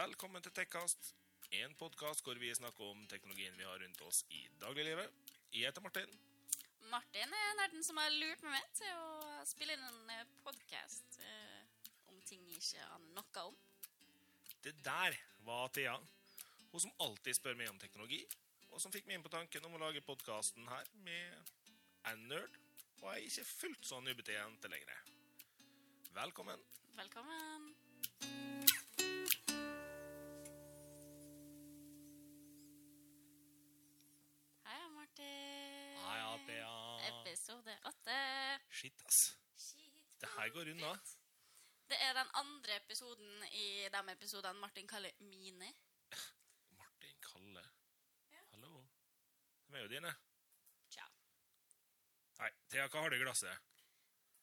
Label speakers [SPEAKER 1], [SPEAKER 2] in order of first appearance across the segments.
[SPEAKER 1] Velkommen til Tekkast, en podkast hvor vi snakker om teknologien vi har rundt oss i dagliglivet. Jeg heter Martin.
[SPEAKER 2] Martin er nerden som har lurt meg med til å spille inn en podkast eh, om ting jeg ikke aner noe om.
[SPEAKER 1] Det der var Thea. Hun som alltid spør meg om teknologi, og som fikk meg inn på tanken om å lage podkasten her med en nerd og er ikke fullt så nubbete jente lenger. Velkommen.
[SPEAKER 2] Velkommen.
[SPEAKER 1] Shit, ass.
[SPEAKER 2] Shit.
[SPEAKER 1] Det her går unna.
[SPEAKER 2] Det er den andre episoden i de episodene Martin kaller mine.
[SPEAKER 1] Martin Kalle.
[SPEAKER 2] Ja.
[SPEAKER 1] Hallo. De er jo dine.
[SPEAKER 2] Ciao.
[SPEAKER 1] Nei, Thea, hva har du i glasset?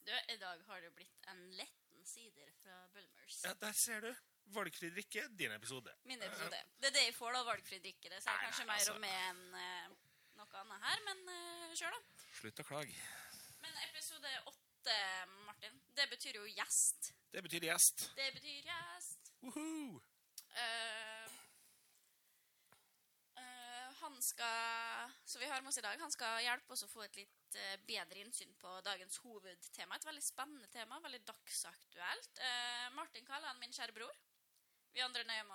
[SPEAKER 2] Du, I dag har det blitt en letten sider fra Bulmers.
[SPEAKER 1] Ja, der ser du. Valgfri drikke, din episode.
[SPEAKER 2] Min episode. Det er det jeg får da, valgfri drikke. Det sier kanskje
[SPEAKER 1] nei,
[SPEAKER 2] mer
[SPEAKER 1] altså.
[SPEAKER 2] om meg enn uh, noe annet her, men uh, kjør, da.
[SPEAKER 1] Slutt å klage.
[SPEAKER 2] Episode åtte, Martin, det betyr jo gjest.
[SPEAKER 1] Det betyr gjest.
[SPEAKER 2] Det betyr gjest.
[SPEAKER 1] Woohoo!
[SPEAKER 2] Uh, uh, han skal Så vi har med oss i dag. Han skal hjelpe oss å få et litt uh, bedre innsyn på dagens hovedtema. Et veldig spennende tema, veldig dagsaktuelt. Martin kaller han min kjære bror. Vi andre nøyer,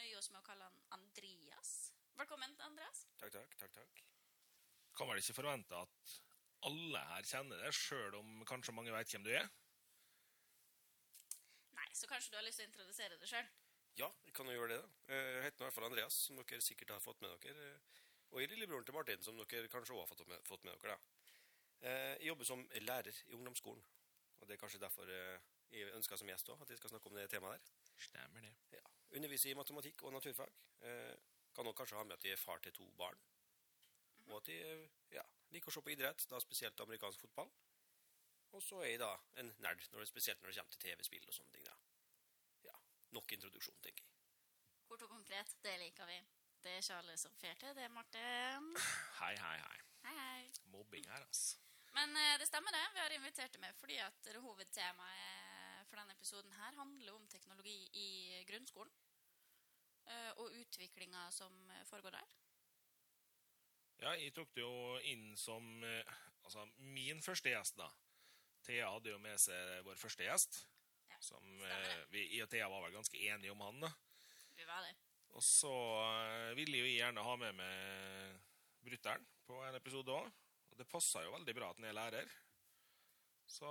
[SPEAKER 2] nøyer oss med å kalle han Andreas. Velkommen, Andreas.
[SPEAKER 3] Takk, takk, takk, takk.
[SPEAKER 1] Kan vel ikke forvente at alle her kjenner det, sjøl om kanskje mange veit hvem du er?
[SPEAKER 2] Nei, så kanskje du har lyst til å introdusere deg sjøl?
[SPEAKER 3] Ja, jeg kan jo gjøre det da. Eh, Jeg heter i hvert fall Andreas, som dere sikkert har fått med dere. eh, Og jeg er lillebroren til Martin, som dere kanskje også har fått med, fått med dere da. Eh, Jeg jobber som lærer i ungdomsskolen. Og det er kanskje derfor jeg ønsker som gjest også, at jeg skal snakke om det temaet der.
[SPEAKER 1] Stemmer det.
[SPEAKER 3] Ja. Underviser i matematikk og naturfag. Eh, Kan også kanskje ha med at jeg er far til to barn. Og at jeg eh, ja, liker å se på idrett, da spesielt amerikansk fotball. Og så er jeg da en nerd, når det, spesielt når det kommer til TV-spill og sånne ting. da. Ja, nok introduksjon, tenker jeg.
[SPEAKER 2] Kort og konkret, det liker vi. Det er ikke alle som får til det, Martin.
[SPEAKER 1] Hei, hei, hei.
[SPEAKER 2] Hei, hei.
[SPEAKER 1] Mobbing her, ass.
[SPEAKER 2] Men eh, det stemmer det. Vi har invitert deg med fordi at det hovedtemaet for denne episoden her handler om teknologi i grunnskolen. eh, Og utviklinga som eh, foregår der.
[SPEAKER 1] Ja, jeg tok det jo inn som eh, Altså, min første gjest, da. Thea hadde jo med seg vår første gjest.
[SPEAKER 2] Ja,
[SPEAKER 1] Som eh, vi, Jeg og Thea var vel ganske enige om han, da.
[SPEAKER 2] Vi var det.
[SPEAKER 1] Og så eh, ville jo jeg gjerne ha med meg brutter'n på en episode òg. Og det passa jo veldig bra at han er lærer. Så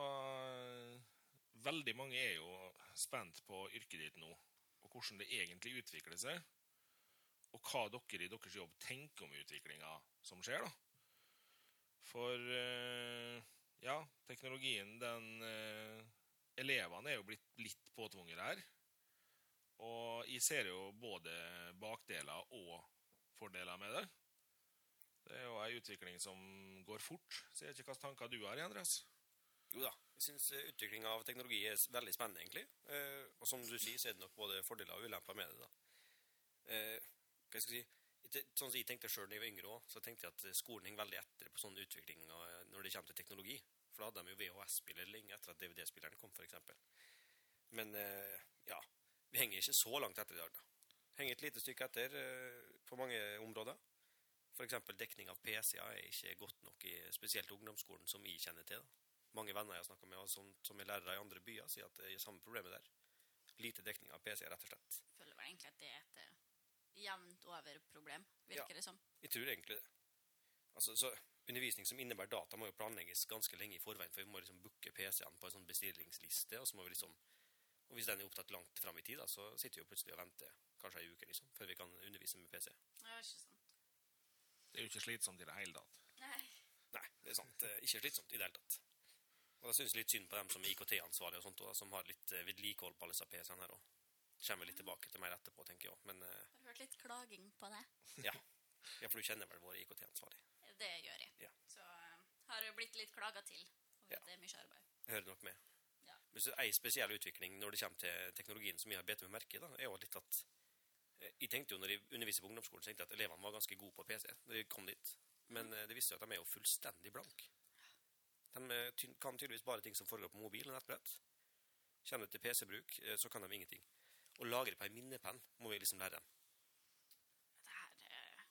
[SPEAKER 1] veldig mange er jo spent på yrket ditt nå, og hvordan det egentlig utvikler seg. Og hva dere i deres jobb tenker om utviklinga som skjer, da. For eh, ja, teknologien, den eh, Elevene er jo blitt litt påtvunget her. Og jeg ser jo både bakdeler og fordeler med det. Det er jo ei utvikling som går fort. Så jeg vet ikke hvilke tanker du har, Andreas.
[SPEAKER 3] Jo da, jeg synes eh, utvikling av teknologi er veldig spennende, egentlig. Eh, og som du sier, så er det nok både fordeler og ulemper med det, da. Eh, hva skal jeg si? Sånn som jeg tenkte selv da jeg var yngre også, så tenkte jeg at eh, skolen henger veldig etter på sånn utvikling når det kommer til teknologi. For da hadde de jo VHS-spiller lenge etter at DVD-spilleren kom, for eksempel. Men eh, ja, vi henger ikke så langt etter i dag, da. Henger et lite stykke etter eh, på mange områder. For eksempel dekning av PC-er er ikke godt nok i spesielt ungdomsskolen som jeg kjenner til. da. Mange venner jeg har snakket med som, som er lærere i andre byer, sier at det er samme problemet der. Lite dekning av PC, rett og slett.
[SPEAKER 2] Jeg føler vel egentlig at det er et eh, jevnt over problem,
[SPEAKER 3] Ja.
[SPEAKER 2] virker det som.
[SPEAKER 3] Jeg tror egentlig det. Altså, så Undervisning som innebærer data, må jo planlegges ganske lenge i forveien, for vi må liksom booke PC-en på en sånn bestillingsliste, og så må vi liksom Og hvis den er opptatt langt fram i tid, da, så sitter vi jo plutselig og venter kanskje ei uke liksom, før vi kan undervise med PC.
[SPEAKER 2] Ja, ikke sant.
[SPEAKER 1] Det er jo ikke slitsomt i det hele tatt.
[SPEAKER 2] Nei.
[SPEAKER 3] Nei, det er sant. Eh, Ikke slitsomt i det hele tatt. Og jeg synes litt synd på dem som er IKT-ansvarlige og sånt, og som har litt eh, vedlikehold på alle disse PC-ene her. Og kommer litt tilbake til mer etterpå, tenker jeg også. Men uh,
[SPEAKER 2] Har hørt litt klaging på det?
[SPEAKER 3] ja. ja, for du kjenner vel vår IKT-ansvarlig.
[SPEAKER 2] Det gjør jeg.
[SPEAKER 3] Ja.
[SPEAKER 2] Så uh, har det blitt litt klaga til. Og
[SPEAKER 3] Ja.
[SPEAKER 2] det er mye arbeid.
[SPEAKER 3] Jeg hører nok med.
[SPEAKER 2] Ja.
[SPEAKER 3] Men så ei spesiell utvikling når det kommer til teknologien som jeg har bedt meg merke, da, er jo litt at eh, Jeg tenkte jo når jeg underviser på ungdomsskolen, tenkte jeg at elevene var ganske gode på PC når de kom dit. Men det viste seg at de er jo fullstendig blank. De kan tydeligvis bare ting som foregår på mobil og nettbrett. Kjenner til PC-bruk, så kan de ingenting. Å lagre på ei minnepenn må vi liksom lære dem.
[SPEAKER 2] Det her eh,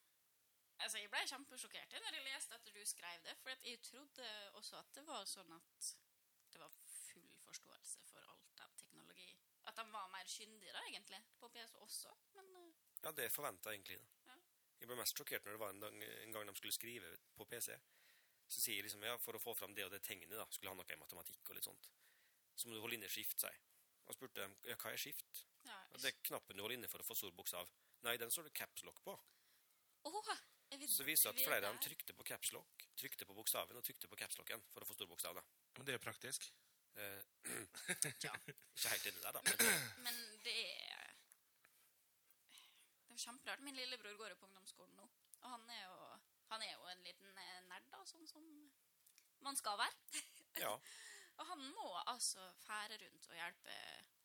[SPEAKER 2] Altså, jeg ble kjempesjokkert når jeg leste at du skrev det, for jeg trodde også at det var sånn at det var full forståelse for alt av teknologi. At de var mer kyndige, da, egentlig, på PC også, men eh,
[SPEAKER 3] Ja, det forventa egentlig. da.
[SPEAKER 2] Ja.
[SPEAKER 3] Jeg ble mest sjokkert når det var en gang, en gang de skulle skrive på PC. Så sier jeg liksom ja, for å få fram det og det tegnet, da, skulle ha noe i matematikk og litt sånt. Så må du holde inne skift, sier jeg. Og spurte dem ja, hva er skift?
[SPEAKER 2] Ja,
[SPEAKER 3] det er knappen du holder inne for å få stor bokstav. Nei, den står det caps lock på.
[SPEAKER 2] Åh, jeg vil-
[SPEAKER 3] Så viser at flere av dem trykte på caps lock, trykte på bokstaven og trykte på caps locken for å få stor bokstav. da.
[SPEAKER 1] Men det er praktisk.
[SPEAKER 3] Eh,
[SPEAKER 2] Ja.
[SPEAKER 3] ikke helt inne der, da. Men,
[SPEAKER 2] Men det er Det er kjemperart. Min lillebror går jo på ungdomsskolen nå. Og han er jo, han er jo en liten eh, nerd, da, sånn som man skal være.
[SPEAKER 3] ja.
[SPEAKER 2] Og han må altså fære rundt og hjelpe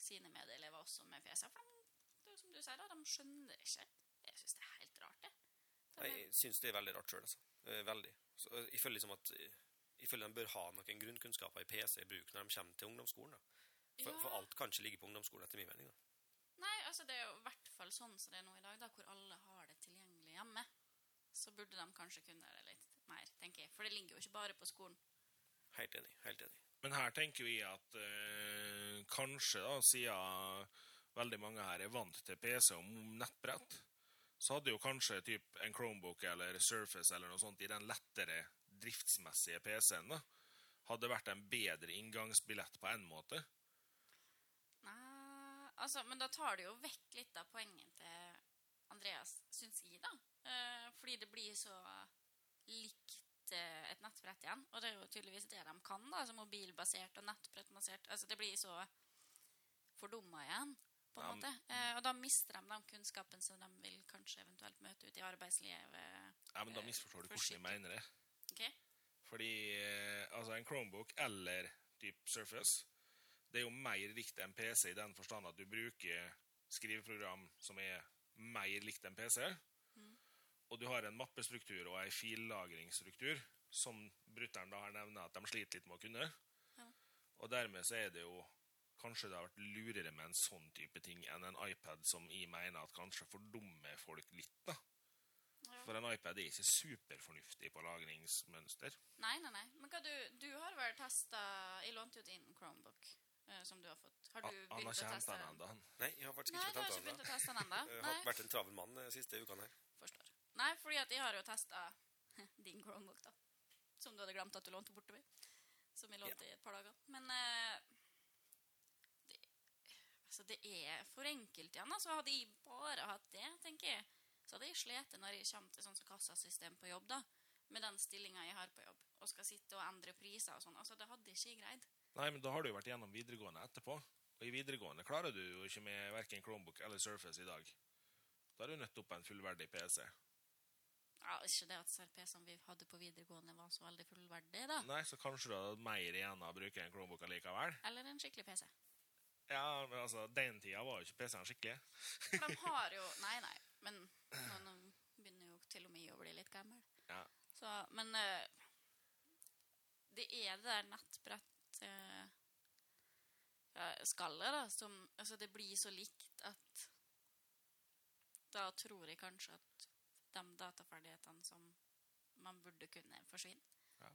[SPEAKER 2] sine medelever også med PC. For de, det er som du sier, da, de skjønner ikke. Jeg syns det er helt rart, det. De
[SPEAKER 3] Jeg syns det er veldig rart sjøl, altså. Eh, Veldig. Så eh, jeg føler liksom at eh, jeg føler de bør ha noen grunnkunnskaper i PC i bruk når de kommer til ungdomsskolen. da. For,
[SPEAKER 2] Ja.
[SPEAKER 3] for alt kan ikke ligge på ungdomsskolen, etter min mening. da.
[SPEAKER 2] Nei, altså det er jo i hvert fall sånn som det er nå i dag, da, hvor alle har det tilgjengelig hjemme. Så burde de kanskje kunne det litt mer, tenker jeg. For det ligger jo ikke bare på skolen.
[SPEAKER 3] Helt enig. helt enig.
[SPEAKER 1] Men her tenker vi at eh, kanskje, da, siden veldig mange her er vant til PC og nettbrett, så hadde jo kanskje typ en Chromebook eller Surface eller noe sånt i den lettere driftsmessige PC-en da, hadde vært en bedre inngangsbillett på en måte.
[SPEAKER 2] Nei, altså, men da tar det jo vekk litt av poenget til Andreas, syns jeg, da. Eh, fordi det blir så likt eh, et nettbrett igjen. Og det er jo tydeligvis det de kan, da. Altså mobilbasert og nettbrettbasert. Altså, det blir så fordumma igjen, på en
[SPEAKER 1] Ja,
[SPEAKER 2] måte. Eh, og da mister de den kunnskapen som de vil kanskje eventuelt møte ute i arbeidslivet.
[SPEAKER 1] Ja, men da
[SPEAKER 2] Eh,
[SPEAKER 1] misforstår du hvordan jeg mener det.
[SPEAKER 2] Okay.
[SPEAKER 1] Fordi eh, altså en Chromebook eller type Surface, det er jo mer likt en PC i den forstand at du bruker skriveprogram som er mer likt en PC. Og du har en mappestruktur og en fillagringsstruktur, som brutter'n da har nevnt at de sliter litt med å kunne.
[SPEAKER 2] Ja.
[SPEAKER 1] Og dermed så er det jo Kanskje det har vært lurere med en sånn type ting enn en iPad som jeg mener at kanskje fordummer folk litt, da.
[SPEAKER 2] Ja.
[SPEAKER 1] For en iPad er ikke superfornuftig på lagringsmønster.
[SPEAKER 2] Nei, nei, nei. Men hva du, du har vel testa Jeg lånte jo din Chromebook, eh, som du har fått. Har du
[SPEAKER 1] Han han har
[SPEAKER 2] begynt
[SPEAKER 1] ikke
[SPEAKER 2] å
[SPEAKER 1] henta
[SPEAKER 2] teste
[SPEAKER 1] den
[SPEAKER 2] den?
[SPEAKER 1] ennå.
[SPEAKER 3] Nei, jeg har faktisk ikke
[SPEAKER 2] begynt å teste den ennå?
[SPEAKER 3] Har vært en travel mann de siste ukene her.
[SPEAKER 2] Nei, fordi at jeg har jo testa din Chromebook, da. Som du hadde glemt at du lånte bortover. Som jeg lånte i et par dager. Men eh, det, altså, det er for enkelt igjen. Altså, hadde jeg bare hatt det, tenker jeg, så hadde jeg slitt når jeg kommer til sånn som kassasystem på jobb, da. Med den stillinga jeg har på jobb, og skal sitte og endre priser og sånn. Altså, det hadde ikke jeg greid.
[SPEAKER 1] Nei, men da har du jo vært gjennom videregående etterpå. Og i videregående klarer du jo ikke med verken Chromebook eller Surface i dag. Da er du nødt opp en fullverdig PC.
[SPEAKER 2] Ja, ikke det at CRP som vi hadde på videregående var så veldig fullverdig, da.
[SPEAKER 1] Nei, så kanskje du hadde mer igjen av å bruke en Chromebook allikevel.
[SPEAKER 2] Eller en skikkelig PC.
[SPEAKER 1] Ja, men altså, den tida var jo ikke PC-en skikkelig.
[SPEAKER 2] For de har jo Nei, nei, men nå, begynner jo til og med å bli litt gammel.
[SPEAKER 1] Ja.
[SPEAKER 2] Så, men eh, det er det der nettbrett eh, da, som Altså, det blir så likt at Da tror jeg kanskje at de dataferdighetene som man burde kunne, forsvinne.
[SPEAKER 1] Ja.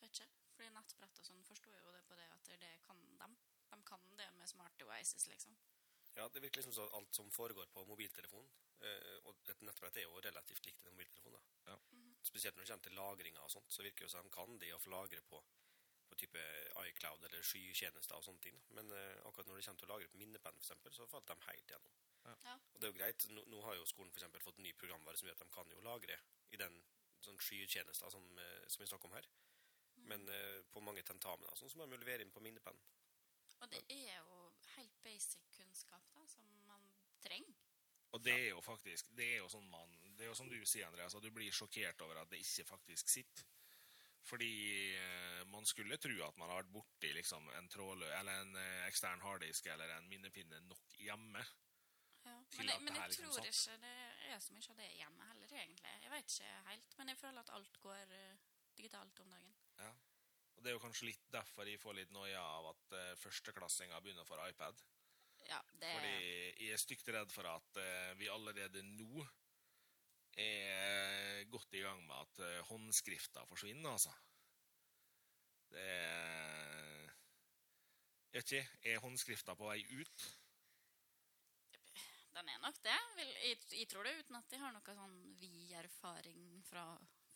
[SPEAKER 2] Vet ikke. Fordi nettbrett og sånn forstår jo det på det at det kan dem. De kan det med smart devices, liksom.
[SPEAKER 3] Ja, det virker liksom som alt som foregår på mobiltelefon, eh, og et nettbrett er jo relativt likt en mobiltelefon. da.
[SPEAKER 1] Ja.
[SPEAKER 3] Spesielt når det kommer til lagringa og sånt, så virker det jo som de kan det å få lagre på, på type iCloud eller skytjenester og sånne ting. Men eh, akkurat når det kommer til å lagre på minnepenn, for eksempel, så falt de helt gjennom.
[SPEAKER 2] Ja.
[SPEAKER 3] Og det er jo greit. Nå, nå har jo skolen for eksempel fått en ny programvare som gjør at de kan jo lagre i den sånn skytjenester som, eh, som vi snakker om her. Men eh, på mange tentamener sånn, så må de jo levere inn på minnepenn.
[SPEAKER 2] Og det er jo helt basic kunnskap da, som man trenger.
[SPEAKER 1] Og det er jo faktisk Det er jo sånn man Det er jo som du sier, Andreas, at du blir sjokkert over at det ikke faktisk sitter. Fordi eh, man skulle tro at man har vært borti liksom, en trådlø eller en ekstern harddisk eller en minnepinne nok hjemme.
[SPEAKER 2] Ja. Men, jeg, men jeg
[SPEAKER 1] liksom
[SPEAKER 2] tror
[SPEAKER 1] satt.
[SPEAKER 2] ikke det er så mye av det hjemme heller, egentlig. Jeg vet ikke helt, men jeg føler at alt går uh, digitalt om dagen.
[SPEAKER 1] Ja. Og det er jo kanskje litt derfor jeg får litt noia av at uh, førsteklassinger begynner få iPad.
[SPEAKER 2] Ja, det
[SPEAKER 1] Fordi jeg er stygt redd for at uh, vi allerede nå er godt i gang med at uh, håndskrifta forsvinner, altså. Det er Jeg vet ikke, er håndskrifta på vei ut?
[SPEAKER 2] Den er nok det. Jeg, jeg tror det, uten at jeg har noe sånn vid erfaring fra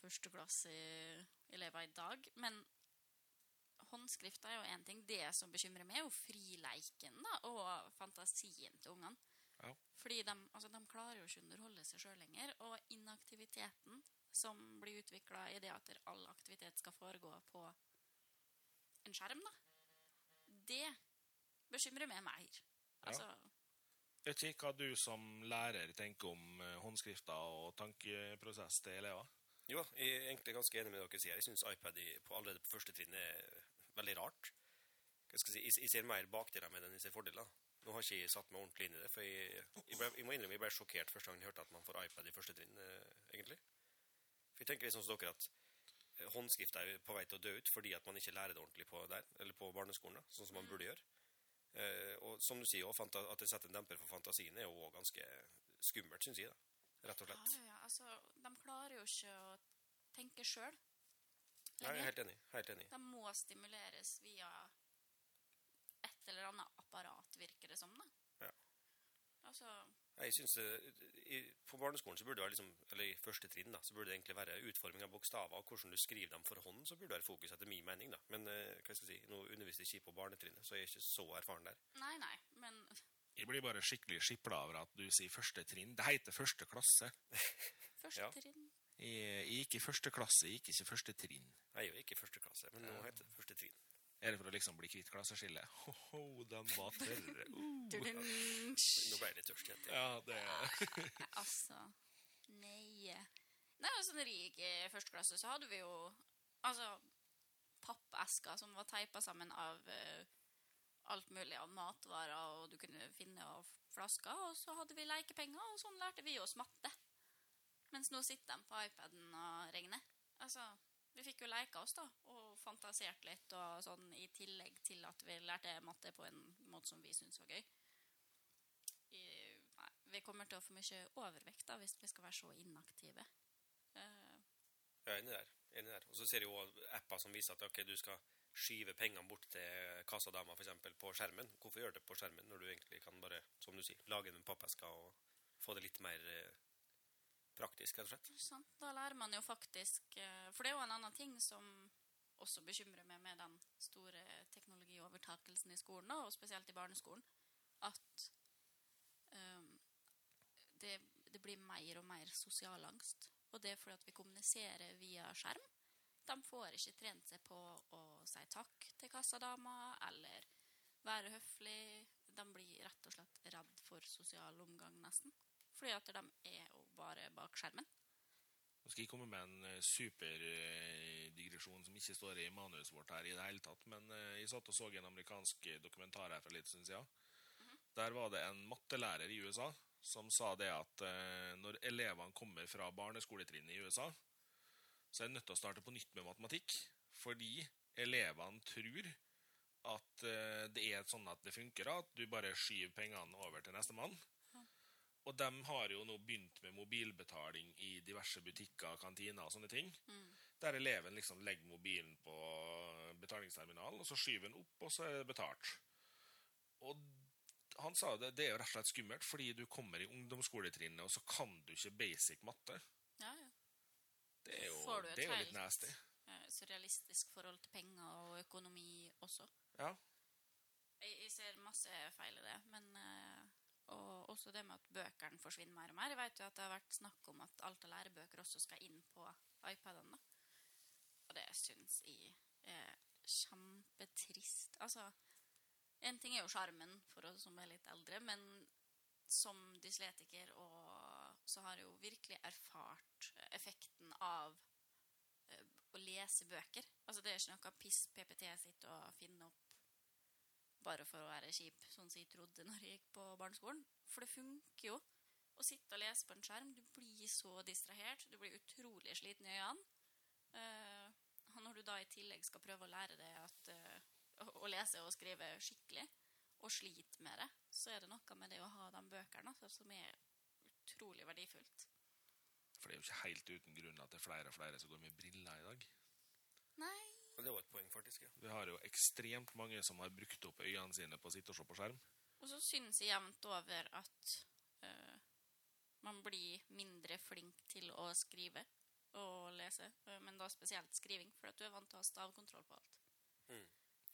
[SPEAKER 2] førsteklasseelever i dag. Men håndskrifta er jo én ting. Det som bekymrer meg, er jo frileiken da, og fantasien til ungene.
[SPEAKER 1] Ja.
[SPEAKER 2] Fordi de, altså, de klarer jo ikke å underholde seg sjøl lenger. Og inaktiviteten som blir utvikla i det at all aktivitet skal foregå på en skjerm, da, det bekymrer meg mer. Altså,
[SPEAKER 1] Jeg vet ikke hva du som lærer tenker om håndskrifter og tankeprosess til elever.
[SPEAKER 3] Jo, jeg er egentlig ganske enig med dere sier. Jeg syns iPad på, allerede på første trinn er veldig rart. Jeg, si, jeg, ser mer bakdeler med den enn jeg ser fordeler. Nå har ikke jeg satt meg ordentlig inn i det, for jeg, jeg, ble, jeg må innrømme jeg ble sjokkert første gang jeg hørte at man får iPad i første trinn, eh, egentlig. For jeg tenker sånn som dere at håndskrift er på vei til å dø ut fordi at man ikke lærer det ordentlig på der, eller på barneskolen, da, sånn som man burde gjøre. Eh, og som du sier, at det setter en demper for fantasien, er jo også ganske skummelt, synes jeg. da, Rett og slett.
[SPEAKER 2] ja, ja, altså, de klarer jo ikke å tenke sjøl.
[SPEAKER 3] Nei, jeg er helt enig. Helt enig.
[SPEAKER 2] De må stimuleres via et eller annet apparat, virker det som. da.
[SPEAKER 3] Ja.
[SPEAKER 2] Altså,
[SPEAKER 3] Jeg synes, eh, i, På barneskolen så burde det være liksom, eller i første trinn da, så burde det egentlig være utforming av bokstaver og hvordan du skriver dem for hånd. så burde det være fokus etter min mening. da. Men eh, hva skal jeg si, nå underviste jeg ikke på barnetrinnet, så jeg er ikke så erfaren der.
[SPEAKER 2] nei, nei, men
[SPEAKER 1] Jeg blir bare skikkelig skipla over at du sier første trinn. Det heter første klasse.
[SPEAKER 2] første
[SPEAKER 3] Ja.
[SPEAKER 2] trinn
[SPEAKER 1] Jeg, jeg gikk i første klasse, jeg gikk ikke første trinn.
[SPEAKER 3] Jeg gikk ikke i første klasse, men nå heter det første trinn.
[SPEAKER 1] Er det for å liksom bli kvitt klasseskillet? Ho-ho, den var tørre. Uh.
[SPEAKER 3] Nå ble jeg litt tørst. jente.
[SPEAKER 1] Ja, det
[SPEAKER 2] Altså Nei. Nei, altså, når jeg gikk i første klasse, så hadde vi jo altså pappesker som var teipa sammen av uh, alt mulig av matvarer, og du kunne finne av flasker, og så hadde vi lekepenger, og sånn lærte vi oss matte. Mens nå sitter de på iPaden og regner. Altså, vi fikk jo leika oss, da, og fantasert litt, og sånn i tillegg til at vi lærte matte på en måte som vi syntes var gøy. I, nei, vi kommer til å få mye overvekt da, hvis vi skal være så inaktive. Uh,
[SPEAKER 3] Jeg er enig der. Enig der. Og så ser du jo apper som viser at okay, du skal skyve pengene bort til kassadama eksempel, på skjermen. Hvorfor gjøre det på skjermen når du egentlig kan bare, som du sier, lage en pappeske og få det litt mer eh, praktisk, rett og slett?
[SPEAKER 2] Sånn. Da lærer man jo faktisk eh, For det er jo en annen ting som også bekymrer meg med den store teknologiovertakelsen i skolen, og spesielt i barneskolen, at um, det, det blir mer og mer sosial angst. Og det er fordi at vi kommuniserer via skjerm. De får ikke trent seg på å si takk til kassadama, eller være høflig. De blir rett og slett redd for sosial omgang, nesten. Fordi at de er bare bak skjermen.
[SPEAKER 1] Nå skal jeg komme med en eh, superdigresjon som ikke står i manuset vårt her i det hele tatt, men eh, jeg satt og så en amerikansk dokumentar her for litt siden. Der var det en mattelærer i USA som sa det at eh, når elevene kommer fra barneskoletrinnet i USA, så er de nødt til å starte på nytt med matematikk, fordi elevene tror at det er sånn at det funker, at du bare skyver pengene over til nestemann. Og de har jo nå begynt med mobilbetaling i diverse butikker, kantiner og sånne ting. Der eleven liksom legger mobilen på betalingsterminalen, og så skyver den opp, og så er det betalt. Og han sa det, det er jo rett og slett skummelt, fordi du kommer i ungdomsskoletrinnet, og så kan du ikke basic matte.
[SPEAKER 2] Ja, ja.
[SPEAKER 1] Det er jo,
[SPEAKER 2] Får du et
[SPEAKER 1] det er jo litt nasty.
[SPEAKER 2] Eh, Surrealistisk forhold til penger og økonomi også.
[SPEAKER 1] Ja.
[SPEAKER 2] Jeg, jeg ser masse feil i det, men eh, Og også det med at bøkene forsvinner mer og mer. Jeg vet jo at det har vært snakk om at alt av lærebøker også skal inn på iPadene. Og det syns jeg er kjempetrist. Altså, en ting er jo sjarmen for oss som er litt eldre, men som dysletiker og så har jeg jo virkelig erfart effekten av eh, å lese bøker. Altså, det er ikke noe piss PPT sitt å finne opp bare for å være kjip, sånn som jeg trodde når jeg gikk på barneskolen. For det funker jo å sitte og lese på en skjerm. Du blir så distrahert. Du blir utrolig sliten i øynene. Uh, og når du da i tillegg skal prøve å lære deg at, uh, å, lese og skrive skikkelig, og sliter med det, så er det noe med det å ha de bøkene altså, som er utrolig verdifullt.
[SPEAKER 1] For det er jo ikke helt uten grunn at det er flere og flere som går med briller i dag.
[SPEAKER 2] Nei,
[SPEAKER 3] det var et poeng, faktisk. ja.
[SPEAKER 1] Vi har jo ekstremt mange som har brukt opp øynene sine på å sitte og se på skjerm.
[SPEAKER 2] og så synes jeg jevnt over at øh, man blir mindre flink til å skrive og lese, eh, men da spesielt skriving, for at du er vant til å ha stavkontroll på alt.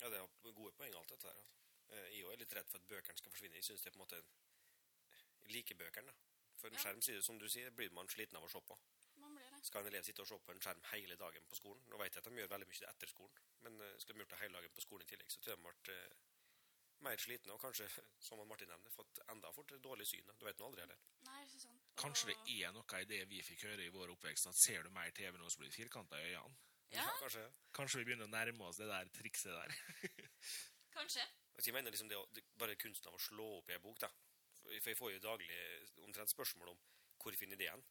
[SPEAKER 3] Ja, det er gode poeng, alt dette her. Altså. Eh, Jeg er litt redd for at bøkene skal forsvinne. Jeg synes det er på en måte like bøkene. For en
[SPEAKER 2] Ja.
[SPEAKER 3] skjerm, som du sier, blir man sliten av å se på.
[SPEAKER 2] Det.
[SPEAKER 3] Skal en elev sitte og se på en skjerm hele dagen på skolen? Nå vet jeg at de gjør veldig mye etter skolen, men eh, skal de gjort det hele dagen på skolen i tillegg, så tror jeg de ble eh, mer slitne, og kanskje, som Martin nevnte, fått enda fort dårlig syn. Du vet nå aldri heller.
[SPEAKER 2] Nei, ikke sant.
[SPEAKER 1] Kanskje det er noe i det vi fikk høre i vår oppvekst, at ser du mer TV nå, så blir det firkanta i øynene.
[SPEAKER 2] Ja,
[SPEAKER 3] kanskje.
[SPEAKER 1] Kanskje vi begynner å nærme oss det der trikset der.
[SPEAKER 2] kanskje.
[SPEAKER 3] Altså, jeg mener liksom det, det, bare kunsten av å slå opp i en bok, da. For for jeg får jo daglig omtrent spørsmål om hvor finner ideen.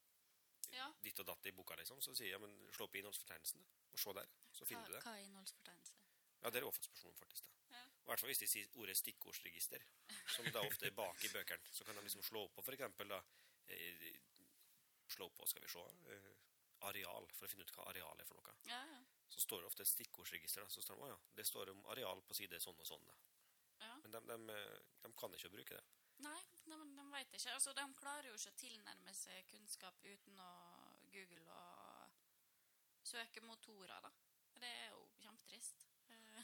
[SPEAKER 2] Ja.
[SPEAKER 3] Ditt og datt i boka, liksom. Så sier jeg, men slå opp i innholdsfortegnelsen. Og se der. Så
[SPEAKER 2] Hva,
[SPEAKER 3] finner du det.
[SPEAKER 2] hva er innholdsfortegnelse?
[SPEAKER 3] Ja, det er også et spørsmål, faktisk. da.
[SPEAKER 2] Ja.
[SPEAKER 3] I hvert fall hvis de sier ordet stikkordsregister, som da ofte er bak i bøkene. Så kan de liksom slå på for eksempel da, eh, slå på, skal vi se, eh, areal, for å finne ut hva areal er for noe.
[SPEAKER 2] Ja, ja.
[SPEAKER 3] Så står det ofte et stikkordsregister, da, så står det, å ja, det står om areal på side sånn og sånn, da.
[SPEAKER 2] Ja.
[SPEAKER 3] Men de, de, de kan ikke bruke det.
[SPEAKER 2] Nei, veit ikke. Altså, de klarer jo ikke å tilnærme seg kunnskap uten å google og søke motorer, da. Det er jo kjempetrist. Eh,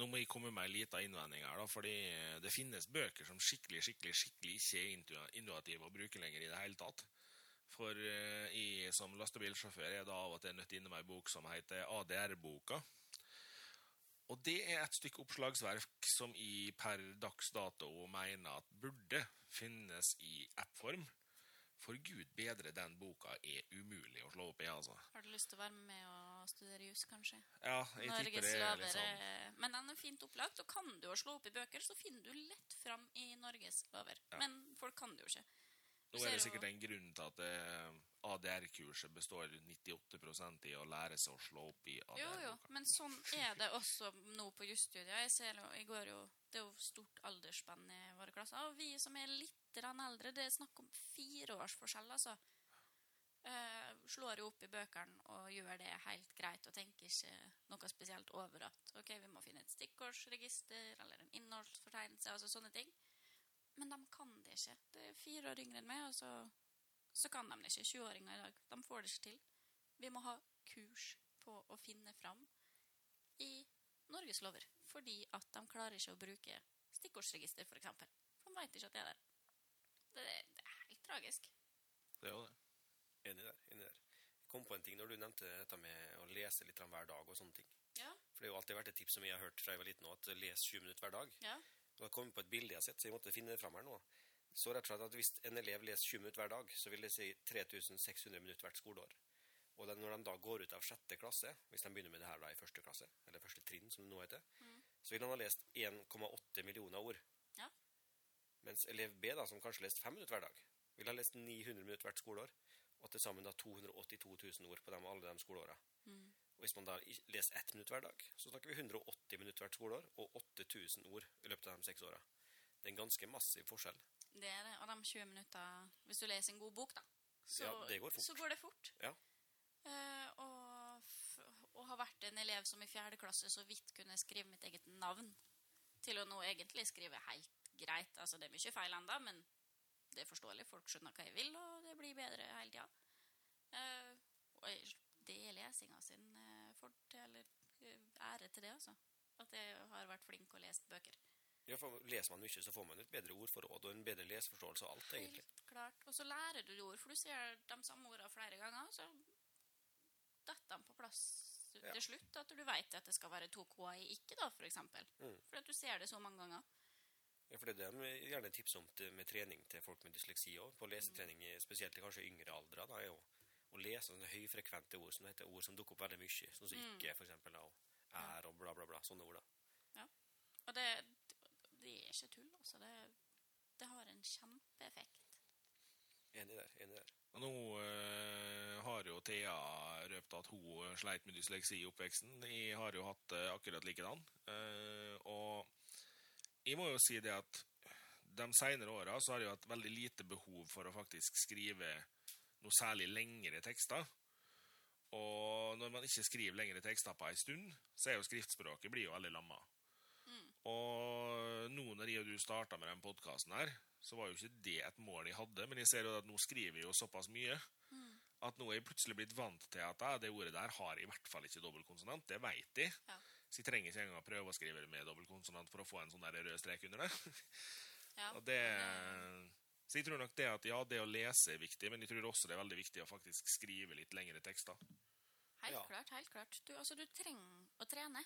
[SPEAKER 1] Nå må jeg komme med en liten innvending her, da, fordi det finnes bøker som skikkelig, skikkelig, skikkelig ikke er innovative å bruke lenger i det hele tatt. For eh, jeg som lastebilsjåfør er da av og til nødt innom ei bok som heter ADR-boka. Og det er et stykke oppslagsverk som jeg per dags dato mener at burde finnes i appform. For gud bedre, den boka er umulig å slå opp i, altså.
[SPEAKER 2] har du lyst til å være med og studere jus, kanskje?
[SPEAKER 1] Ja, jeg tipper det er litt sånn
[SPEAKER 2] Men den er fint opplagt, og kan du å slå opp i bøker, så finner du lett fram i Norges lover.
[SPEAKER 1] Ja.
[SPEAKER 2] Men folk kan det jo ikke.
[SPEAKER 1] Nå er det sikkert en grunn til at eh, ADR-kurset består 98 i å lære seg å slå opp i
[SPEAKER 2] ADR. Jo,
[SPEAKER 1] jo,
[SPEAKER 2] men sånn er det også nå på jusstudiet. Jeg ser jo, jeg går jo, det er jo stort aldersspenn i våre klasser. Og vi som er litt eldre, det er snakk om fire års forskjell, altså. Uh, slår jo opp i bøkene og gjør det helt greit og tenker ikke noe spesielt over at ok, vi må finne et stikkordsregister eller en innholdsfortegnelse, altså sånne ting. Men de kan det ikke. Det er fire år yngre enn meg, og så, så kan de det ikke. 20-åringer i dag. De får det ikke til. Vi må ha kurs på å finne fram i Norges lover, fordi at de klarer ikke å bruke stikkordsregister, for eksempel. For de vet ikke at det er der. Det, det er helt tragisk.
[SPEAKER 1] Det er jo det.
[SPEAKER 3] Enig der. enig der. Jeg kom på en ting når du nevnte dette med å lese litt hver dag og sånne ting.
[SPEAKER 2] Ja,
[SPEAKER 3] For det har jo alltid vært et tips som jeg har hørt fra jeg var liten, nå, at les 20 minutter hver dag.
[SPEAKER 2] ja.
[SPEAKER 3] Og har jeg kommet på et bilde jeg har sett, så jeg måtte finne det fram her nå. Så rett og slett at hvis en elev leser 20 minutter hver dag, så vil det si 3600 minutter hvert skoleår. Og da- når de da går ut av sjette klasse, hvis de begynner med det her da i første klasse, eller første trinn, som det nå heter, så vil han ha lest 1,8 millioner ord.
[SPEAKER 2] Ja.
[SPEAKER 3] Mens elev B, da, som kanskje lest 5 minutter hver dag, vil ha lest 900 minutter hvert skoleår, og til sammen da 282 000 ord på dem, alle de skoleåra. Og hvis man da leser ett minutt hver dag, så snakker vi 180 minutter hvert skoleår, og 8000 ord i løpet av de seks åra. Det er en ganske massiv forskjell.
[SPEAKER 2] Det er det. Og de 20 minutter Hvis du leser en god bok, da, så,
[SPEAKER 3] Ja, det går fort.
[SPEAKER 2] så går det fort.
[SPEAKER 3] Ja.
[SPEAKER 2] Uh, og, og har vært en elev som i fjerde klasse så vidt kunne skrive mitt eget navn, til å nå egentlig skrive helt greit. Altså, det er mye feil enda, men det er forståelig. Folk skjønner hva jeg vil, og det blir bedre hele tida. Uh, og jeg- det er lesinga sin eh, for, eller eh, ære til det, altså. At jeg har vært flink og lest bøker.
[SPEAKER 3] Ja, for Leser man mye, så får man et bedre ordforråd og en bedre leseforståelse av alt, egentlig.
[SPEAKER 2] Helt klart. Og så lærer du ord, for du ser de samme ordene flere ganger, så detter de på plass
[SPEAKER 3] Ja.
[SPEAKER 2] til slutt. At du vet at det skal være to k i ikke, da, for eksempel.
[SPEAKER 3] Mm.
[SPEAKER 2] Fordi at du ser det så mange ganger.
[SPEAKER 3] Ja, for det er det de gjerne tipser om til, med trening til folk med dysleksi òg. På lesetrening, i- spesielt i kanskje yngre aldre, da, er jo å lese sånne høyfrekvente ord som heter, ord som dukker opp veldig mye. Sånn som ikke, for eksempel, da, og er og bla, bla, bla. Sånne ord, da. Ja.
[SPEAKER 2] Og det, det er ikke tull, altså. Det, det har en kjempeeffekt.
[SPEAKER 3] Enig der. enig der.
[SPEAKER 1] Og nå eh, har jo Thea røpt at hun eh, sleit med dysleksi i oppveksten. Jeg har jo hatt det akkurat likedan. Eh, og jeg må jo si det at de senere åra så har jeg hatt veldig lite behov for å faktisk skrive noe særlig lengre tekster. Og når man ikke skriver lengre tekster på ei stund, så er jo skriftspråket blir jo veldig lamma. Og nå når jeg og du starta med den podkasten her, så var jo ikke det et mål jeg hadde, men jeg ser jo at nå skriver jeg jo såpass mye at nå er jeg plutselig blitt vant til at ja, det ordet der har i hvert fall ikke dobbeltkonsonant. Det veit jeg.
[SPEAKER 2] Ja.
[SPEAKER 1] Så jeg trenger ikke engang å prøve å skrive det med dobbeltkonsonant for å få en sånn der rød strek under det.
[SPEAKER 2] Ja.
[SPEAKER 1] Og det Så jeg tror nok det at ja, det å lese er viktig, men jeg tror også det er veldig viktig å faktisk skrive litt lengre tekster.
[SPEAKER 2] Helt
[SPEAKER 3] Ja.
[SPEAKER 2] klart, helt klart. Du, altså, du trenger å trene.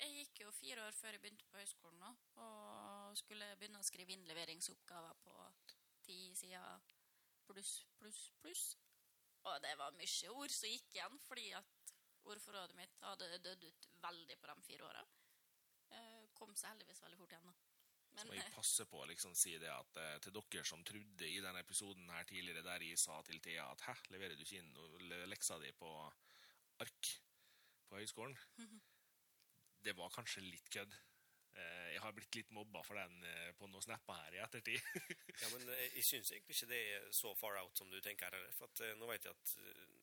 [SPEAKER 2] Jeg gikk jo fire år før jeg begynte på høyskolen nå, og skulle begynne å skrive innleveringsoppgaver på ti sider pluss, pluss, pluss. Og det var mye ord som gikk igjen, fordi at ordforrådet mitt hadde dødd ut veldig på de fire åra. Eh, kom seg heldigvis veldig fort igjen, da. Men
[SPEAKER 1] Så jeg passe på å liksom si det at eh, til dere som trodde i denne episoden her tidligere der jeg sa til Thea at hæ, leverer du ikke inn leksa di på ark på høyskolen? Det var kanskje litt kødd. Eh, Jeg har blitt litt mobba for den eh, på noen snapper her i ettertid.
[SPEAKER 3] Ja, men jeg syns egentlig ikke det er så far out som du tenker her. For at, nå vet jeg at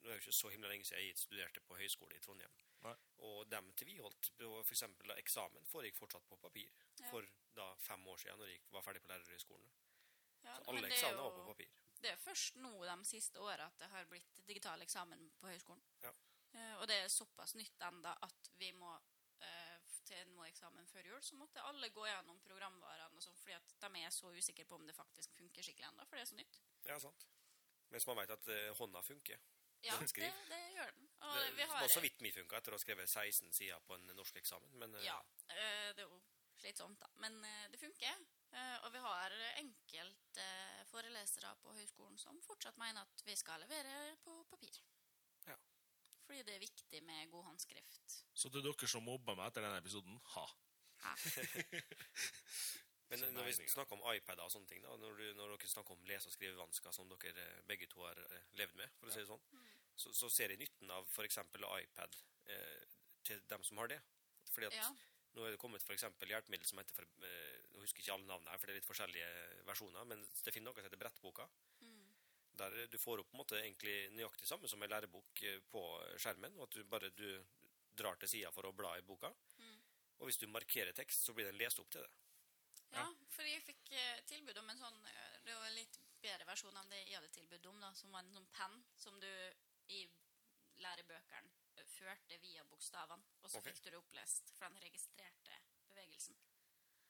[SPEAKER 3] nå er det ikke så himla lenge siden jeg studerte på høyskole i Trondheim.
[SPEAKER 1] Nei.
[SPEAKER 3] Og dem tviholdt på f.eks. eksamen får jeg fortsatt på papir.
[SPEAKER 2] Ja.
[SPEAKER 3] For da fem år siden, når jeg var ferdig på lærerhøgskolen.
[SPEAKER 2] ja,
[SPEAKER 3] Så alle
[SPEAKER 2] det
[SPEAKER 3] eksamener var på papir.
[SPEAKER 2] Det er først nå de siste åra at det har blitt digital eksamen på høyskolen.
[SPEAKER 3] Ja.
[SPEAKER 2] Eh, og det er såpass nytt enda at vi må eh, til noe eksamen før jul, så måtte alle gå gjennom programvarene og sånn, fordi at de er så usikre på om det faktisk funker skikkelig ennå, for det er så nytt.
[SPEAKER 3] Ja, sant. Mens man vet at eh, hånda funker.
[SPEAKER 2] Ja, det, det gjør den. Og
[SPEAKER 3] Det
[SPEAKER 2] vi har
[SPEAKER 3] så vidt mi funka etter å ha skrevet 16 sider på en norsk eksamen. Men
[SPEAKER 2] Ja, det er jo slitsomt, da. Men eh, det funker. Eh, og vi har enkelte eh, forelesere på høyskolen som fortsatt mener at vi skal levere på papir.
[SPEAKER 3] Ja.
[SPEAKER 2] Fordi det er viktig med god håndskrift.
[SPEAKER 1] Så til dere som mobba meg etter denne episoden, ha.
[SPEAKER 2] ha.
[SPEAKER 3] Men når vi snakker om iPad og sånne ting, da, når, du, når dere snakker om lese- og skrivevansker som dere begge to har levd med, for å si det sånn, så, så ser jeg nytten av f.eks. iPad eh, til dem som har det. Fordi at
[SPEAKER 2] Ja.
[SPEAKER 3] Nå er det kommet for eksempel hjelpemiddel som heter for, eh, Nå husker jeg ikke alle navnene her, for det er litt forskjellige versjoner, men det finnes noe som heter Brettboka.
[SPEAKER 2] Mm.
[SPEAKER 3] Der du får opp på en måte egentlig nøyaktig samme som en lærebok eh, på skjermen, og at du bare du drar til sida for å bla i boka.
[SPEAKER 2] Mm.
[SPEAKER 3] Og hvis du markerer tekst, så blir den lest opp til det.
[SPEAKER 2] ja, for jeg fikk eh, tilbud om en sånn Det var litt bedre versjon enn det jeg hadde tilbud om, da, som var en sånn penn som du i lærebøkene førte via bokstavene, og så
[SPEAKER 3] okay.
[SPEAKER 2] fikk du det opplest, for den registrerte bevegelsen.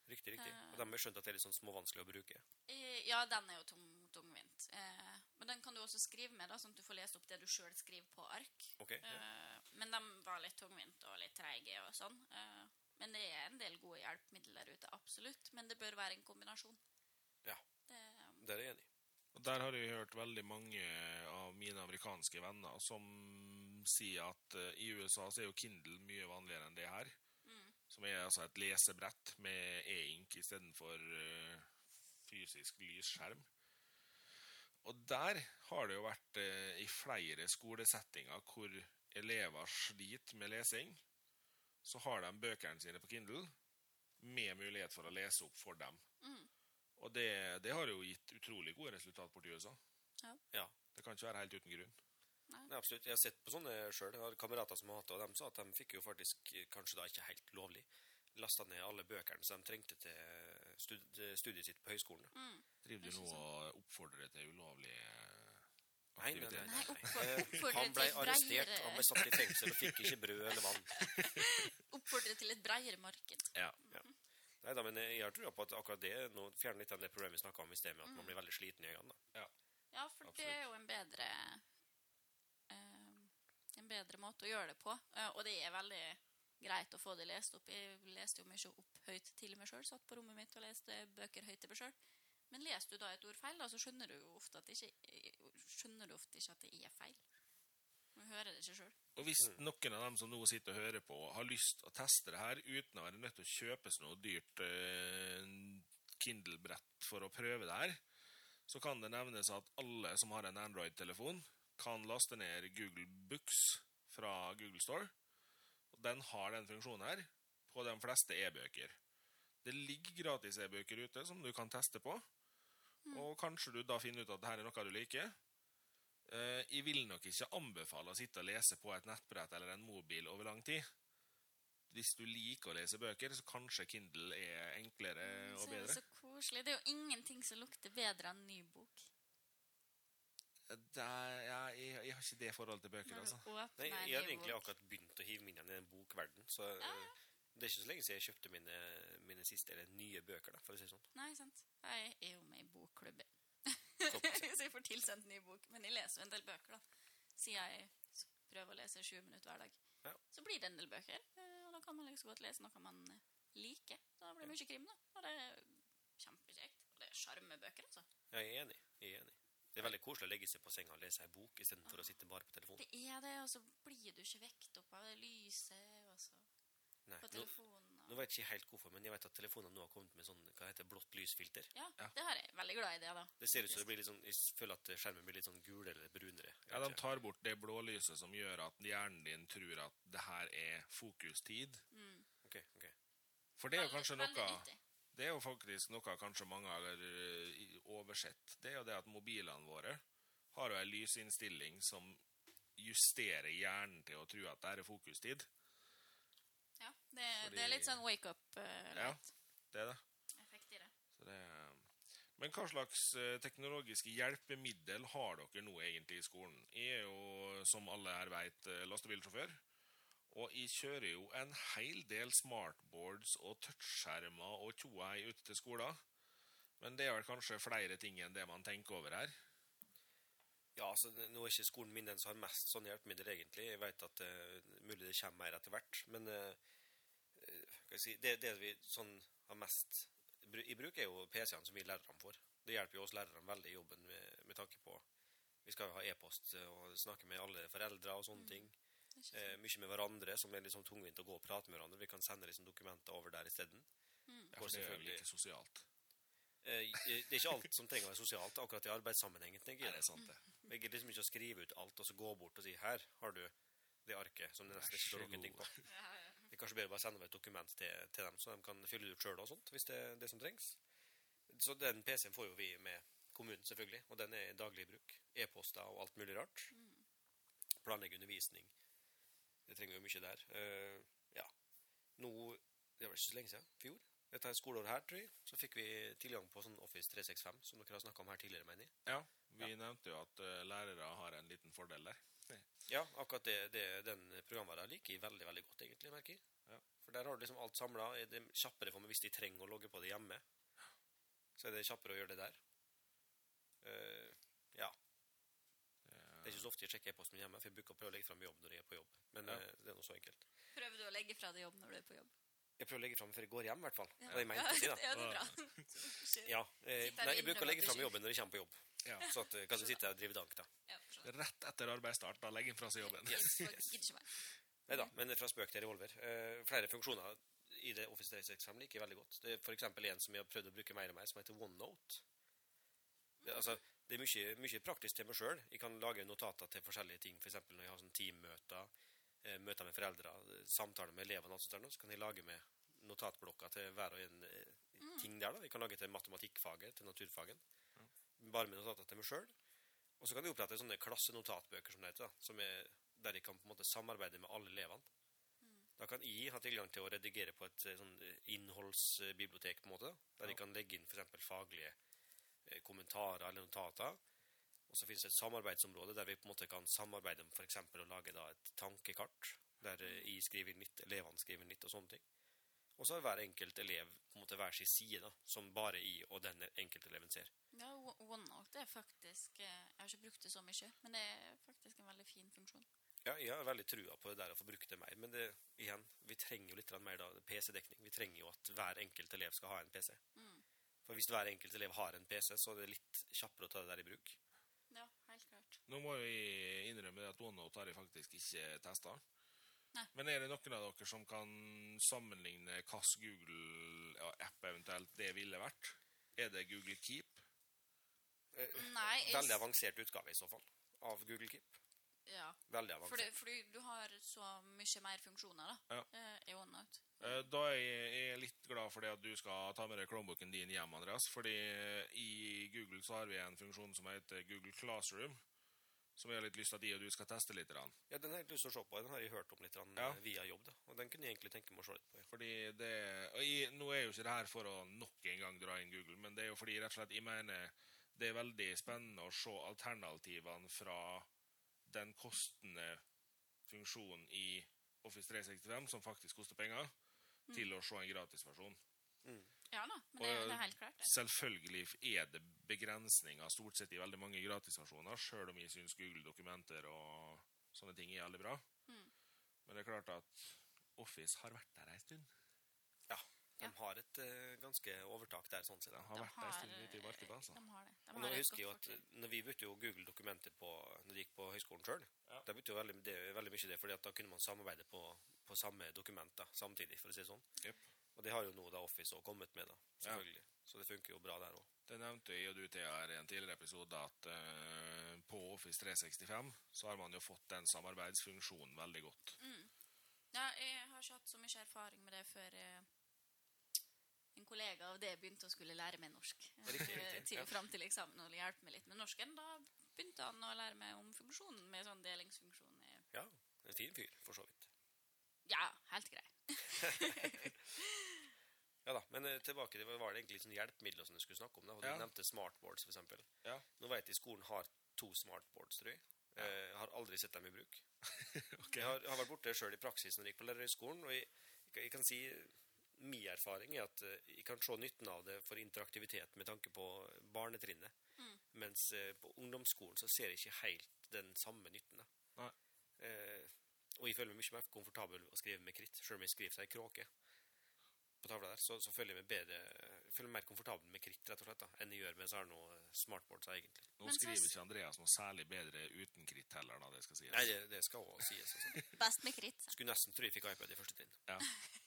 [SPEAKER 3] Riktig, riktig.
[SPEAKER 2] Eh.
[SPEAKER 3] Og de har skjønt at det er litt sånn småvanskelig å bruke.
[SPEAKER 2] Eh, Ja, den er jo tung, tungvint. Eh, men den kan du også skrive med, da, sånn at du får lest opp det du sjøl skriver på ark.
[SPEAKER 3] Ok, ja.
[SPEAKER 2] Eh, men de var litt tungvint og litt treige og sånn. Eh, men det er en del gode hjelpemidler der ute, absolutt. Men det bør være en kombinasjon.
[SPEAKER 3] Ja.
[SPEAKER 2] Det,
[SPEAKER 3] der er jeg enig.
[SPEAKER 1] Og Der har jeg hørt veldig mange av mine amerikanske venner som sier at uh, i USA så er jo Kindle mye vanligere enn det her.
[SPEAKER 2] mm,
[SPEAKER 1] Som er altså et lesebrett med e-ink istedenfor uh, fysisk lysskjerm. Og der har det jo vært uh, i flere skolesettinger hvor elever sliter med lesing. Så har de bøkene sine på Kindle med mulighet for å lese opp for dem.
[SPEAKER 2] mm.
[SPEAKER 1] Og det, det har jo gitt utrolig gode resultat borti USA.
[SPEAKER 3] Ja,
[SPEAKER 1] Det kan ikke være helt uten grunn.
[SPEAKER 3] Nei, absolutt. Jeg har sett på sånne sjøl. Jeg har kamerater som har hatt det, og de sa at de fikk jo faktisk, eh, kanskje da ikke helt lovlig, lasta ned alle bøkene som de trengte til stud studiet sitt på høyskolen.
[SPEAKER 2] Mm.
[SPEAKER 1] Driver
[SPEAKER 2] er
[SPEAKER 1] du nå
[SPEAKER 2] ikke
[SPEAKER 1] og oppfordrer til ulovlig eh,
[SPEAKER 3] Nei, nei, nei.
[SPEAKER 1] aktivitet?
[SPEAKER 2] Nei,
[SPEAKER 3] nei.
[SPEAKER 2] oppfordrer-
[SPEAKER 3] Eh, Han ble arrestert, han ble satt i fengsel og fikk ikke brød eller vann.
[SPEAKER 2] Oppfordre til et bredere marked.
[SPEAKER 1] Ja.
[SPEAKER 3] Nei da, men jeg har trua på at akkurat det nå fjerner litt av det problemet vi snakka om i sted, med at man blir veldig sliten i øynene. da.
[SPEAKER 2] Ja, for det er jo en bedre En bedre måte å gjøre det på. Eh, og det er veldig greit å få det lest opp. Jeg leste jo mye opp høyt til meg sjøl. Satt på rommet mitt og leste bøker høyt til meg sjøl. Men leser du da et ord feil, da, så skjønner du jo ofte at det ikke, skjønner du ofte ikke at det er feil. Du hører det ikke sjøl.
[SPEAKER 1] Og hvis noen av dem som nå sitter og hører på, har lyst til å teste det her uten å være nødt til å kjøpe seg noe dyrt eh, Kindle-brett for å prøve det her, så kan det nevnes at alle som har en Android-telefon, kan laste ned Google Books fra Google Store. Den har den funksjonen her på de fleste e-bøker. Det ligger gratis e-bøker ute som du kan teste på. Og kanskje du da finner ut at det her er noe du liker. Eh, jeg vil nok ikke anbefale å sitte og lese på et nettbrett eller en mobil over lang tid. Hvis du liker å lese bøker, så kanskje Kindle er enklere og bedre.
[SPEAKER 2] Så er det så koselig. Det er jo ingenting som lukter bedre enn ny bok.
[SPEAKER 1] Det er, ja, jeg, jeg har ikke det forholdet til bøker, altså.
[SPEAKER 3] Nei, jeg har egentlig akkurat begynt å hive mine i den bokverden, så eh, det er ikke så lenge siden jeg kjøpte mine, mine siste, eller nye bøker, da, for å si det sånn.
[SPEAKER 2] Nei, sant. Jeg er jo med i bokklubben. Så jeg får tilsendt ny bok. Men jeg leser jo en del bøker, da. Siden jeg prøver å lese sju minutter hver dag.
[SPEAKER 3] Ja.
[SPEAKER 2] Så blir det en del bøker. eh, Og da kan man liksom godt lese noe man eh, liker. Da blir det mye krim, da. Og det er kjempekjekt. Og det er sjarmebøker, altså.
[SPEAKER 3] Ja, jeg er enig. Jeg er enig. Det er veldig koselig å legge seg på senga og lese ei bok istedenfor å sitte bare på telefonen.
[SPEAKER 2] Det er det, og så blir du ikke vekt opp av det lyset og så
[SPEAKER 3] Nei,
[SPEAKER 2] på telefonen.
[SPEAKER 3] nå
[SPEAKER 2] nå,
[SPEAKER 3] vet jeg ikke helt hvorfor, men jeg vet at telefonene nå har kommet med sånn hva heter blått lysfilter.
[SPEAKER 2] Ja,
[SPEAKER 1] Ja.
[SPEAKER 2] det har jeg veldig glad i det, da.
[SPEAKER 3] Det ser ut som det blir litt sånn, jeg føler at skjermen blir litt sånn gul eller brunere.
[SPEAKER 1] Ja, De tar bort det blå lyset som gjør at hjernen din tror at det her er fokustid.
[SPEAKER 2] Mm.
[SPEAKER 3] Ok, ok.
[SPEAKER 1] For det er jo kanskje
[SPEAKER 2] veldig
[SPEAKER 1] noe
[SPEAKER 2] nyttig.
[SPEAKER 1] Det er jo faktisk noe kanskje mange har eh, oversett. Det er jo det at mobilene våre har jo en lysinnstilling som justerer hjernen til å tro at det er fokustid.
[SPEAKER 2] Ja, det, det er litt sånn wake up.
[SPEAKER 1] Uh, Ja, det er det.
[SPEAKER 2] i det.
[SPEAKER 1] Så det er... Men hva slags eh, teknologiske hjelpemiddel har dere nå egentlig i skolen? Jeg er jo, som alle her eh, lastebilsjåfør. Og jeg kjører jo en hel del smartboards og touchskjermer og tjoei ute til skolen. Men det er vel kanskje flere ting enn det man tenker over her.
[SPEAKER 3] Ja, altså, nå er ikke skolen min den som har mest sånne hjelpemidler, egentlig. Jeg vet at uh, mulig det kommer mer etter hvert, men skal jeg si, det, det vi sånn har mest i bruk, er jo PC-ene som vi lærerne får. Det hjelper jo oss lærerne veldig i jobben med, med tanke på Vi skal jo ha e-post og snakke med alle foreldre og sånne ting. Eh, mye med hverandre, som er liksom tungvint å gå og prate med hverandre. Vi kan sende liksom dokumenter over der isteden.
[SPEAKER 2] Mm.
[SPEAKER 1] Ja, for det er jo
[SPEAKER 3] selvfølgelig-
[SPEAKER 1] like sosialt.
[SPEAKER 3] Eh, det er ikke alt som trenger å være sosialt, akkurat i arbeidssammenhengen. tenker
[SPEAKER 1] Er det sant, det?
[SPEAKER 3] Jeg gidder liksom ikke å skrive ut alt og så gå bort og si her har du det arket som det nesten ikke står noen ting på.
[SPEAKER 2] Ja, ja.
[SPEAKER 3] Det er kanskje bedre bare sende over et dokument til, til dem, så de kan fylle det ut sjøl og sånt, hvis det er det som trengs. Så den PC-en får jo vi med kommunen, selvfølgelig, og den er i daglig bruk. E-poster og alt mulig rart. Planlegge undervisning. Det trenger jo mye der. Uh, ja. Nå Det var ikke så lenge siden. Fjor. Dette skoleåret her, tror jeg. Så fikk vi tilgang på sånn Office 365, som dere har snakka om her tidligere, mener jeg.
[SPEAKER 1] Ja, vi nevnte jo at uh, lærere har en liten fordel der.
[SPEAKER 3] Ja, akkurat det, det, den programvaren liker jeg veldig veldig godt, egentlig. merker jeg.
[SPEAKER 1] Ja.
[SPEAKER 3] For der har du liksom alt samla. Det er kjappere for meg hvis de trenger å logge på det hjemme. Så er det kjappere å gjøre det der. Uh, ja. Det er ikke så ofte jeg sjekker e-posten min hjemme, for jeg bruker å prøve å legge fram jobb når jeg er på jobb. Men
[SPEAKER 1] Ja.
[SPEAKER 3] eh, det er noe så enkelt.
[SPEAKER 2] Prøver du å legge fra deg jobb når du er på jobb?
[SPEAKER 3] Jeg prøver å legge fram før jeg går hjem, i hvert fall.
[SPEAKER 2] Ja.
[SPEAKER 3] Det er å si, da.
[SPEAKER 2] ja, det er bra.
[SPEAKER 3] Ja, eh, nei, jeg bruker å legge
[SPEAKER 2] på
[SPEAKER 3] fram jobben når jeg kommer på jobb.
[SPEAKER 1] Ja.
[SPEAKER 3] Så at jeg kan sitte her og drive dank, da.
[SPEAKER 2] Ja.
[SPEAKER 1] Rett etter arbeidsstart, da legger en fra seg jobben.
[SPEAKER 3] Yes.
[SPEAKER 2] yes.
[SPEAKER 3] Nei da, men fra spøk til revolver. Eh, flere funksjoner i det Office 365 liker jeg veldig godt. Det er eksempel en som jeg har prøvd å bruke mer og mer, som heter OneNote. Det, altså, det er mye, mye praktisk til meg sjøl. Jeg kan lage notater til forskjellige ting, f.eks. For når jeg har sånn teammøter, eh, møter med foreldre, samtaler med elevene, sånt så kan jeg lage med notatblokker til hver og en eh, ting der. da. Jeg kan lage til matematikkfaget, til naturfagen. Bare med notater til meg sjøl. Og så kan jeg opprette sånne klassenotatbøker som det heter, da, som er, der jeg kan på en måte samarbeide med alle elevene. Da kan jeg ha tilgang til å redigere på et eh, sånn innholdsbibliotek, på en måte, der
[SPEAKER 1] Ja.
[SPEAKER 3] jeg kan legge inn f.eks. faglige kommentarer eller notater. Og så finnes det et samarbeidsområde der vi på en måte kan samarbeide om f.eks. å lage da et tankekart, der I jeg skriver nytt, elevene skriver nytt og sånne ting. Og så har hver enkelt elev på en måte hver sin side, da, som bare jeg og den enkelte eleven ser.
[SPEAKER 2] Ja, OneNote er faktisk eh, Jeg har ikke brukt det så mye, men det er faktisk en veldig fin funksjon.
[SPEAKER 3] Ja, jeg har veldig trua på det der å få brukt det mer, men det, igjen, vi trenger jo litt mer PC-dekning. Vi trenger jo at hver enkelt elev skal ha en PC.
[SPEAKER 2] Mm.
[SPEAKER 3] For hvis hver enkelt elev har en PC, så er det litt kjappere å ta det der i bruk.
[SPEAKER 2] Ja, helt klart.
[SPEAKER 1] Nå må jeg innrømme at OneNote har jeg faktisk ikke testa. Men er det noen av dere som kan sammenligne hvilken Google-app eventuelt det ville vært? Er det Google Keep?
[SPEAKER 2] Nei, jeg,
[SPEAKER 3] Veldig avansert utgave i så fall, av Google Keep.
[SPEAKER 2] Ja.
[SPEAKER 3] Veldig avansert.
[SPEAKER 2] fordi du har så mye mer funksjoner, da.
[SPEAKER 1] Ja.
[SPEAKER 2] eh, I OneNote.
[SPEAKER 1] Eh, Da er jeg litt glad for det at du skal ta med deg Chromebooken din hjem, Andreas. Fordi eh, i Google så har vi en funksjon som heter Google Classroom. Som jeg har litt lyst til at de og du skal teste litt.
[SPEAKER 3] Ja, Den har jeg lyst til å se på. Den har jeg hørt om litt
[SPEAKER 1] Ja.
[SPEAKER 3] via jobb. da. Og Den kunne jeg egentlig tenke meg å se litt på. Ja.
[SPEAKER 1] Fordi det og jeg, Nå er jo ikke det her for å nok en gang dra inn Google, men det er jo fordi rett og slett jeg mener det er veldig spennende å se alternativene fra den kostende funksjonen i Office 365, som faktisk koster penger, til å se en gratisversjon.
[SPEAKER 2] Ja da, men det,
[SPEAKER 1] Og-
[SPEAKER 2] det er helt klart. det.
[SPEAKER 1] Selvfølgelig er det begrensninger stort sett i veldig mange gratisversjoner, sjøl om jeg syns Google-dokumenter og sånne ting er veldig bra.
[SPEAKER 2] Mm.
[SPEAKER 1] Men det er klart at Office har vært der ei stund.
[SPEAKER 3] Ja, De
[SPEAKER 2] Ja.
[SPEAKER 3] har et uh, ganske overtak der, sånn sett.
[SPEAKER 1] De har
[SPEAKER 2] De
[SPEAKER 1] vært der en stund ute i markedet, altså.
[SPEAKER 2] De har det. De
[SPEAKER 3] Og nå husker jeg jo at når vi brukte jo Google dokumenter på, når de gikk på høyskolen sjøl,
[SPEAKER 1] Ja.
[SPEAKER 3] da brukte jo veldig, det er veldig mye det, fordi at da kunne man samarbeide på, på samme dokumenter samtidig, for å si det sånn.
[SPEAKER 1] Yep.
[SPEAKER 3] Og det har jo nå da Office også kommet med, da, selvfølgelig. Så det funker jo bra der òg.
[SPEAKER 1] Det nevnte jeg og du, Thea, i en tidligere episode, at uh, på Office 365 så har man jo fått den samarbeidsfunksjonen veldig godt.
[SPEAKER 2] Mm. Ja, jeg har ikke hatt så mye erfaring med det før eh, en kollega av det begynte å skulle lære meg norsk.
[SPEAKER 3] Riktig,
[SPEAKER 2] Eh,
[SPEAKER 3] riktig,
[SPEAKER 2] til,
[SPEAKER 3] ja.
[SPEAKER 2] Fram til eksamen og hjelpe meg litt med norsken. Da begynte han å lære meg om funksjonen med sånn delingsfunksjon.
[SPEAKER 3] Ja, en fin fyr, for så vidt.
[SPEAKER 2] Ja, helt grei.
[SPEAKER 3] Ja da, men eh, tilbake, til var, det egentlig sånn hjelpemidler som du skulle snakke om. da, og Du
[SPEAKER 1] Ja.
[SPEAKER 3] nevnte smartboards, for eksempel.
[SPEAKER 1] Ja.
[SPEAKER 3] Nå vet jeg skolen har to smartboards, tror jeg. Ja. Jeg har aldri sett dem i bruk.
[SPEAKER 1] Ok.
[SPEAKER 3] Jeg har, har vært borte sjøl i praksis når jeg gikk på lærerhøgskolen, og jeg, jeg, jeg kan si min erfaring er at eh, jeg kan se nytten av det for interaktivitet med tanke på barnetrinnet.
[SPEAKER 2] Mm.
[SPEAKER 3] Mens eh, på ungdomsskolen så ser jeg ikke helt den samme nytten. da. Eh, og jeg føler meg mye mer komfortabel å skrive med kritt, sjøl om jeg skriver seg kråke på tavla der, så, så føler jeg meg bedre jeg føler meg mer komfortabel med kritt rett og slett da, enn jeg gjør med så er det noe smartboards egentlig.
[SPEAKER 1] Nå skriver ikke Andreas noe særlig bedre uten kritt heller, da, det skal sies.
[SPEAKER 3] Nei, det, det skal også sies. Altså.
[SPEAKER 2] Best med kritt.
[SPEAKER 3] Skulle nesten tro jeg fikk iPad i første trinn.
[SPEAKER 1] Ja.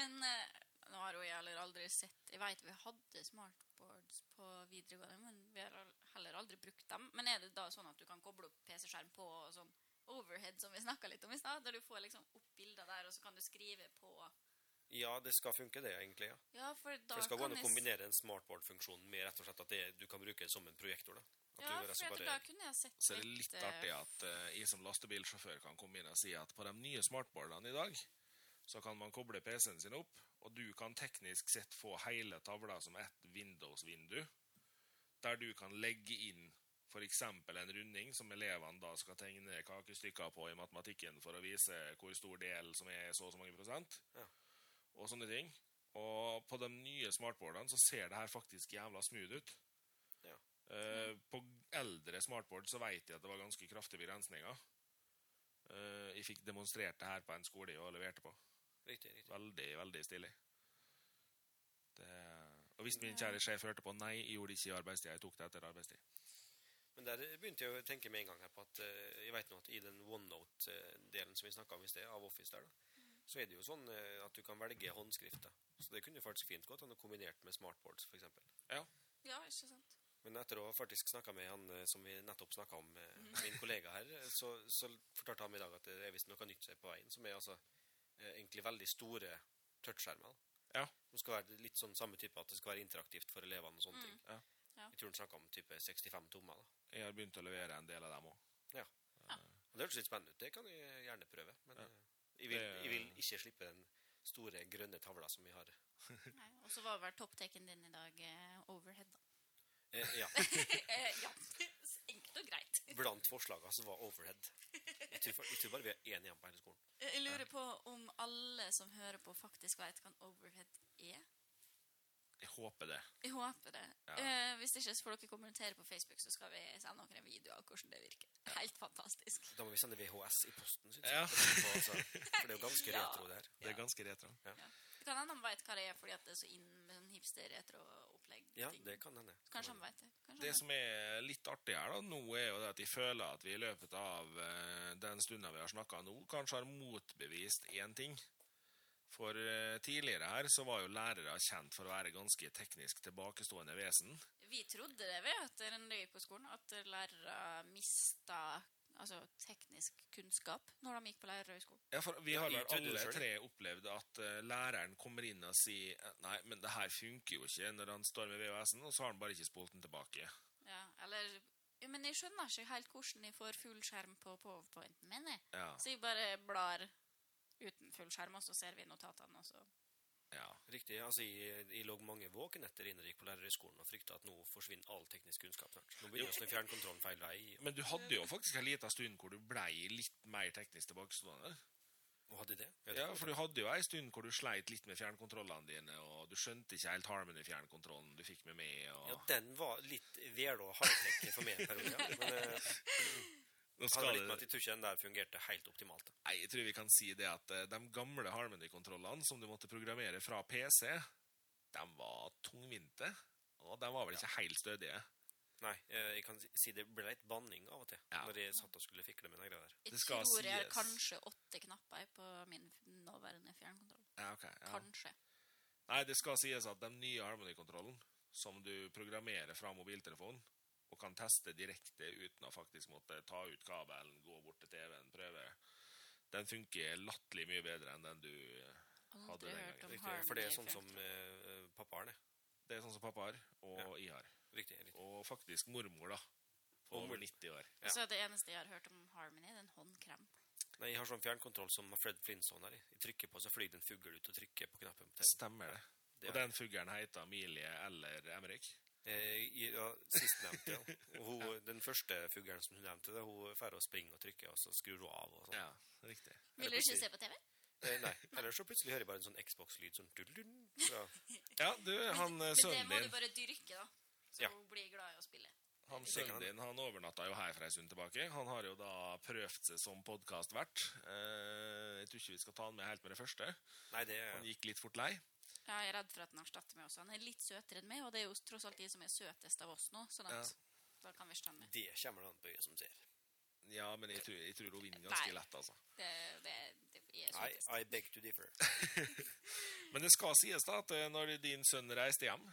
[SPEAKER 2] Men eh, nå har jo jeg heller aldri sett Jeg vet vi hadde smartboards på videregående, men vi har heller aldri brukt dem. Men er det da sånn at du kan koble opp PC-skjerm på og sånn overhead, som vi snakka litt om i stad, der du får liksom opp bilder der, og så kan du skrive på
[SPEAKER 3] Ja, det skal funke det, egentlig. ja.
[SPEAKER 2] Ja, for da
[SPEAKER 3] For det skal gå an å kombinere en smartboard-funksjon med rett og slett at det, du kan bruke det som en projektor. da. At
[SPEAKER 2] Ja,
[SPEAKER 3] du
[SPEAKER 2] for
[SPEAKER 3] bare-
[SPEAKER 2] da kunne jeg sett
[SPEAKER 1] Så er det litt
[SPEAKER 2] eh,
[SPEAKER 1] artig at uh, jeg som lastebilsjåfør kan komme inn og si at på de nye smartboardene i dag, så kan man koble PC-en sin opp, og du kan teknisk sett få hele tavla som et Windows-vindu, der du kan legge inn eksempel en runding som elevene da skal tegne kakestykker på i matematikken for å vise hvor stor del som er så og så mange prosent,
[SPEAKER 3] Ja.
[SPEAKER 1] og sånne ting. Og på de nye smartboardene så ser det her faktisk jævla smooth ut.
[SPEAKER 3] Ja.
[SPEAKER 1] Eh, på eldre smartboard så vet jeg at det var ganske kraftige begrensninger. Eh, jeg fikk demonstrert det her på en skole jeg leverte på.
[SPEAKER 3] Riktig, riktig.
[SPEAKER 1] Veldig, veldig stilig. Det... Og hvis min kjære sjef hørte på nei, jeg gjorde det ikke i arbeidstid, jeg tok det etter arbeidstid.
[SPEAKER 3] Men der begynte jeg å tenke med en gang her på at eh, jeg vet nå at i den OneNote-delen som vi snakka om i sted, av Office der, da, så er det jo sånn eh, at du kan velge håndskrift. Så det kunne jo faktisk fint gått an å kombinert med smartboards, f.eks.
[SPEAKER 2] Ja, ja, ikke sant?
[SPEAKER 3] Men etter å ha faktisk snakka med han eh, som vi nettopp snakka om, min kollega her, så, så fortalte han i dag at det er visst noe nytt som er på veien, som er altså egentlig veldig store touchskjermer.
[SPEAKER 1] Ja.
[SPEAKER 3] Som skal være litt sånn samme type, at det skal være interaktivt for elevene og sånne ting.
[SPEAKER 1] Ja.
[SPEAKER 2] Ja.
[SPEAKER 3] Jeg tror han snakka om type 65 tommer. da.
[SPEAKER 1] Jeg har begynt å levere en del av dem òg.
[SPEAKER 3] Ja.
[SPEAKER 2] Ja.
[SPEAKER 3] Det hørtes litt spennende ut. Det kan jeg gjerne prøve. Men
[SPEAKER 1] Ja.
[SPEAKER 3] eh, jeg, vil, jeg vil ikke slippe den store grønne tavla som vi har.
[SPEAKER 2] Nei. Og så var vel topptaken din i dag eh, overhead, da.
[SPEAKER 3] Eh, ja.
[SPEAKER 2] eh, ja. Enkelt og greit.
[SPEAKER 3] Blant forslagene så var overhead. Jeg tror, jeg tror bare vi er enige om på hele skolen.
[SPEAKER 2] Jeg lurer på om alle som hører på, faktisk vet hva en overhead er.
[SPEAKER 1] Jeg håper det.
[SPEAKER 2] Jeg håper det.
[SPEAKER 1] Ja.
[SPEAKER 2] Eh, hvis ikke så får dere kommentere på Facebook, så skal vi sende dere en video av hvordan det virker. Helt fantastisk.
[SPEAKER 3] Da må vi sende VHS i posten, syns
[SPEAKER 1] Ja.
[SPEAKER 3] jeg. Altså. For det er jo ganske
[SPEAKER 2] Ja.
[SPEAKER 3] retro, det her.
[SPEAKER 1] Det er ganske retro.
[SPEAKER 2] Ja. Det kan hende han vet hva det er fordi at det er så inn med sånn hipster-retro-opplegg.
[SPEAKER 3] Ja, det kan hende.
[SPEAKER 2] Kanskje han vet det. Kanskje
[SPEAKER 1] Det som er litt artig her da, nå er jo det at jeg føler at vi i løpet av eh, den stunden vi har snakket nå, kanskje har motbevist én ting. For eh, tidligere her så var jo lærere kjent for å være ganske teknisk tilbakestående vesen.
[SPEAKER 2] Vi trodde det vi, etter en løy på skolen, at lærere mista altså teknisk kunnskap når de gikk på lærerhøgskolen.
[SPEAKER 1] Ja, for vi har vel alle tre opplevd at eh, læreren kommer inn og sier Nei, men det her funker jo ikke når han står med VHS-en, og så har han bare ikke spolt den tilbake.
[SPEAKER 2] Ja, eller Jo, Men jeg skjønner ikke helt hvordan jeg får full skjerm på powerpointen min.
[SPEAKER 1] Ja,
[SPEAKER 2] Så jeg bare blar uten full skjerm, og så ser vi notatene. og så...
[SPEAKER 1] ja.
[SPEAKER 3] Riktig. altså Jeg, jeg lå mange våkenetter inn og gikk på lærerhøgskolen og frykta at nå forsvinner all teknisk kunnskap snart. Nå begynner vi å fjernkontrollen feil vei.
[SPEAKER 1] Men du hadde jo faktisk en liten stund hvor du blei litt mer teknisk tilbakestående.
[SPEAKER 3] Og hadde det? Ja, det
[SPEAKER 1] Ja,
[SPEAKER 3] kan
[SPEAKER 1] for du hadde jo ei stund hvor du sleit litt med fjernkontrollene dine, og du skjønte ikke helt Harmony-fjernkontrollen du fikk med meg, og
[SPEAKER 3] Ja, den var litt vel og high-tech for meg en periode. Ja. Men eh,
[SPEAKER 1] Nå skal
[SPEAKER 3] litt med at jeg tror ikke den der fungerte helt optimalt.
[SPEAKER 1] Nei, jeg tror vi kan si det at eh, de gamle Harmony-kontrollene som du måtte programmere fra PC, de var tungvinte, og de var vel ikke helt stødige.
[SPEAKER 3] Nei, eh, jeg kan si- det ble litt banning av og til
[SPEAKER 1] Ja.
[SPEAKER 3] når jeg satt og skulle fikle med den greia der.
[SPEAKER 2] Jeg
[SPEAKER 1] Det skal
[SPEAKER 2] tror jeg har kanskje åtte knapper på min nåværende fjernkontroll.
[SPEAKER 1] Ja, okay, Ja.
[SPEAKER 2] Kanskje.
[SPEAKER 1] Nei, det skal sies at den nye Harmony-kontrollen, som du programmerer fra mobiltelefonen, og kan teste direkte uten å faktisk måtte ta ut kabelen, gå bort til TV-en, prøve, den funker latterlig mye bedre enn den du eh, Hadde den gangen.
[SPEAKER 3] Riktig, for det er sånn som eh, pappa har det.
[SPEAKER 1] Det er sånn som pappa har, og jeg har.
[SPEAKER 3] Riktig. riktig.
[SPEAKER 1] Og faktisk mormor, da. På over 90 år.
[SPEAKER 3] Ja.
[SPEAKER 2] Så det eneste jeg har hørt om Harmony, det er en håndkrem.
[SPEAKER 3] Nei, jeg har sånn fjernkontroll som Fred Flintstone her. Jeg trykker på, så flyr det en fugl ut og trykker på knappen. på
[SPEAKER 1] Stemmer det.
[SPEAKER 3] Det
[SPEAKER 1] Og den fuglen heter Amelie eller Emrik.
[SPEAKER 3] Eh, i- ja, sistnevnte. ja. Hun, ja. den første fuglen som hun nevnte, det, hun drar og springer og trykker, og så skrur hun av. og sånn.
[SPEAKER 1] Ja, riktig.
[SPEAKER 2] Vil du ikke se på TV?
[SPEAKER 3] Eh, nei, eller så plutselig hører jeg bare en sånn Xbox-lyd sånn dudlun, fra
[SPEAKER 1] Ja, du, han eh,
[SPEAKER 2] Men det må du bare dyrke, da. Så
[SPEAKER 3] Ja.
[SPEAKER 2] hun blir glad i å spille.
[SPEAKER 1] Han sønnen din han overnatta jo her for ei stund tilbake. Han har jo da prøvd seg som podkastvert. Eh, jeg tror ikke vi skal ta han med helt med det første.
[SPEAKER 3] Nei, det
[SPEAKER 1] Han gikk litt fort lei.
[SPEAKER 2] Jeg er redd for at han erstatter meg også. Han er litt søtere enn meg, og det er jo tross alt de som er søtest av oss nå, sånn at
[SPEAKER 1] Ja.
[SPEAKER 2] da kan vi stemme.
[SPEAKER 3] det kommer det an på øyet som ser.
[SPEAKER 1] Ja, men jeg tror, jeg tror hun vinner ganske
[SPEAKER 2] Nei.
[SPEAKER 1] lett, altså.
[SPEAKER 2] Det, det, det er
[SPEAKER 3] I. I beg to differ.
[SPEAKER 1] Men det skal sies da at eh, når din sønn reiste hjem,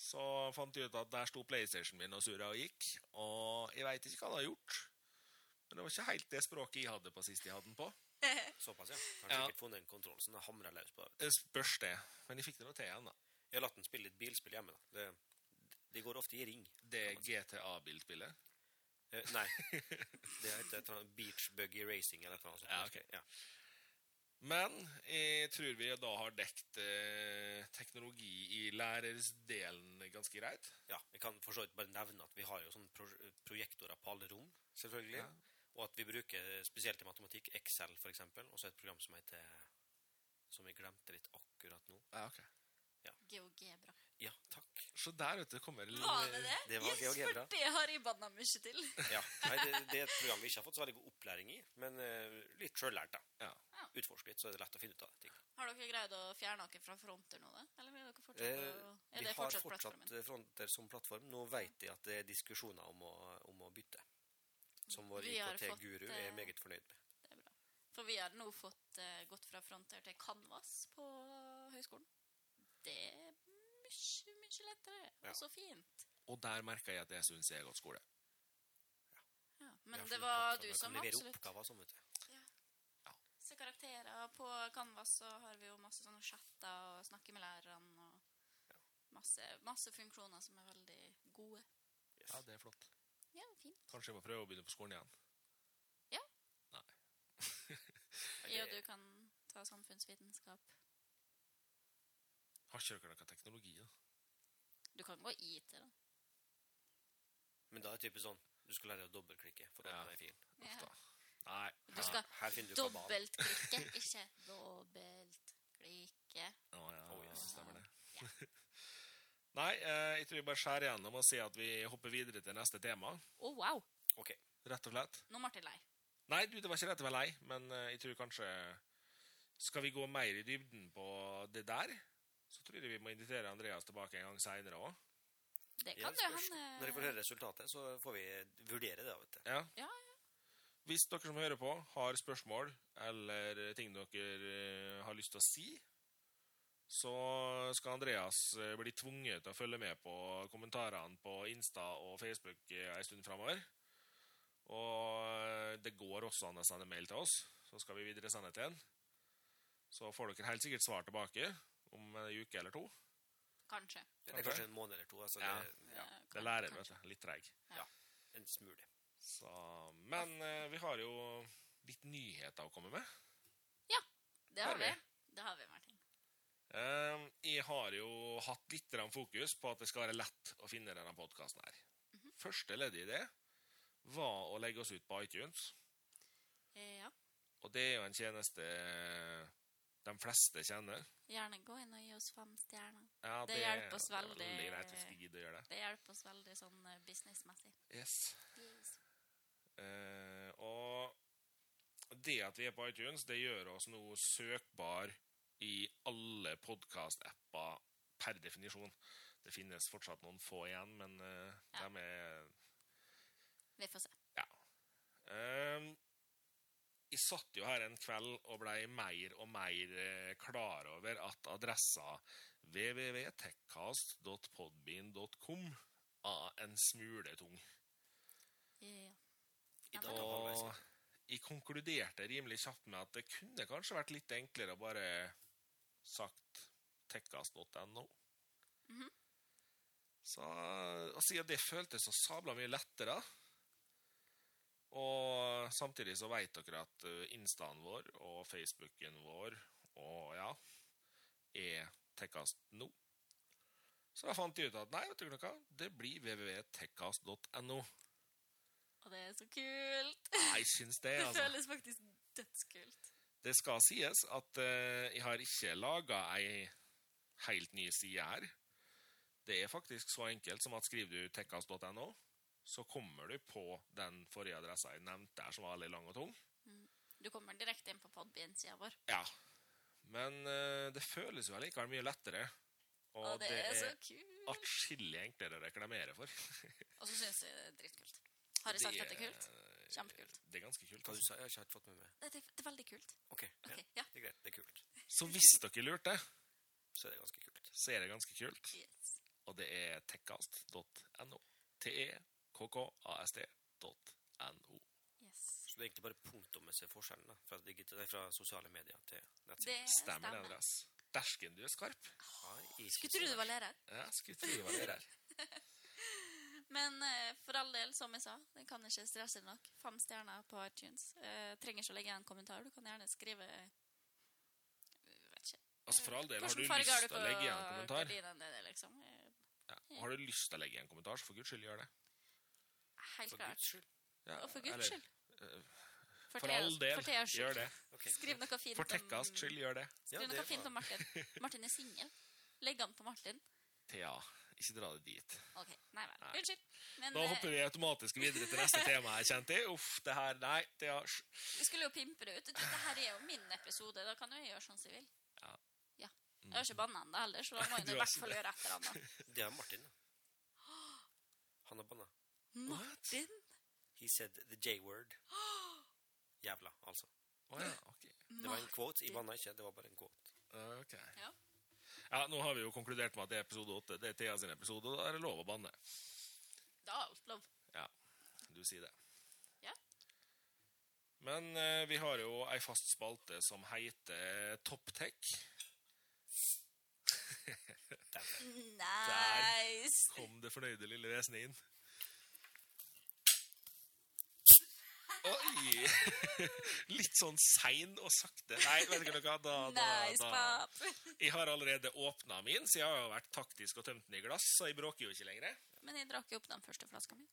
[SPEAKER 1] så fant jeg ut at der sto PlayStation min og surra og gikk. Og jeg veit ikke hva han har gjort. Men det var ikke helt det språket jeg hadde på sist jeg hadde den på.
[SPEAKER 3] Såpass, ja. Kanskje
[SPEAKER 1] Ja.
[SPEAKER 3] ikke funnet en kontroll som har hamra løs på.
[SPEAKER 1] Det spørs det. Men de fikk det nå til igjen, da.
[SPEAKER 3] Jeg har latt den spille litt bilspill hjemme. da. Det, de går ofte i ring.
[SPEAKER 1] Det GTA-bilspillet?
[SPEAKER 3] Eh, nei. Det heter et eller annet Beach Buggy Racing eller noe sånt.
[SPEAKER 1] Ja, ok.
[SPEAKER 3] Ja.
[SPEAKER 1] Men jeg tror vi da har dekt eh, teknologi i lærersdelen ganske greit.
[SPEAKER 3] ja. Jeg kan for så vidt bare nevne at vi har jo sånne pro projektorer på alle rom, selvfølgelig.
[SPEAKER 1] Ja.
[SPEAKER 3] Og at vi bruker spesielt i matematikk Excel, for eksempel. Og så et program som heter Som jeg glemte litt akkurat nå.
[SPEAKER 1] Ja, ok.
[SPEAKER 2] GeoGebra.
[SPEAKER 3] Ja, takk.
[SPEAKER 1] Så der, ute kommer
[SPEAKER 2] Var det det?
[SPEAKER 3] Det var
[SPEAKER 2] yes,
[SPEAKER 3] GeoGebra.
[SPEAKER 2] for det har jeg banna mye til.
[SPEAKER 3] Ja. Nei, det, det er et program vi ikke har fått så veldig god opplæring i, men uh, litt sjøllært, da.
[SPEAKER 1] Ja.
[SPEAKER 3] Utforske litt, så er det lett å finne ut av ting.
[SPEAKER 2] Har dere greid å fjerne dere fra fronter nå, da? Eller vil dere fortsette
[SPEAKER 3] Eh,
[SPEAKER 2] å Er
[SPEAKER 3] vi
[SPEAKER 2] det
[SPEAKER 3] har
[SPEAKER 2] fortsatt
[SPEAKER 3] fortsatt
[SPEAKER 2] plattformen?
[SPEAKER 3] eh, fronter som plattform. Nå vet jeg at det er diskusjoner om å, om å bytte. Som vår
[SPEAKER 2] Vi har fått,
[SPEAKER 3] IKT-guru er
[SPEAKER 2] eh,
[SPEAKER 3] meget fornøyd med.
[SPEAKER 2] Det er bra. For vi har nå fått uh, gått fra fronter til Canvas på høyskolen. Det er mye, mye lettere.
[SPEAKER 3] Ja.
[SPEAKER 2] Og så fint.
[SPEAKER 1] Og der merka jeg at jeg syns jeg er godt skole.
[SPEAKER 2] Ja.
[SPEAKER 3] ja
[SPEAKER 2] Men det var du
[SPEAKER 3] som
[SPEAKER 2] absolutt
[SPEAKER 3] oppgaver sånn, vet du.
[SPEAKER 2] Se karakterer. På Canvas så har vi jo masse sånne chatter og snakker med lærerne. og masse, masse funksjoner som er veldig gode.
[SPEAKER 3] Yes.
[SPEAKER 1] Ja, det er flott.
[SPEAKER 2] Fint.
[SPEAKER 1] Kanskje jeg må prøve å begynne på skolen igjen.
[SPEAKER 2] Ja. Nei. okay. Ja, du kan ta samfunnsvitenskap.
[SPEAKER 1] Har ikke dere noe teknologi, da?
[SPEAKER 2] Du kan gå IT, da.
[SPEAKER 3] Men da er det typisk sånn du skal lære å dobbeltklikke for å åpne ja. filen.
[SPEAKER 2] Ja.
[SPEAKER 1] Nei.
[SPEAKER 2] Du skal
[SPEAKER 3] Her finner du
[SPEAKER 2] dobbeltklikke, ikke dobbeltklikke.
[SPEAKER 1] Å, ja,
[SPEAKER 3] Oh, yes.
[SPEAKER 1] stemmer det.
[SPEAKER 2] Ja.
[SPEAKER 1] Nei, eh, jeg tror vi bare skjærer igjennom og sier at vi hopper videre til neste tema.
[SPEAKER 2] Å, wow!
[SPEAKER 3] Ok.
[SPEAKER 1] Rett og slett.
[SPEAKER 2] Nå ble jeg lei.
[SPEAKER 1] Nei, du, det var ikke rett å være lei, men eh, jeg tror kanskje Skal vi gå mer i dybden på det der, så tror jeg vi må invitere Andreas tilbake en gang seinere òg.
[SPEAKER 2] Det kan
[SPEAKER 3] det
[SPEAKER 2] han...
[SPEAKER 3] Når vi får høre resultatet, så får vi vurdere det. vet du.
[SPEAKER 1] Ja.
[SPEAKER 2] Ja, ja.
[SPEAKER 1] Hvis dere som hører på, har spørsmål eller ting dere eh, har lyst til å si, så skal Andreas eh, bli tvunget til å følge med på kommentarene på Insta og Facebook eh, en stund framover. Og det går også an å sende mail til oss, så skal vi videre sende til en. Så får dere helt sikkert svar tilbake om en uke eller to.
[SPEAKER 2] Kanskje.
[SPEAKER 3] Det er kanskje en måned eller to. Altså
[SPEAKER 1] Ja.
[SPEAKER 3] det, ja,
[SPEAKER 2] Eh,
[SPEAKER 1] Det lærer vet du. Litt treig.
[SPEAKER 3] en smule.
[SPEAKER 1] Så, men eh, vi har jo litt nyheter å komme med.
[SPEAKER 2] Ja, Det har
[SPEAKER 1] Har vi?
[SPEAKER 2] vi. Det har vi, Martin.
[SPEAKER 1] Eh, jeg har jo hatt litt fokus på at det skal være lett å finne denne podkasten her.
[SPEAKER 2] Mhm.
[SPEAKER 1] Første ledd i det var å legge oss ut på iTunes.
[SPEAKER 2] Eh, Ja.
[SPEAKER 1] Og det er jo en tjeneste de fleste kjenner.
[SPEAKER 2] Gjerne gå inn og gi oss fem stjerner.
[SPEAKER 1] Ja,
[SPEAKER 2] Det hjelper oss
[SPEAKER 1] det er
[SPEAKER 2] veldig.
[SPEAKER 1] veldig greit hvis gidder å gjøre det.
[SPEAKER 2] Det hjelper oss veldig sånn eh, businessmessig.
[SPEAKER 1] Yes. Eh, og det at vi er på iTunes, det gjør oss nå søkbar i alle podkast-apper per definisjon. Det finnes fortsatt noen få igjen, men uh,
[SPEAKER 2] Ja.
[SPEAKER 1] de er
[SPEAKER 2] Vi får se.
[SPEAKER 1] Eh, jeg satt jo her en kveld og blei mer og mer eh, klar over at adressa www.techcast.podbean.com er en smule tung.
[SPEAKER 2] Ja. Ja.
[SPEAKER 1] Og jeg konkluderte rimelig kjapt med at det kunne kanskje vært litt enklere å bare sagt tekkast.no.
[SPEAKER 2] -hmm.
[SPEAKER 1] Så og siden det føltes så sabla mye lettere Og samtidig så vet dere at eh, instaen vår og Facebooken vår og ja, er tekkast nå. Så jeg fant ut at nei, vet dere noe, det blir www.tekkast.no.
[SPEAKER 2] Og det er så kult.
[SPEAKER 1] Jeg syns det, altså.
[SPEAKER 2] Det
[SPEAKER 1] altså.
[SPEAKER 2] føles faktisk dødskult.
[SPEAKER 1] Det skal sies at eh, jeg har ikke laga ei helt ny side her. Det er faktisk så enkelt som at skriver du tekkas.no, så kommer du på den forrige adressa jeg nevnte der, som var veldig lang og tung.
[SPEAKER 2] Du kommer direkte inn på Podbean-sida vår.
[SPEAKER 1] Ja. Men eh, det føles jo allikevel mye lettere. Og,
[SPEAKER 2] Og det,
[SPEAKER 1] det
[SPEAKER 2] er
[SPEAKER 1] er atskillig enklere å reklamere for.
[SPEAKER 2] Og så syns jeg det er dritkult. Har jeg sagt det er kult? Kjempekult.
[SPEAKER 1] Det er ganske kult.
[SPEAKER 3] Hva du sa? Jeg har ikke helt fått med meg.
[SPEAKER 2] Det er, det er veldig kult.
[SPEAKER 3] Ok, ja.
[SPEAKER 2] Ja.
[SPEAKER 3] Det er greit. Det er kult.
[SPEAKER 1] Så hvis dere lurte,
[SPEAKER 3] Så er det ganske kult.
[SPEAKER 1] så er det ganske kult.
[SPEAKER 2] Yes.
[SPEAKER 1] Og det er tekkast.no. T-e-k-k-a-s-t.no.
[SPEAKER 2] yes.
[SPEAKER 3] Så det er egentlig bare punktummessig forskjellen da, fra, fra sosiale medier til
[SPEAKER 2] Det
[SPEAKER 1] stemmer. Stemmer Andreas? Dæsken, du er skarp.
[SPEAKER 3] Ah,
[SPEAKER 2] Skulle tro du var lærer.
[SPEAKER 1] Ja, skulle tro det var der.
[SPEAKER 2] Men eh, for all del, som jeg sa, den kan ikke stresse nok. Fem stjerner på iTunes. Eh, trenger ikke å legge igjen en kommentar. Du kan gjerne skrive eh, vet ikke.
[SPEAKER 1] Altså, for all del, har du lyst til å legge igjen en kommentar,
[SPEAKER 2] dine, liksom?
[SPEAKER 1] Ja. og har du lyst til å legge igjen en kommentar, så for guds skyld gjør det.
[SPEAKER 2] Helt
[SPEAKER 3] For
[SPEAKER 2] klart.
[SPEAKER 3] guds.
[SPEAKER 1] Ja,
[SPEAKER 2] Og for guds
[SPEAKER 1] eller,
[SPEAKER 2] skyld.
[SPEAKER 1] Uh,
[SPEAKER 2] For,
[SPEAKER 1] For all del,
[SPEAKER 2] for
[SPEAKER 1] gjør det.
[SPEAKER 3] Okay.
[SPEAKER 2] Skriv noe fint
[SPEAKER 1] For tekkast skyld, gjør det.
[SPEAKER 2] Skriv
[SPEAKER 3] det
[SPEAKER 2] noe fint om Martin. Martin er singel. Legg an på Martin.
[SPEAKER 1] Thea, ikke dra det dit.
[SPEAKER 2] OK. Nei vel.
[SPEAKER 1] Nei.
[SPEAKER 2] Unnskyld. Men
[SPEAKER 1] Da
[SPEAKER 2] eh,
[SPEAKER 1] hopper vi automatisk videre til neste tema, jeg kjente. Uff, det her, nei, det er...
[SPEAKER 2] vi skulle jo pimpe det ut. Dette her er jo min episode. Da kan jo jeg gjøre sånn som jeg vil.
[SPEAKER 1] Ja.
[SPEAKER 2] Ja. Jeg har ikke banna ennå heller, så da må jeg
[SPEAKER 1] Du
[SPEAKER 2] i hvert fall gjøre et eller annet.
[SPEAKER 3] Det er Martin. Han har banna.
[SPEAKER 2] Martin?
[SPEAKER 3] He said the J-word. Jævla, altså.
[SPEAKER 1] Å ja, ok.
[SPEAKER 3] Det var en quote. Jeg banna ikke, det var bare en quote.
[SPEAKER 1] Ok.
[SPEAKER 2] Ja.
[SPEAKER 1] Ja, nå har vi jo konkludert med at det er episode 8. Det er Thea sin episode, og da er det lov å banne.
[SPEAKER 2] Da er alt lov.
[SPEAKER 1] Ja, du sier det.
[SPEAKER 2] Ja.
[SPEAKER 1] Men eh, vi har jo ei fast spalte som heter Topptech.
[SPEAKER 2] Nice!
[SPEAKER 1] Kom det fornøyde lille vesenet inn. Oi! Litt sånn sein og sakte. Nei, vet ikke hva, Da, da,
[SPEAKER 2] Nice,
[SPEAKER 1] da.
[SPEAKER 2] pap!
[SPEAKER 1] Jeg har allerede åpna min, så jeg har jo vært taktisk og tømt den i glass, så jeg bråker jo ikke lenger.
[SPEAKER 2] Men jeg drakk jo opp den første flaska mi.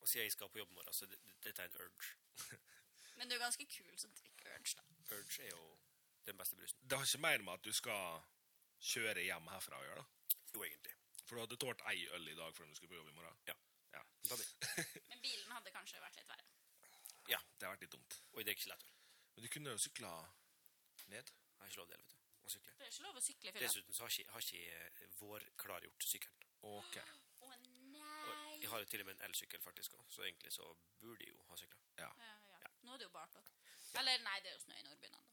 [SPEAKER 3] Og siden jeg skal på jobb i morgen, så det- det- dette er en urge.
[SPEAKER 2] Men du er ganske kul som drikker Urge, da.
[SPEAKER 3] Urge er jo den beste brusen.
[SPEAKER 1] Det har ikke mer med at du skal kjøre hjem herfra å gjøre, da.
[SPEAKER 3] Jo, egentlig.
[SPEAKER 1] For du hadde tålt ei øl i dag før du skulle på jobb i morgen.
[SPEAKER 3] Ja.
[SPEAKER 1] Ja,
[SPEAKER 2] Men bilen hadde kanskje vært litt verre.
[SPEAKER 1] Ja det har vært litt dumt.
[SPEAKER 3] Og i det er ikke lett.
[SPEAKER 1] Men du kunne jo sykla ned.
[SPEAKER 3] Jeg har ikke lov til det, vet du. Å sykle.
[SPEAKER 2] Det er ikke lov å sykle i fylla.
[SPEAKER 3] Dessuten så har ikke, har ikke vår klargjort sykkelen.
[SPEAKER 1] Ok.
[SPEAKER 2] Å
[SPEAKER 3] Og
[SPEAKER 2] nei!
[SPEAKER 3] jeg har jo til og med en elsykkel, faktisk, også, så egentlig så burde jeg jo ha sykla.
[SPEAKER 2] Ja, ja. ja. Nå er det jo bart òg. Eller nei, det er jo snø i Nordbyen ennå.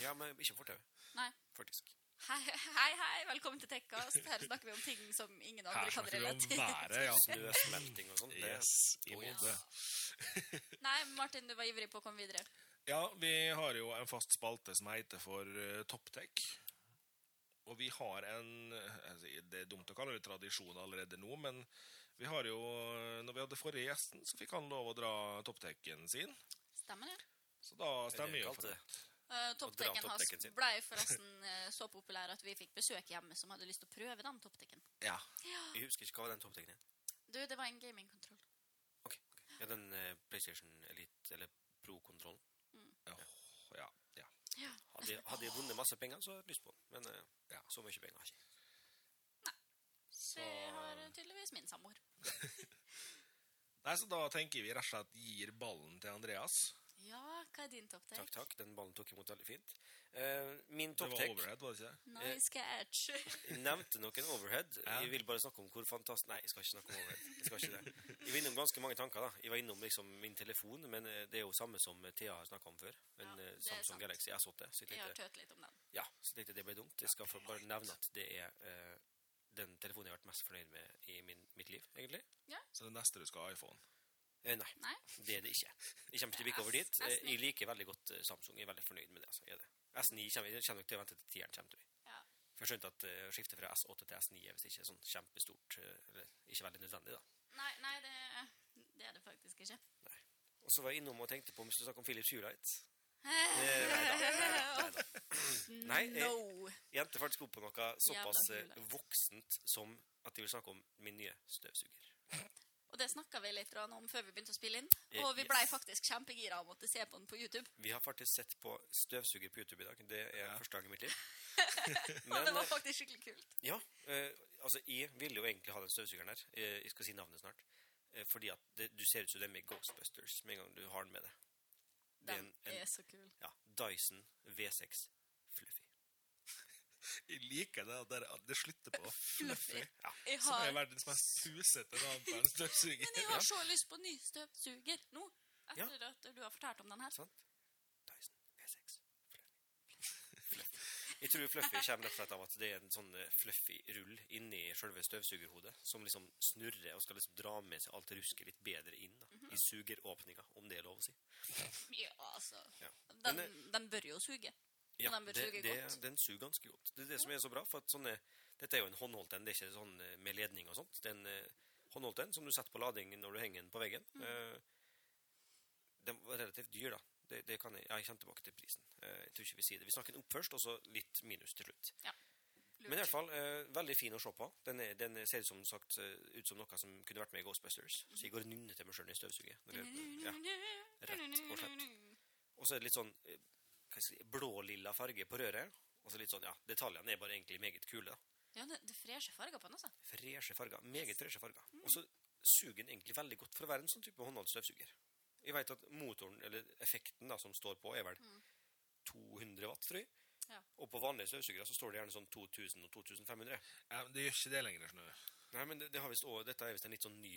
[SPEAKER 3] Ja, men ikke fortau,
[SPEAKER 2] Nei.
[SPEAKER 3] faktisk.
[SPEAKER 2] Hei, hei, hei, velkommen til Tekkast. Her snakker vi om ting som ingen andre kan relatere til.
[SPEAKER 1] Her snakker vi om været, ja.
[SPEAKER 3] Snøsmelting og sånt.
[SPEAKER 1] Yes, i
[SPEAKER 3] måte.
[SPEAKER 1] Molde.
[SPEAKER 2] Nei, Martin, du var ivrig på å komme videre.
[SPEAKER 1] Ja, vi har jo en fast spalte som heter for uh, Topptek. Og vi har en eh, altså, Det er dumt å kalle det tradisjon allerede nå, men vi har jo eh, Når vi hadde forrige gjesten, så fikk han lov å dra topptekken sin.
[SPEAKER 2] Stemmer det?
[SPEAKER 1] Så da stemmer
[SPEAKER 3] vi
[SPEAKER 1] jo for
[SPEAKER 3] det.
[SPEAKER 2] Uh, Topptekken hans ble forresten eh, så populær at vi fikk besøk hjemme som hadde lyst til å prøve den topptekken.
[SPEAKER 1] Ja.
[SPEAKER 3] Jeg husker ikke hva var den topptekken er.
[SPEAKER 2] Du, det var en gamingkontroll.
[SPEAKER 3] Ok, ok. Ja, den eh, PlayStation Elite, eller Pro-kontrollen.
[SPEAKER 1] Åh, ja. ja.
[SPEAKER 2] Ja.
[SPEAKER 3] Hadde, jeg- hadde jeg vunnet masse penger, så hadde jeg lyst på den. Men
[SPEAKER 1] Ja.
[SPEAKER 3] så mye penger har jeg ikke.
[SPEAKER 2] Nei, Det har tydeligvis min samboer.
[SPEAKER 1] Nei, så da tenker vi rett og slett gir ballen til Andreas.
[SPEAKER 2] Ja, hva er din topptek?
[SPEAKER 3] Takk, takk. Den ballen tok jeg imot veldig fint. Uh, min
[SPEAKER 1] Det var overhead, var det ikke?
[SPEAKER 2] Nice catch.
[SPEAKER 3] nevnte noen overhead.
[SPEAKER 1] Ja.
[SPEAKER 3] Jeg vil bare snakke om hvor fantastisk Nei, jeg skal ikke snakke om overhead. Jeg skal ikke det. Jeg var innom ganske mange tanker. da. Jeg var innom liksom min telefon, men eh, det er jo samme som Thea har snakka om før. En
[SPEAKER 2] Ja,
[SPEAKER 3] eh, Samsung
[SPEAKER 2] sant.
[SPEAKER 3] Galaxy S8. Så jeg
[SPEAKER 2] Jeg har
[SPEAKER 3] tenkte,
[SPEAKER 2] tøt litt om den.
[SPEAKER 3] ja, så jeg tenkte det ble dumt. Jeg skal få bare nevne at det er uh, den telefonen jeg har vært mest fornøyd med i min, mitt liv, egentlig.
[SPEAKER 1] Så det neste du skal ha iPhone.
[SPEAKER 3] Eh, nei,
[SPEAKER 2] Nei?
[SPEAKER 3] det er det ikke. Jeg kommer ikke til å bikke over dit.
[SPEAKER 2] S9.
[SPEAKER 3] Eh, Jeg liker veldig godt eh, Samsung. Jeg er veldig fornøyd med det. altså. Det. S9 kommer, kommer nok til å vente til tieren kommer. til.
[SPEAKER 2] Ja.
[SPEAKER 3] For jeg skjønte at uh, skifte fra S8 til S9 er visst ikke sånn kjempestort, eller ikke veldig nødvendig, da.
[SPEAKER 2] Nei, nei det, det er det faktisk ikke.
[SPEAKER 3] Og så var jeg innom og tenkte på om vi skulle snakke om Philips Hue Light. Nei, da.
[SPEAKER 2] no!
[SPEAKER 3] Jeg endte faktisk opp på noe såpass voksent som at jeg vil snakke om min nye støvsuger.
[SPEAKER 2] Og det snakka vi litt om før vi begynte å spille inn.
[SPEAKER 3] Eh,
[SPEAKER 2] Og vi blei
[SPEAKER 3] yes.
[SPEAKER 2] faktisk kjempegira og måtte se på den på YouTube.
[SPEAKER 3] Vi har faktisk sett på støvsuger på YouTube i dag. Det er
[SPEAKER 1] Ja.
[SPEAKER 3] første gang i mitt liv.
[SPEAKER 2] Og det var
[SPEAKER 3] eh,
[SPEAKER 2] faktisk skikkelig kult.
[SPEAKER 3] ja, eh, altså jeg ville jo egentlig ha den støvsugeren her. Eh, jeg skal si navnet snart. Eh, fordi at det, du ser ut som dem i Ghostbusters med en gang du har den med deg. Det er
[SPEAKER 2] Den
[SPEAKER 3] en, en
[SPEAKER 2] er så kul.
[SPEAKER 3] ja, Dyson V6 Fluffy.
[SPEAKER 1] Jeg liker det der det slutter på fluffy.
[SPEAKER 3] Ja,
[SPEAKER 2] Jeg
[SPEAKER 1] Som er verdens mest pusete navn på en støvsuger.
[SPEAKER 2] men jeg har så lyst på ny støvsuger nå.
[SPEAKER 3] Ja.
[SPEAKER 2] Etter at du har fortalt om den her.
[SPEAKER 3] sant? Dyson V6 Fluffy. Jeg tror Fluffy kommer rett og slett av at det er en sånn eh, fluffy rull inni selve støvsugerhodet, som liksom snurrer og skal liksom dra med seg alt rusket litt bedre inn da,
[SPEAKER 2] Mhm.
[SPEAKER 3] i sugeråpninga, om det er lov å si.
[SPEAKER 2] Ja, altså.
[SPEAKER 3] Ja.
[SPEAKER 2] Den,
[SPEAKER 3] Men, eh,
[SPEAKER 2] den bør jo suge.
[SPEAKER 3] Ja,
[SPEAKER 2] den bør suge godt.
[SPEAKER 3] den suger ganske godt. Det er det som er så bra, for at sånne, dette er jo en håndholdt en, det er ikke sånn eh, med ledning og sånt. Det er en eh, håndholdt en som du setter på lading når du henger den på veggen.
[SPEAKER 2] Mm.
[SPEAKER 3] Eh, den var relativt dyr, da. Det, det kan jeg, ja, jeg kommer tilbake til prisen. Eh, jeg tror ikke vi sier det. Vi snakker den opp først, og så litt minus til slutt.
[SPEAKER 2] Lurt.
[SPEAKER 3] Men i hvert fall, eh, veldig fin å se på. Den, er, den ser som, sagt, ut som noe som kunne vært med i Ghostbusters. Så jeg går og nynner til meg sjøl i støvsuget. Ja. rett og slett. Og så er det litt sånn si, blå-lilla farge på røret. Og så litt sånn, ja, detaljene er bare egentlig meget kule. da.
[SPEAKER 2] Ja, det, det er freshe farger på den, altså.
[SPEAKER 3] Freshe farger. Meget freshe farger. Og så suger den egentlig veldig godt for å være en sånn type håndholdsstøvsuger. Vi Jeg vet at motoren, eller effekten da, som står på, er vel 200 watt, tror jeg.
[SPEAKER 2] Ja.
[SPEAKER 3] Og på vanlige støvsugere så står det gjerne sånn 2000 og 2500.
[SPEAKER 1] Ja, men det gjør ikke det lenger, skjønner.
[SPEAKER 3] Nei, men det, det har visst også, dette er visst en litt sånn ny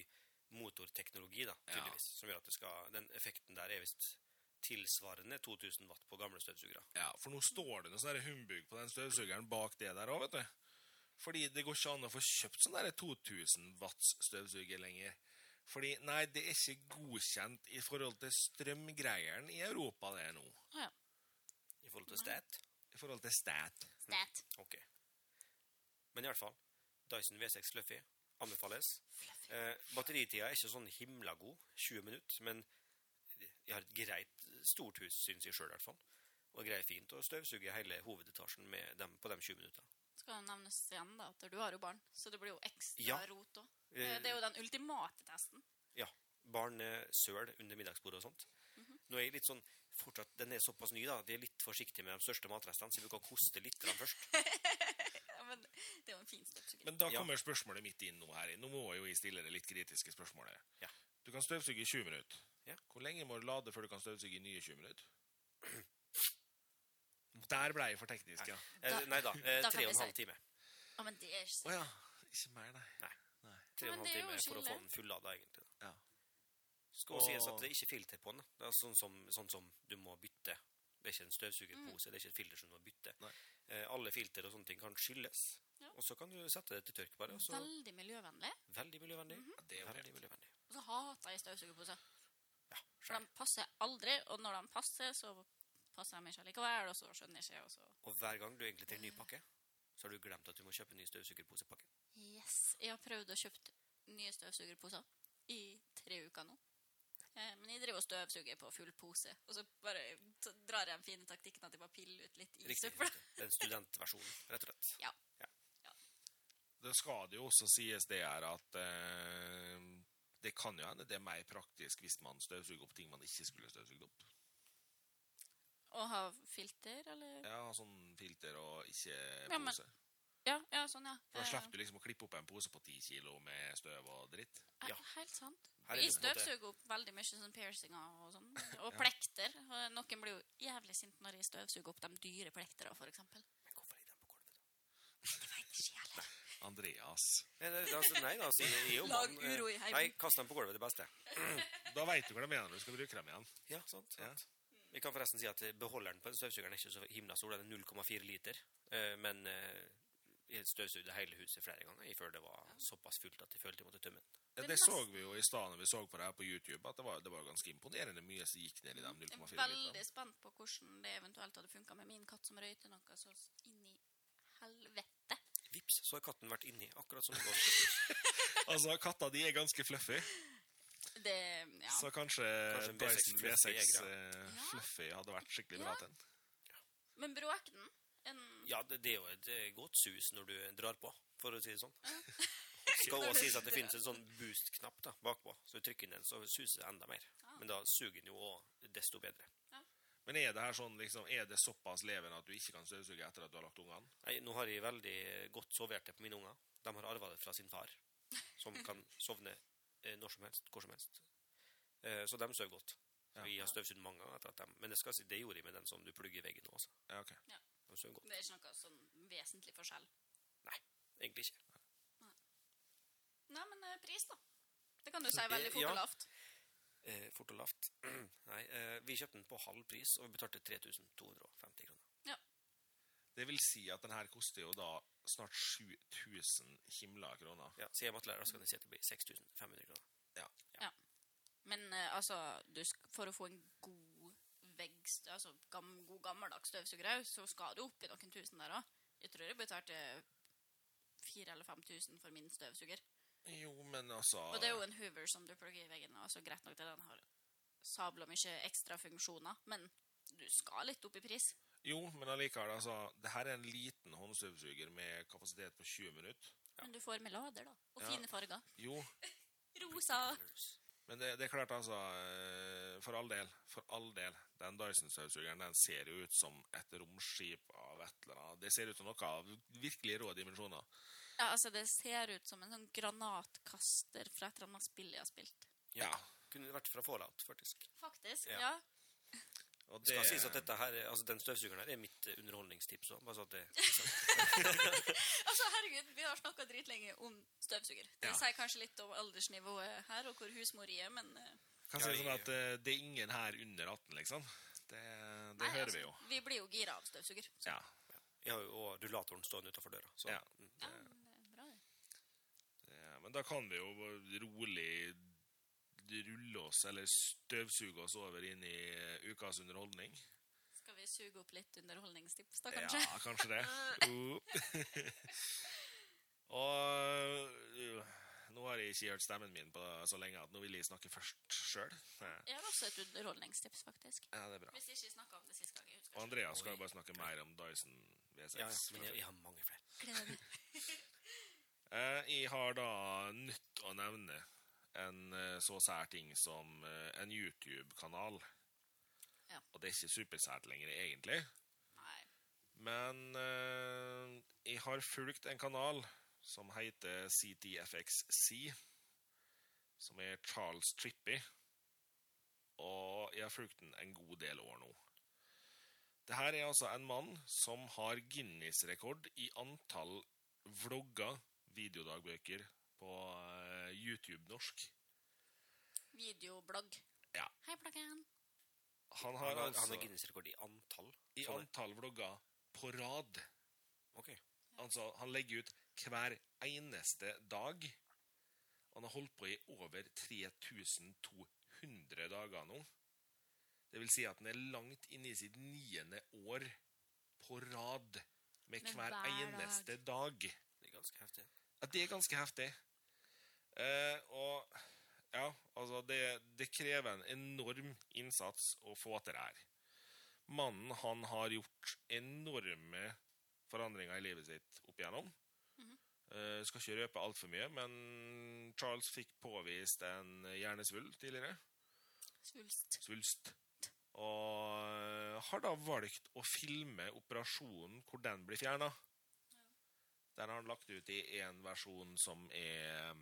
[SPEAKER 3] motorteknologi, da,
[SPEAKER 1] Ja.
[SPEAKER 3] tydeligvis. Som gjør at det skal, den effekten der er visst tilsvarende 2000 watt på gamle støvsugere.
[SPEAKER 1] Ja, for nå står det noe sånn humbug på den støvsugeren bak det der òg, vet du. Fordi det går ikke an å få kjøpt sånn der 2000 watts støvsuger lenger. Fordi, nei, det er ikke godkjent i forhold til strømgreieren i Europa det er nå.
[SPEAKER 2] Å ja.
[SPEAKER 3] I forhold til stat.
[SPEAKER 1] I forhold til stat.
[SPEAKER 2] Stat.
[SPEAKER 3] Ok. Men i hvert fall, Dyson V6 Fluffy anbefales.
[SPEAKER 2] Fluffy.
[SPEAKER 3] Eh, batteritida er ikke sånn himla god, 20 minutter, men jeg har et greit stort hus, synes jeg selv i hvert fall. Og det greier fint å støvsuge hele hovedetasjen med dem, på de 20 minuttene.
[SPEAKER 2] Skal det nevnes igjen da, at du har jo barn, så det blir jo ekstra
[SPEAKER 3] Ja.
[SPEAKER 2] rot òg.
[SPEAKER 3] Eh,
[SPEAKER 2] Det er jo den ultimate testen.
[SPEAKER 3] Ja, Barn søl under middagsbordet og sånt.
[SPEAKER 2] Mhm.
[SPEAKER 3] Nå er jeg litt sånn, fortsatt, den er såpass ny da, de er litt forsiktige med de største matrestene, så vi kan koste litt først.
[SPEAKER 2] Ja, men det er jo en fin støvsuger.
[SPEAKER 1] Men da
[SPEAKER 3] Ja.
[SPEAKER 1] kommer spørsmålet mitt inn nå her. Nå må jo jeg stille det litt kritiske spørsmålet.
[SPEAKER 3] Ja.
[SPEAKER 1] Du kan støvsuge i 20 minutter.
[SPEAKER 3] Ja.
[SPEAKER 1] Hvor lenge må du lade før du kan støvsuge i nye 20 minutter? Der ble jeg for teknisk, ja.
[SPEAKER 3] Eh,
[SPEAKER 2] Da-
[SPEAKER 3] nei da, eh,
[SPEAKER 2] da
[SPEAKER 3] tre og en halv time.
[SPEAKER 2] Å, men det er
[SPEAKER 1] Å
[SPEAKER 2] ikke
[SPEAKER 1] ja. Ikke mer, nei.
[SPEAKER 3] Nei.
[SPEAKER 1] Nei.
[SPEAKER 3] Tre og en halv time for å få den fullada, egentlig. da.
[SPEAKER 1] Ja.
[SPEAKER 3] Skal
[SPEAKER 1] Og-
[SPEAKER 3] sies at det er ikke filter på den. Det er sånn som, sånn som du må bytte. Det er ikke en støvsugerpose, det er ikke et filter som du må bytte.
[SPEAKER 1] Nei.
[SPEAKER 3] Eh, alle filter og sånne ting kan skylles.
[SPEAKER 2] Ja.
[SPEAKER 3] Og så kan du sette det til tørk bare. Også...
[SPEAKER 2] Veldig miljøvennlig.
[SPEAKER 3] Veldig miljøvennlig.
[SPEAKER 2] Mhm.
[SPEAKER 1] Ja, det er jo
[SPEAKER 3] Veldig miljøvennlig.
[SPEAKER 2] Og så hater jeg støvsugerposer. For de passer aldri, og når de passer, så passer de ikke likevel, og så skjønner jeg ikke, og så
[SPEAKER 3] Og hver gang du egentlig trenger ny pakke, så har du glemt at du må kjøpe en ny støvsugerposepakke.
[SPEAKER 2] Yes. Jeg har prøvd å kjøpe nye støvsugerposer i tre uker nå. Eh, Men jeg driver og støvsuger på full pose, og så bare så drar jeg den fine taktikken at jeg bare piller ut litt i søpla.
[SPEAKER 3] Den studentversjonen, rett og slett.
[SPEAKER 2] Ja. Ja.
[SPEAKER 1] Det skal det jo også sies det er at eh, det kan jo hende det er mer praktisk hvis man støvsuger opp ting man ikke skulle støvsugd opp.
[SPEAKER 2] Å ha filter, eller?
[SPEAKER 1] Ja, sånn filter og ikke
[SPEAKER 2] Ja, men-
[SPEAKER 1] pose.
[SPEAKER 2] Ja, ja sånn, ja.
[SPEAKER 1] For da slipper du liksom å klippe opp en pose på ti kilo med støv og dritt.
[SPEAKER 3] Ja.
[SPEAKER 2] Helt sant.
[SPEAKER 3] Måte-
[SPEAKER 2] støvsuger opp veldig mye sånn piercinger og sånn. Og plekter. Noen blir jo jævlig sint når de støvsuger opp de dyre plekterne, for eksempel.
[SPEAKER 3] Men hvorfor ligger den på gulvet, da?
[SPEAKER 2] Jeg vet ikke heller.
[SPEAKER 1] Andreas.
[SPEAKER 3] Nei, det- altså, nei da, sier jeg er jo
[SPEAKER 2] Lag
[SPEAKER 3] mann. Eh,
[SPEAKER 2] uro i heimen.
[SPEAKER 3] Nei, kast dem på gulvet, det beste.
[SPEAKER 1] Da veit du hva de mener når du skal bruke dem igjen.
[SPEAKER 3] Ja, sant.
[SPEAKER 1] Ja.
[SPEAKER 3] sant. Vi kan forresten si at eh, beholderen på en støvsugeren er ikke så himla stor, den er 0,4 liter. Eh, Men eh, jeg støvsugde hele huset flere ganger før det var såpass fullt at jeg følte jeg måtte tømme den.
[SPEAKER 1] Ja,
[SPEAKER 2] Det
[SPEAKER 1] så vi jo i stad når vi så på det her på YouTube, at det var, det var ganske imponerende mye som gikk ned i de
[SPEAKER 2] Jeg er
[SPEAKER 1] literne.
[SPEAKER 2] veldig spent på hvordan det eventuelt hadde funka med min katt som røyte noe så inn i helvete.
[SPEAKER 3] Vips, så har katten vært inni, akkurat som godt.
[SPEAKER 1] Altså, katta di er ganske fluffy,
[SPEAKER 2] Det Ja.
[SPEAKER 1] så kanskje,
[SPEAKER 3] Kanskje en V6
[SPEAKER 1] Dyson
[SPEAKER 3] Fluffy er
[SPEAKER 1] V6 eh,
[SPEAKER 2] Ja.
[SPEAKER 1] Fluffy hadde vært skikkelig bra
[SPEAKER 2] Ja.
[SPEAKER 1] til den.
[SPEAKER 2] Men bråker den? En
[SPEAKER 3] Ja, det, det er jo et eh, godt sus når du drar på, for å si det sånn. skal også sies at det finnes en sånn boost-knapp bakpå, så du trykker inn den, så suser det enda mer.
[SPEAKER 2] Ah.
[SPEAKER 3] Men da suger den jo også desto bedre.
[SPEAKER 1] Men er det her sånn, liksom, er det såpass levende at du ikke kan støvsuge etter at du har lagt ungene?
[SPEAKER 3] Nei, nå har jeg veldig godt soverte på mine unger. De har arva det fra sin far, som kan sovne eh, når som helst, hvor som helst. Eh, så de sover godt.
[SPEAKER 1] Ja.
[SPEAKER 3] Vi har støvsugd mange ganger etter at dem, men det, skal, det gjorde jeg med den som du plugger i veggen nå også.
[SPEAKER 1] Ja, ok.
[SPEAKER 3] De sover godt.
[SPEAKER 2] Det er ikke noe sånn vesentlig forskjell.
[SPEAKER 3] Nei, Egentlig ikke.
[SPEAKER 2] Nei, men eh, pris, da? Det kan du si veldig fort og lavt.
[SPEAKER 3] Eh, fort og lavt. Nei, eh, vi kjøpte den på halv pris, og vi betalte 3250 kroner. Ja.
[SPEAKER 1] Det vil si at den her koster jo da snart 7000 himla kroner.
[SPEAKER 3] Ja, sier jeg mattelærer, så kan jeg si at det blir 6500 kroner.
[SPEAKER 2] Men eh, altså, du sk for å få en god veggst, altså gam god gammeldags støvsuger så skal du opp i noen tusen der òg. Jeg tror jeg betalte 4000 eller 5000 for min støvsuger.
[SPEAKER 1] Jo, men altså
[SPEAKER 2] Og det er jo en Hoover som du plugger i veggen. Altså, greit nok at den har sabla mye ekstra funksjoner, men du skal litt opp i pris.
[SPEAKER 1] Jo, men allikevel, altså Det her er en liten håndstøvsuger med kapasitet på 20 minutter.
[SPEAKER 2] Men du får med lader, da. Og
[SPEAKER 1] Ja.
[SPEAKER 2] fine farger.
[SPEAKER 1] Jo,
[SPEAKER 2] Rosa.
[SPEAKER 1] men det, det er klart, altså eh, For all del, for all del. Den Dyson-støvsugeren den ser jo ut som et romskip av et eller annet. Det ser ut som noe av virkelig rå dimensjoner.
[SPEAKER 2] Ja, altså, det ser ut som en sånn granatkaster fra et eller annet spill jeg har spilt.
[SPEAKER 3] Ja. Kunne det vært fra Fallout, faktisk.
[SPEAKER 2] Faktisk,
[SPEAKER 3] Ja.
[SPEAKER 2] ja.
[SPEAKER 1] Og
[SPEAKER 3] Det skal sies at dette her, er- altså den støvsugeren her er mitt underholdningstips også, bare så det...
[SPEAKER 2] Altså, herregud, vi har snakka dritlenge om støvsuger. Det
[SPEAKER 1] Ja.
[SPEAKER 2] sier kanskje litt om aldersnivået her, og hvor husmor er, men eh,
[SPEAKER 1] kan si sånn at eh, det er ingen her under 18, liksom. Det, det
[SPEAKER 2] nei,
[SPEAKER 1] hører
[SPEAKER 2] altså,
[SPEAKER 1] vi jo.
[SPEAKER 2] Vi blir jo gira av støvsuger. Så.
[SPEAKER 1] Ja.
[SPEAKER 3] Jeg har jo også rullatoren stående utenfor døra, så...
[SPEAKER 1] Ja.
[SPEAKER 3] mm.
[SPEAKER 2] Ja, det er bra, det.
[SPEAKER 1] Det- Men da kan vi jo rolig rulle oss, eller støvsuge oss over inn i eh, ukas underholdning.
[SPEAKER 2] Skal vi suge opp litt underholdningstips, da, kanskje?
[SPEAKER 1] Ja,
[SPEAKER 2] kanskje?
[SPEAKER 1] det. Uh. Og uh, nå har jeg ikke hørt stemmen min på så lenge at nå vil jeg snakke først sjøl.
[SPEAKER 2] Jeg har også et underholdningstips, faktisk.
[SPEAKER 1] Ja, det er bra.
[SPEAKER 2] Hvis jeg ikke snakka om det sist gang. jeg husker
[SPEAKER 1] Og Andreas skal jo bare snakke mer om Dyson V6.
[SPEAKER 3] Ja, ja, men jeg, jeg har mange flere.
[SPEAKER 2] Gleder meg.
[SPEAKER 1] Eh, Jeg har da nytt å nevne en eh, så sær ting som eh, en YouTube-kanal.
[SPEAKER 2] Ja.
[SPEAKER 1] Og det er ikke supersært lenger, egentlig.
[SPEAKER 2] Nei.
[SPEAKER 1] Men eh, jeg har fulgt en kanal som heter CTFXC, som er Charles Trippy. Og jeg har fulgt den en god del år nå. Det her er altså en mann som har Guinness-rekord i antall vlogger, videodagbøker, på eh, YouTube norsk.
[SPEAKER 2] Videoblogg.
[SPEAKER 1] Ja.
[SPEAKER 2] Hei, bloggen.
[SPEAKER 1] Han
[SPEAKER 3] Han
[SPEAKER 1] har
[SPEAKER 3] han
[SPEAKER 1] altså
[SPEAKER 3] har Guinness-rekord i antall.
[SPEAKER 1] i antall vlogger på rad.
[SPEAKER 3] Ok.
[SPEAKER 1] Altså, han legger ut hver eneste dag. Han har holdt på i over 3200 dager nå. Det vil si at han er langt inne i sitt niende år på rad med hver
[SPEAKER 2] hver
[SPEAKER 1] eneste dag.
[SPEAKER 3] Det er ganske heftig.
[SPEAKER 1] Ja, det er ganske heftig. Eh, og ja, altså det, det krever en enorm innsats å få til det her. Mannen han har gjort enorme forandringer i livet sitt opp igjennom.
[SPEAKER 2] Mhm.
[SPEAKER 1] eh, skal ikke røpe altfor mye, men Charles fikk påvist en hjernesvulst tidligere.
[SPEAKER 2] Svulst.
[SPEAKER 1] Svulst. Og eh, har da valgt å filme operasjonen hvor den blir fjerna. Den har han lagt ut i en versjon som er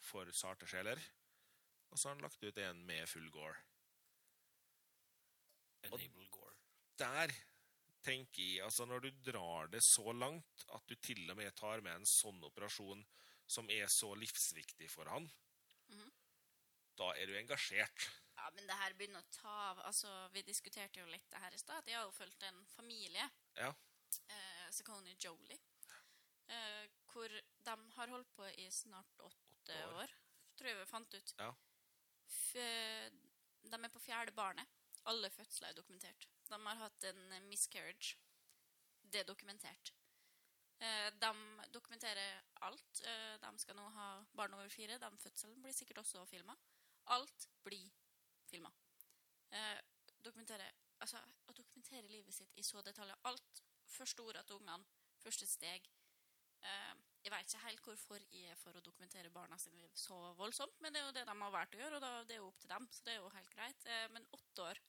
[SPEAKER 1] for sarte sjeler. Og så har han lagt ut en med full gore.
[SPEAKER 3] Enable Gore.
[SPEAKER 1] Der tenker jeg, altså Når du drar det så langt at du til og med tar med en sånn operasjon som er så livsviktig for han,
[SPEAKER 2] Mhm.
[SPEAKER 1] da er du engasjert.
[SPEAKER 2] Ja, men det her begynner å ta av. Altså, vi diskuterte jo litt det her i stad. de Jeg har jo fulgt en familie,
[SPEAKER 1] Ja.
[SPEAKER 2] eh, Secone Jolie, hvor de har holdt på i snart åtte
[SPEAKER 1] år.
[SPEAKER 2] år. Tror jeg vi fant ut.
[SPEAKER 1] Ja.
[SPEAKER 2] De er på fjerde barnet. Alle fødsler er dokumentert. De har hatt en miscarriage. Det er dokumentert. Eh, de dokumenterer alt. Eh, de skal nå ha barn over fire. Den fødselen blir sikkert også filma. Alt blir filma. Eh, dokumentere, altså, å dokumentere livet sitt i så detaljer. Alt. Første orda til ungene. Første steg. Eh, jeg vet ikke helt hvorfor jeg er for å dokumentere barna sine liv så voldsomt, men det er jo det de har valgt å gjøre, og det er jo opp til dem, så det er jo helt greit. Eh, men åtte år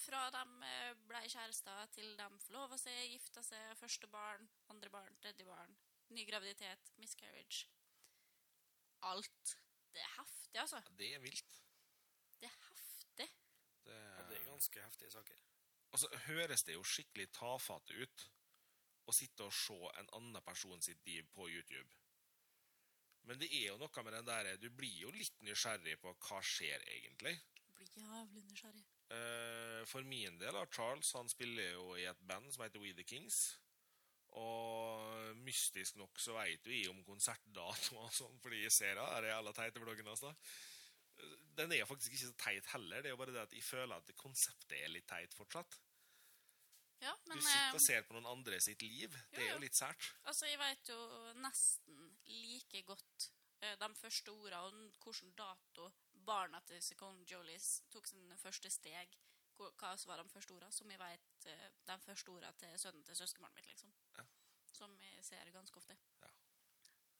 [SPEAKER 2] fra de eh, ble kjærester til de forlova seg, gifta seg, første barn, andre barn, tredje barn, ny graviditet, miscarriage Alt. Det er heftig, altså.
[SPEAKER 1] Ja, Det er vilt.
[SPEAKER 2] Det er heftig.
[SPEAKER 1] Det,
[SPEAKER 3] Ja, det er ganske heftige saker.
[SPEAKER 1] Og så høres det jo skikkelig tafatt ut å sitte og se en annen person sitt liv på YouTube. Men det er jo noe med den der Du blir jo litt nysgjerrig på hva skjer egentlig.
[SPEAKER 2] Du blir jævlig nysgjerrig.
[SPEAKER 1] Eh, For min del, har Charles han spiller jo i et band som heter We The Kings. Og mystisk nok så veit jo jeg om konsertdatoer og sånn, fordi jeg ser det. Det er alle teite vloggene hans. da. Den er faktisk ikke så teit heller. Det er jo bare det at jeg føler at konseptet er litt teit fortsatt.
[SPEAKER 2] Ja,
[SPEAKER 1] Du sitter
[SPEAKER 2] eh,
[SPEAKER 1] og ser på noen andre sitt liv. Det er
[SPEAKER 2] jo.
[SPEAKER 1] jo litt sært.
[SPEAKER 2] altså, jeg vet jo nesten like godt eh, de første ordene og hvilken dato barna til Second Jolies tok sine første steg, hva var de første ordene, som jeg vet eh, de første ordene til sønnen til søskenbarnet mitt, liksom.
[SPEAKER 1] Ja.
[SPEAKER 2] Som jeg ser ganske ofte.
[SPEAKER 1] Ja.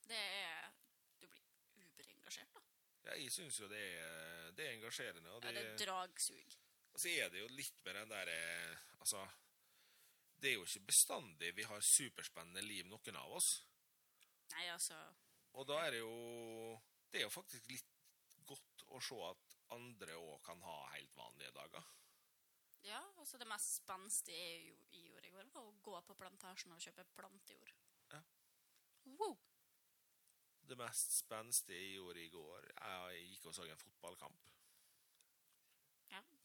[SPEAKER 2] Det er Du blir uberengasjert, da.
[SPEAKER 1] Ja, jeg syns jo det er, det er engasjerende. Og
[SPEAKER 2] Ja,
[SPEAKER 1] det,
[SPEAKER 2] det er dragsug.
[SPEAKER 1] og så er det jo litt med den derre Altså, det er jo ikke bestandig vi har superspennende liv, noen av oss.
[SPEAKER 2] Nei, altså
[SPEAKER 1] Og da er det jo Det er jo faktisk litt godt å se at andre òg kan ha helt vanlige dager.
[SPEAKER 2] Ja, altså det mest spenstige er jo- i går, var å gå på plantasjen og kjøpe plantejord.
[SPEAKER 1] Ja.
[SPEAKER 2] Wow!
[SPEAKER 1] Det mest spenstige jeg gjorde i går Jeg gikk og så en fotballkamp.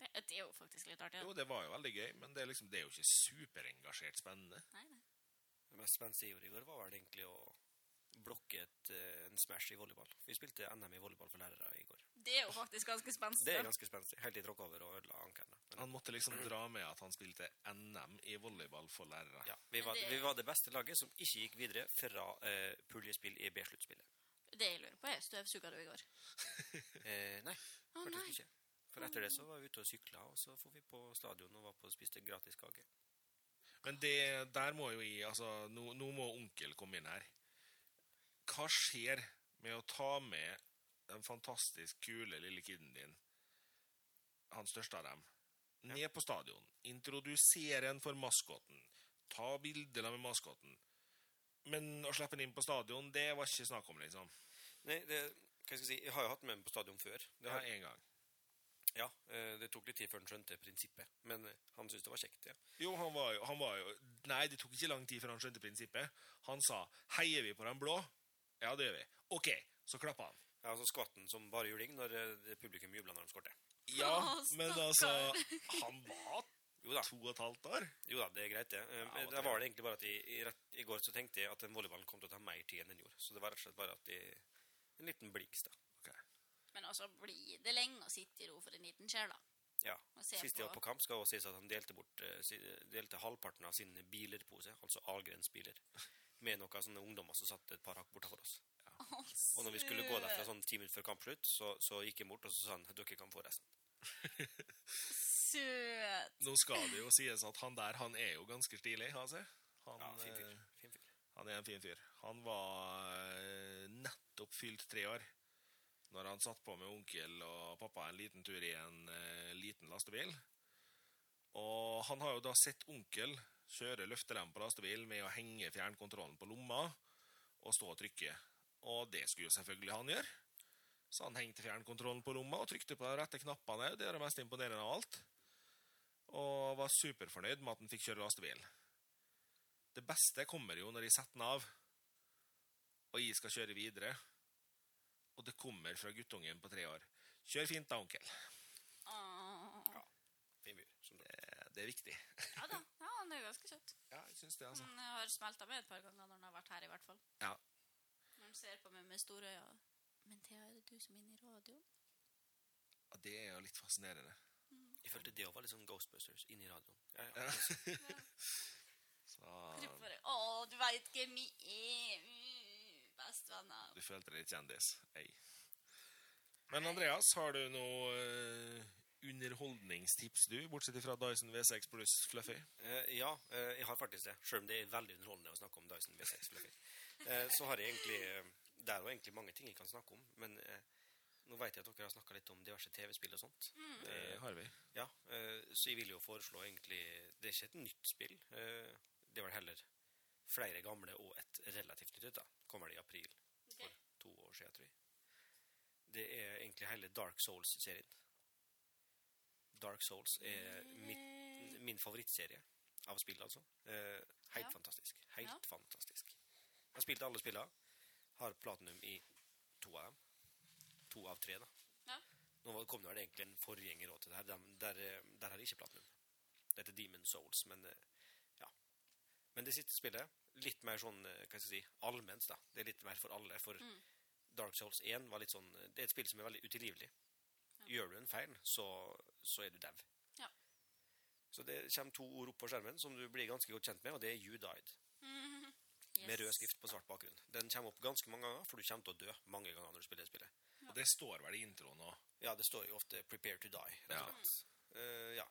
[SPEAKER 2] Det, det er jo faktisk litt artig.
[SPEAKER 1] Jo, det var jo veldig gøy, men det er, liksom, det er jo ikke superengasjert spennende.
[SPEAKER 2] Nei, nei.
[SPEAKER 3] Det mest spennende jeg gjorde i går, var vel egentlig å blokke et, eh, en smash i volleyball. Vi spilte NM i volleyball for lærere i går.
[SPEAKER 2] Det er jo faktisk ganske spenstig.
[SPEAKER 3] Det er ganske spenstig. Helt til jeg tråkka over og ødela ankelen.
[SPEAKER 1] Han måtte liksom dra med at han spilte NM i volleyball for lærere.
[SPEAKER 3] ja, vi, var,
[SPEAKER 2] det-
[SPEAKER 3] vi var det beste laget som ikke gikk videre fra eh, puljespill i B-sluttspillet.
[SPEAKER 2] Det jeg lurer på, er støvsuga du i går?
[SPEAKER 3] Eh, nei,
[SPEAKER 2] Å
[SPEAKER 3] faktisk
[SPEAKER 2] nei.
[SPEAKER 3] ikke. For etter det så var vi ute og sykla, og så får vi på stadion og var på og spiste gratis kake.
[SPEAKER 1] Men det, der må jo jeg Altså, nå, nå må onkel komme inn her. Hva skjer med å ta med den fantastisk kule lille kiden din, han største av dem, ned på stadion, introdusere en for maskoten, ta bilder med maskoten, men å slippe den inn på stadion, det var ikke snakk om, liksom.
[SPEAKER 3] Nei, det, hva skal jeg si, jeg har jo hatt med meg på stadion før. Det
[SPEAKER 1] Det
[SPEAKER 3] har,
[SPEAKER 1] ja, en gang.
[SPEAKER 3] Ja, eh, det tok litt tid før han skjønte prinsippet, men eh, han syntes det var kjekt, ja.
[SPEAKER 1] Jo, han var jo, han var jo Nei, det tok ikke lang tid før han skjønte prinsippet. Han sa 'Heier vi på den blå?' Ja, det gjør vi. OK, så klappa han.
[SPEAKER 3] Ja, så skvatt han som bare juling når eh, publikum jubla når de skårte.
[SPEAKER 1] Ja, men altså Han var
[SPEAKER 3] Jo da.
[SPEAKER 1] To og et halvt år?
[SPEAKER 3] Jo da, det er greit, det.
[SPEAKER 1] Ja,
[SPEAKER 3] det var det egentlig bare at i, i, rett, i går så tenkte jeg at den volleyballen kom til å ta mer tid enn den gjorde. Så det var rett og slett bare at jeg, En liten blinks, da.
[SPEAKER 2] Men også blir det lenge å sitte i ro for en liten sjel, da.
[SPEAKER 3] Ja. Sist jeg var på kamp, skal også sies at han delte bort eh, delte halvparten av sin bilerpose, altså Algrens biler, med noen sånne ungdommer som satt et par hakk bortafor oss. Og når vi skulle gå derfra sånn ti minutter før kampslutt, så, så gikk jeg bort og så sa han dere kan få resten.
[SPEAKER 2] Søt.
[SPEAKER 1] Nå skal det jo sies at han der, han er jo ganske stilig, altså. Han,
[SPEAKER 3] Ja, fin fyr.
[SPEAKER 1] eh,
[SPEAKER 3] Fin fyr.
[SPEAKER 1] han er en fin fyr. Han var eh, nettopp fylt tre år når han satt på med onkel og pappa en liten tur i en eh, liten lastebil. Og han har jo da sett onkel kjøre løftelem på lastebil med å henge fjernkontrollen på lomma og stå og trykke. Og det skulle jo selvfølgelig han gjøre. Så han hengte fjernkontrollen på lomma og trykte på de rette knappene. Det er det mest imponerende av alt. Og var superfornøyd med at han fikk kjøre lastebil. Det beste kommer jo når de setter den av, og jeg skal kjøre videre. Og det kommer fra guttungen på tre år. Kjør fint da, onkel.
[SPEAKER 2] Åh.
[SPEAKER 3] Fin fyr. Som sagt.
[SPEAKER 1] Det, det er viktig.
[SPEAKER 2] Ja da, ja, han er jo ganske søt.
[SPEAKER 1] Ja, jeg syns det, altså.
[SPEAKER 2] Han har smelta med et par ganger når han har vært her, i hvert fall.
[SPEAKER 1] Ja.
[SPEAKER 2] Når han ser på meg med store øyne. Men Thea, er det du som er inne i radioen?
[SPEAKER 1] Ja, Det er jo litt fascinerende.
[SPEAKER 3] Jeg følte det også var litt sånn Ghostbusters inni radioen. Ja, ja.
[SPEAKER 1] Så
[SPEAKER 2] Å, du veit hvem jeg er! Mm, Bestevenner.
[SPEAKER 1] du følte deg litt kjendis. Ei. Men Andreas, har du noe eh, underholdningstips, du? Bortsett fra Dyson V6 pluss Fluffy?
[SPEAKER 3] Eh, ja, eh, jeg har faktisk det. Selv om det er veldig underholdende å snakke om Dyson V6 Fluffy. Eh, så har jeg egentlig Det er jo egentlig mange ting jeg kan snakke om, men nå vet jeg at dere har snakka litt om diverse TV-spill og sånt.
[SPEAKER 1] Det har vi.
[SPEAKER 3] Ja, eh, så jeg vil jo foreslå egentlig Det er ikke et nytt spill. Eh, det er vel heller flere gamle og et relativt nytt et. da. Kommer det i april for to år siden, tror jeg. Det er egentlig hele Dark Souls-serien. Dark Souls er mitt, min favorittserie av spill, altså. Eh, helt
[SPEAKER 2] Ja.
[SPEAKER 3] fantastisk. Helt
[SPEAKER 2] Ja.
[SPEAKER 3] fantastisk. Jeg har spilt alle spillene. Har platinum i to av dem. To av tre, da.
[SPEAKER 2] Ja.
[SPEAKER 3] Nå kom det egentlig en forgjenger til det her. Der, der, eh, der har jeg ikke platinum. Det heter Demon Souls, men eh. Men det siste spillet, litt mer sånn, eh, hva skal jeg si, allmenns da. Det er litt mer for alle. For
[SPEAKER 2] Mm.
[SPEAKER 3] Dark Souls 1 var litt sånn Det er et spill som er veldig utilgivelig. Gjør du en feil, så, så er du dev.
[SPEAKER 2] Ja.
[SPEAKER 3] Så det kommer to ord opp på skjermen som du blir ganske godt kjent med, og det er 'You Died'.
[SPEAKER 2] Yes.
[SPEAKER 3] Med rød skrift på svart bakgrunn. Den kommer opp ganske mange ganger, for du kommer til å dø mange ganger når du spiller det spillet.
[SPEAKER 1] Og det står vel i introen òg.
[SPEAKER 3] Ja, det står jo ofte 'prepare to die'. rett og slett. Eh, ja.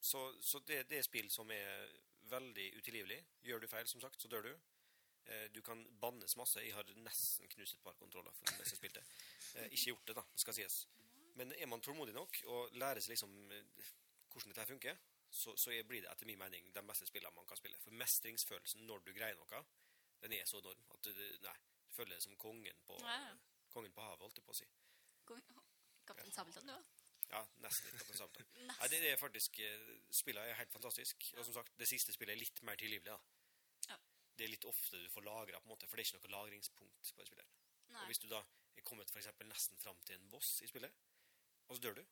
[SPEAKER 3] Så, så det, det er spill som er veldig utilgivelig. Gjør du feil, som sagt, så dør du. Eh, du kan bannes masse. Jeg har nesten knust et par kontroller for mens jeg spilte. Eh, ikke gjort det, da, skal sies. Men er man tålmodig nok og lærer seg liksom eh, hvordan dette funker, så, så blir det etter min mening de beste spillene man kan spille. For mestringsfølelsen når du greier noe, den er så enorm at du, nei, du føler deg som kongen på,
[SPEAKER 2] Ja,
[SPEAKER 3] kongen på havet, holdt jeg på å si.
[SPEAKER 2] Kaptein Sabeltann, du òg?
[SPEAKER 3] Ja, nesten litt Kaptein den
[SPEAKER 2] samme.
[SPEAKER 3] Nei, det, det er faktisk eh, Spillet er helt fantastisk. Og som sagt, det siste spillet er litt mer tilgivelig. da.
[SPEAKER 2] Ja.
[SPEAKER 3] Det er litt ofte du får lagra, på en måte, for det er ikke noe lagringspunkt på det spillet.
[SPEAKER 2] Nei.
[SPEAKER 3] Og hvis du da er kommet for eksempel nesten fram til en boss i spillet, og så dør du,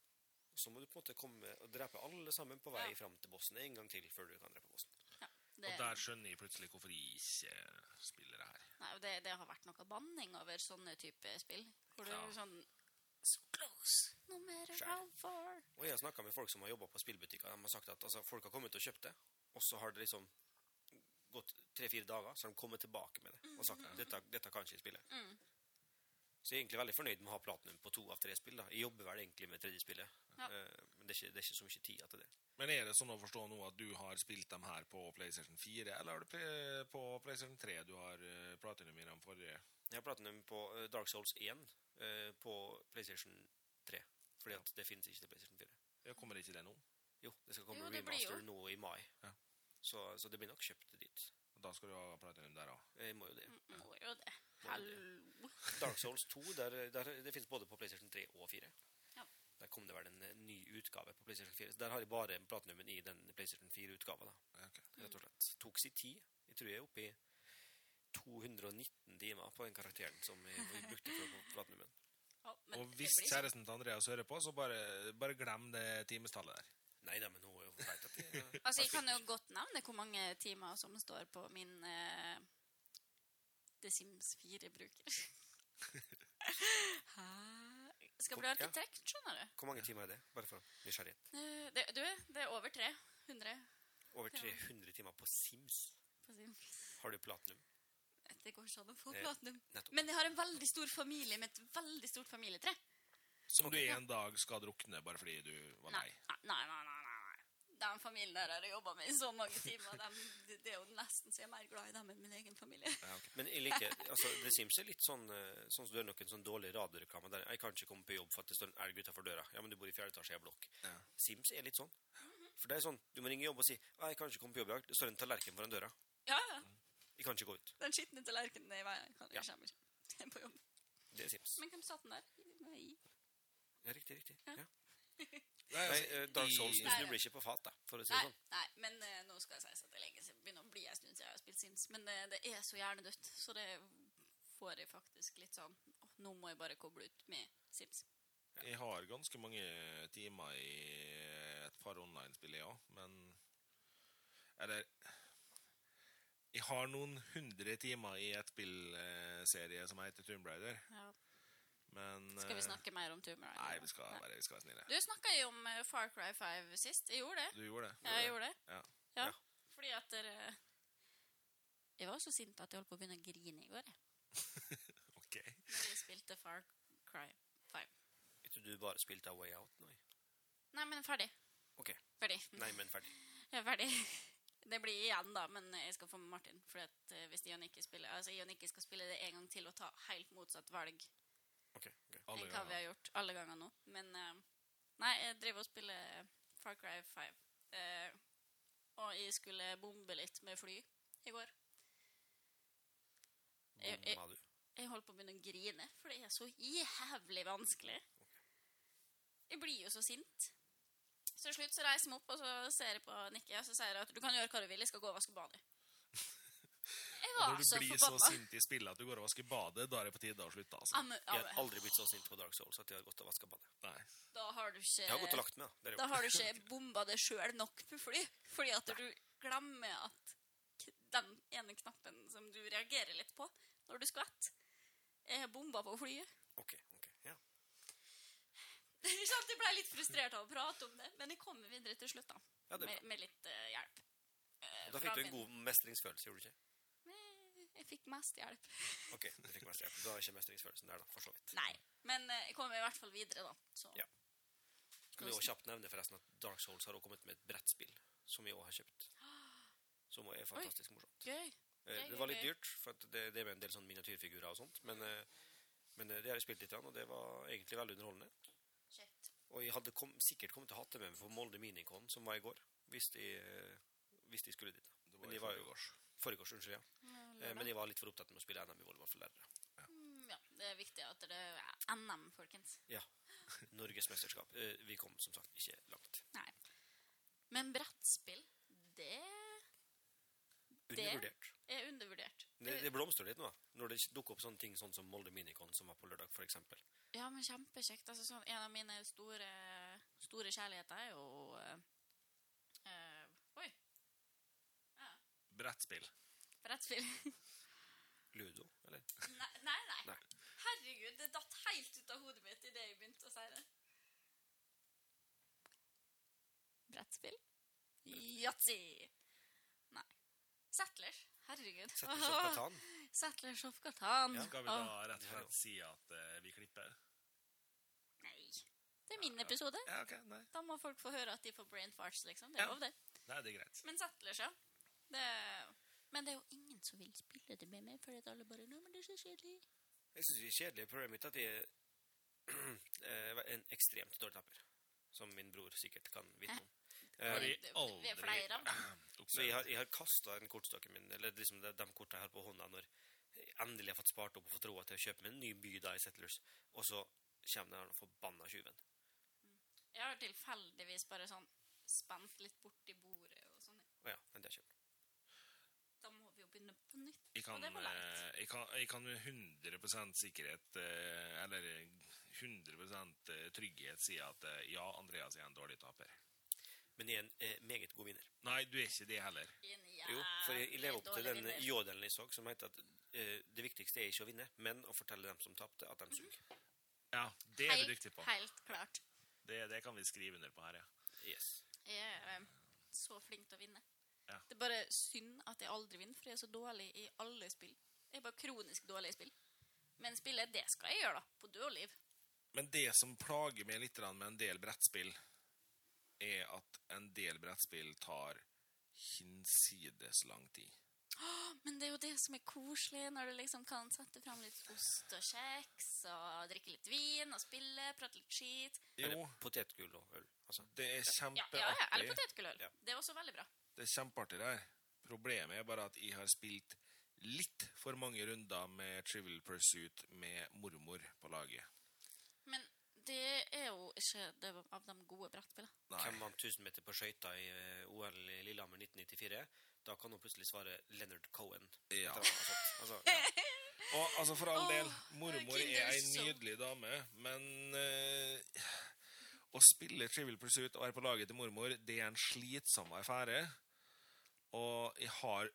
[SPEAKER 3] så må du på en måte komme og drepe alle sammen på vei
[SPEAKER 2] Ja.
[SPEAKER 3] fram til bossen en gang til før du kan drepe bossen.
[SPEAKER 2] Ja, det,
[SPEAKER 1] Og der skjønner jeg plutselig hvorfor jeg ikke spiller det her.
[SPEAKER 2] nei, og det, det har vært noe banning over sånne type spill. Hvor du
[SPEAKER 1] Ja.
[SPEAKER 2] sånn no matter how far.
[SPEAKER 3] Og jeg har snakka med folk som har jobba på spillbutikker. De har sagt at altså, folk har kommet og kjøpt det, og så har det liksom gått tre-fire dager, så har de kommet tilbake med det og sagt at dette, dette kan ikke spille.
[SPEAKER 2] Mm.
[SPEAKER 3] Så jeg er egentlig veldig fornøyd med å ha platinum på to av tre spill. da. Jeg jobber vel egentlig med tredje spillet,
[SPEAKER 2] Ja.
[SPEAKER 3] eh, men det er, ikke, det er ikke så mye tid til det.
[SPEAKER 1] Men er det sånn å forstå nå at du har spilt dem her på PlayStation 4, eller er det på PlayStation 3 du har uh, platinum i den forrige?
[SPEAKER 3] Jeg har platinum på eh, Dark Souls 1 eh, på PlayStation 3, fordi at det finnes ikke til PlayStation 4.
[SPEAKER 1] Ja, kommer ikke det nå?
[SPEAKER 3] Jo, det skal komme
[SPEAKER 2] Jo, det
[SPEAKER 3] remaster nå i mai,
[SPEAKER 1] Ja.
[SPEAKER 3] så, så det blir nok kjøpt dit.
[SPEAKER 1] Og Da skal du ha platinum der òg.
[SPEAKER 3] Jeg må jo det.
[SPEAKER 2] Må jo det. Hallo.
[SPEAKER 3] Dark Souls 2, der, der, det finnes både på PlayStation 3 og 4.
[SPEAKER 2] Ja.
[SPEAKER 3] Der kom det vel en eh, ny utgave på PlayStation 4. Så der har jeg bare platinumen i den PlayStation 4-utgava. da, rett og slett. Tok sin tid. Jeg tror jeg er oppe i 219 timer på den karakteren som vi brukte for å få platinumen.
[SPEAKER 2] Ja,
[SPEAKER 1] Og hvis
[SPEAKER 2] blir
[SPEAKER 1] kjæresten til Andreas hører på, så bare, bare glem det timestallet der.
[SPEAKER 3] Nei da, men hun vet at det
[SPEAKER 2] Altså, jeg kan jo godt nevne hvor mange timer som står på min uh, The Sims 4-bruker. Hæ? Skal bli arkitekt, skjønner du.
[SPEAKER 3] Hvor mange timer er det? Bare for nysgjerrighet.
[SPEAKER 2] Uh, Det, du, det er over 300
[SPEAKER 3] Over 300 timer på Sims.
[SPEAKER 2] på Sims.
[SPEAKER 3] Har du platinum?
[SPEAKER 2] Det går ikke an å få
[SPEAKER 3] Eh,
[SPEAKER 2] platinum.
[SPEAKER 3] Nettopp.
[SPEAKER 2] Men jeg har en veldig stor familie med et veldig stort familietre.
[SPEAKER 1] Som du en dag skal drukne bare fordi du var nei.
[SPEAKER 2] Nei, nei, nei, nei, nei. Den familien der har jeg jobba med i så mange timer. De, det- det er jo nesten så jeg er mer glad i dem enn min egen familie.
[SPEAKER 1] Ja, okay.
[SPEAKER 3] Men jeg liker, altså, det Sims er litt sånn eh, Sånn som du har noen sånn dårlig radioreklame der Jeg kan ikke komme på jobb for at det står en elg utenfor døra. Ja, men du bor i fjerde etasje i ei blokk.
[SPEAKER 1] Ja.
[SPEAKER 3] Sims er litt sånn. For det er sånn, Du må ringe jobb og si «Ah, 'Jeg kan ikke komme på jobb i dag. Det står en tallerken foran døra.
[SPEAKER 2] Ja, ja.
[SPEAKER 3] Jeg kan ikke gå ut.'
[SPEAKER 2] Den skitne tallerkenen er i veien. Kan-
[SPEAKER 3] Ja.
[SPEAKER 2] Jeg kommer ikke på jobb.
[SPEAKER 3] Det er Sims.
[SPEAKER 2] Men hvem satt den der? Nei.
[SPEAKER 3] Ja, riktig, riktig.
[SPEAKER 2] Ja.
[SPEAKER 3] Ja.
[SPEAKER 1] Nei, altså,
[SPEAKER 3] eh, Dark Souls
[SPEAKER 1] i-
[SPEAKER 3] du snubler ikke på fat, da, for å si det sånn.
[SPEAKER 2] nei, men uh, nå skal jeg si at det er lenge siden. begynner å bli en stund siden jeg har spilt Sims. Men uh, det er så hjernedødt, så det får jeg faktisk litt sånn oh, Nå må jeg bare koble ut med Sims.
[SPEAKER 1] Jeg har ganske mange timer i et par online-spill, ja, men Eller Jeg har noen hundre timer i et spillserie som heter Tomb Raider,
[SPEAKER 2] Ja.
[SPEAKER 1] men
[SPEAKER 2] Skal vi
[SPEAKER 1] eh,
[SPEAKER 2] snakke mer om Tomb Raider?
[SPEAKER 1] Nei, vi skal være, vi skal være snille.
[SPEAKER 2] Du snakka jo om eh, Far Cry 5 sist. Jeg gjorde det.
[SPEAKER 1] Du gjorde det?
[SPEAKER 2] Ja, jeg gjorde det.
[SPEAKER 1] Ja.
[SPEAKER 2] Ja.
[SPEAKER 3] Ja.
[SPEAKER 2] Fordi at dere Jeg var så sint at jeg holdt på å begynne å grine i går. jeg.
[SPEAKER 1] Ok.
[SPEAKER 2] Når jeg spilte Far Cry 5.
[SPEAKER 3] Jeg trodde du bare spilte A Way Out nå.
[SPEAKER 2] Nei, men ferdig.
[SPEAKER 3] Ok.
[SPEAKER 2] Ferdig.
[SPEAKER 3] Nei, men ferdig.
[SPEAKER 2] Jeg er ferdig. Det blir igjen, da, men jeg skal få med Martin. For at eh, hvis Ion ikke spiller Altså, Ion ikke skal spille det en gang til og ta helt motsatt valg
[SPEAKER 3] okay,
[SPEAKER 1] okay.
[SPEAKER 2] Enn hva vi har gjort alle ganger nå. Men eh, Nei, jeg driver og spiller Far Cry 5. Eh, og jeg skulle bombe litt med fly i går. Jeg- jeg-? Jeg holdt på å begynne å grine, for det er så jævlig vanskelig. Jeg blir jo så sint. Så til slutt så reiser meg opp, og så ser jeg på Nikki, og så sier jeg at du kan gjøre hva du vil, jeg skal gå og vaske badet. Jeg var Når
[SPEAKER 1] du
[SPEAKER 2] så
[SPEAKER 1] blir så sint i spillet at du går og vasker badet, da er det på tide å slutte, altså.
[SPEAKER 2] Amme,
[SPEAKER 3] Jeg har aldri blitt så sint på Dark Souls at jeg har gått og vaska badet.
[SPEAKER 1] Nei.
[SPEAKER 2] Da har du ikke
[SPEAKER 3] Jeg har gått og lagt meg. da. Det er
[SPEAKER 2] Da har du ikke bomba deg sjøl nok på fly. Fordi at du glemmer at k- den ene knappen som du reagerer litt på når du skvetter, er bomba på flyet.
[SPEAKER 3] Ok, ok, ja.
[SPEAKER 2] Ikke sant? Jeg ble litt frustrert av å prate om det, men jeg kommer videre til slutt, da.
[SPEAKER 3] Ja,
[SPEAKER 2] med, med litt uh, hjelp. Eh,
[SPEAKER 3] Da fikk du en god mestringsfølelse, gjorde du ikke?
[SPEAKER 2] Jeg fikk mest hjelp.
[SPEAKER 3] Ok, du fikk mest hjelp. Da er ikke mestringsfølelsen der, da, for så vidt.
[SPEAKER 2] Nei. Men uh, jeg kommer i hvert fall videre, da. Så.
[SPEAKER 3] Ja. Skal vi også kjapt nevne forresten at Dark Souls har også kommet med et brettspill, som vi også har kjøpt. Som er fantastisk morsomt.
[SPEAKER 2] Gøy.
[SPEAKER 3] Det var litt dyrt, for det, det er med en del sånn miniatyrfigurer og sånt, men, men det har jeg spilt litt, og det var egentlig veldig underholdende. Og jeg hadde kom, sikkert kommet til å ha det med meg for Molde Minicon, som var i går, hvis de, eh, hvis de skulle dit.
[SPEAKER 1] Det
[SPEAKER 3] Men
[SPEAKER 1] var
[SPEAKER 3] de
[SPEAKER 1] i
[SPEAKER 3] var jo-
[SPEAKER 1] forgårs.
[SPEAKER 3] Forgårs, unnskyld, ja. Eh, Men jeg var litt for opptatt med å spille NM i volleyball for lærere.
[SPEAKER 2] Ja. Ja, det er viktig at det er NM, folkens.
[SPEAKER 3] Ja. Norgesmesterskap. mesterskap. Vi kom som sagt ikke langt.
[SPEAKER 2] Nei. Men brettspill, det Det-
[SPEAKER 3] Undervurdert.
[SPEAKER 2] Er undervurdert.
[SPEAKER 3] Det, det blomstrer litt nå, når det dukker opp sånne ting sånn som Molde Minicon, som var på lørdag, eksempel.
[SPEAKER 2] Ja, men kjempekjekt. Altså, sånn, en av mine store, store kjærligheter er jo øh, eh, Oi. Ja,
[SPEAKER 1] Brettspill.
[SPEAKER 2] brettspill.
[SPEAKER 3] Ludo, eller?
[SPEAKER 2] nei, nei, nei.
[SPEAKER 3] Nei.
[SPEAKER 2] Herregud, det datt helt ut av hodet mitt idet jeg begynte å si det. Brettspill? Yatzy. Nei. Settlers. Herregud.
[SPEAKER 3] Settlers of Catan. Ja.
[SPEAKER 1] Skal vi da rett og slett si at eh, vi klipper?
[SPEAKER 2] Nei. Det er min episode.
[SPEAKER 1] Ja, ok, nei.
[SPEAKER 2] Da må folk få høre at de får brain farts, liksom. Det er
[SPEAKER 1] Ja.
[SPEAKER 2] lov, det.
[SPEAKER 1] Nei, det er greit.
[SPEAKER 2] Men Settlers, ja. Det... Men det er jo ingen som vil spille det med meg, for at alle bare Nei, men det er så kjedelig.
[SPEAKER 3] Jeg synes det er kjedelig. Problemet mitt er at jeg er en ekstremt dårlig tapper. Som min bror sikkert kan vite om.
[SPEAKER 1] Har
[SPEAKER 3] Eh,
[SPEAKER 1] jeg aldri
[SPEAKER 2] vi er flere av dem.
[SPEAKER 3] Så jeg har, jeg har kasta den kortstokken min, eller liksom de, de kortene jeg har på hånda, når jeg endelig har fått spart opp og fått råd til å kjøpe meg en ny by da i Settlers, og så kommer den forbanna tjuven.
[SPEAKER 2] Jeg har tilfeldigvis bare sånn spent litt borti bordet og sånn.
[SPEAKER 3] Ja, men det er kjøpt.
[SPEAKER 2] Da må vi jo begynne på nytt.
[SPEAKER 1] Jeg kan,
[SPEAKER 2] og det var leit.
[SPEAKER 1] eh, jeg kan, jeg kan med 100 sikkerhet, eh, eller 100% trygghet si at eh, ja, Andreas er en dårlig taper.
[SPEAKER 3] Men er en eh, meget god vinner.
[SPEAKER 1] Nei, du er ikke det heller.
[SPEAKER 3] Jo, for jeg, jeg lever opp til den jodelen jeg så, som heter at eh, det viktigste er ikke å vinne, men å fortelle dem som tapte, at de suger.
[SPEAKER 1] Ja, det er du dyktig på.
[SPEAKER 2] Helt klart.
[SPEAKER 1] Det, det kan vi skrive under på her, ja.
[SPEAKER 3] Yes.
[SPEAKER 2] Jeg er um, så flink til å vinne.
[SPEAKER 1] Ja.
[SPEAKER 2] Det er bare synd at jeg aldri vinner, for jeg er så dårlig i alle spill. Jeg er bare kronisk dårlig i spill. Men spillet, det skal jeg gjøre, da. På død og liv.
[SPEAKER 1] Men det som plager meg litt med en del brettspill, er at en del brettspill tar hinsides lang tid.
[SPEAKER 2] Men det er jo det som er koselig, når du liksom kan sette fram litt ost og kjeks, og drikke litt vin, og spille, prate litt skit.
[SPEAKER 1] Jo,
[SPEAKER 3] potetgull og øl. Altså.
[SPEAKER 1] det er
[SPEAKER 2] Ja, ja, ja eller
[SPEAKER 1] potetgull
[SPEAKER 2] og øl.
[SPEAKER 3] Ja.
[SPEAKER 2] Det er også veldig bra.
[SPEAKER 1] Det er kjempeartig der. Problemet er bare at jeg har spilt litt for mange runder med Trivial Pursuit med mormor på laget.
[SPEAKER 2] Men det er jo ikke det av de gode brettspillene.
[SPEAKER 3] Hvem vant 1000 meter på skøyter i eh, OL i Lillehammer 1994? Da kan hun plutselig svare Leonard Cohen.
[SPEAKER 1] Ja.
[SPEAKER 3] Altså, ja.
[SPEAKER 1] Og altså, for all del, mormor er ei nydelig dame, men uh, å spille Trivial Pursuit og være på laget til mormor, det er en slitsom affære. Og jeg har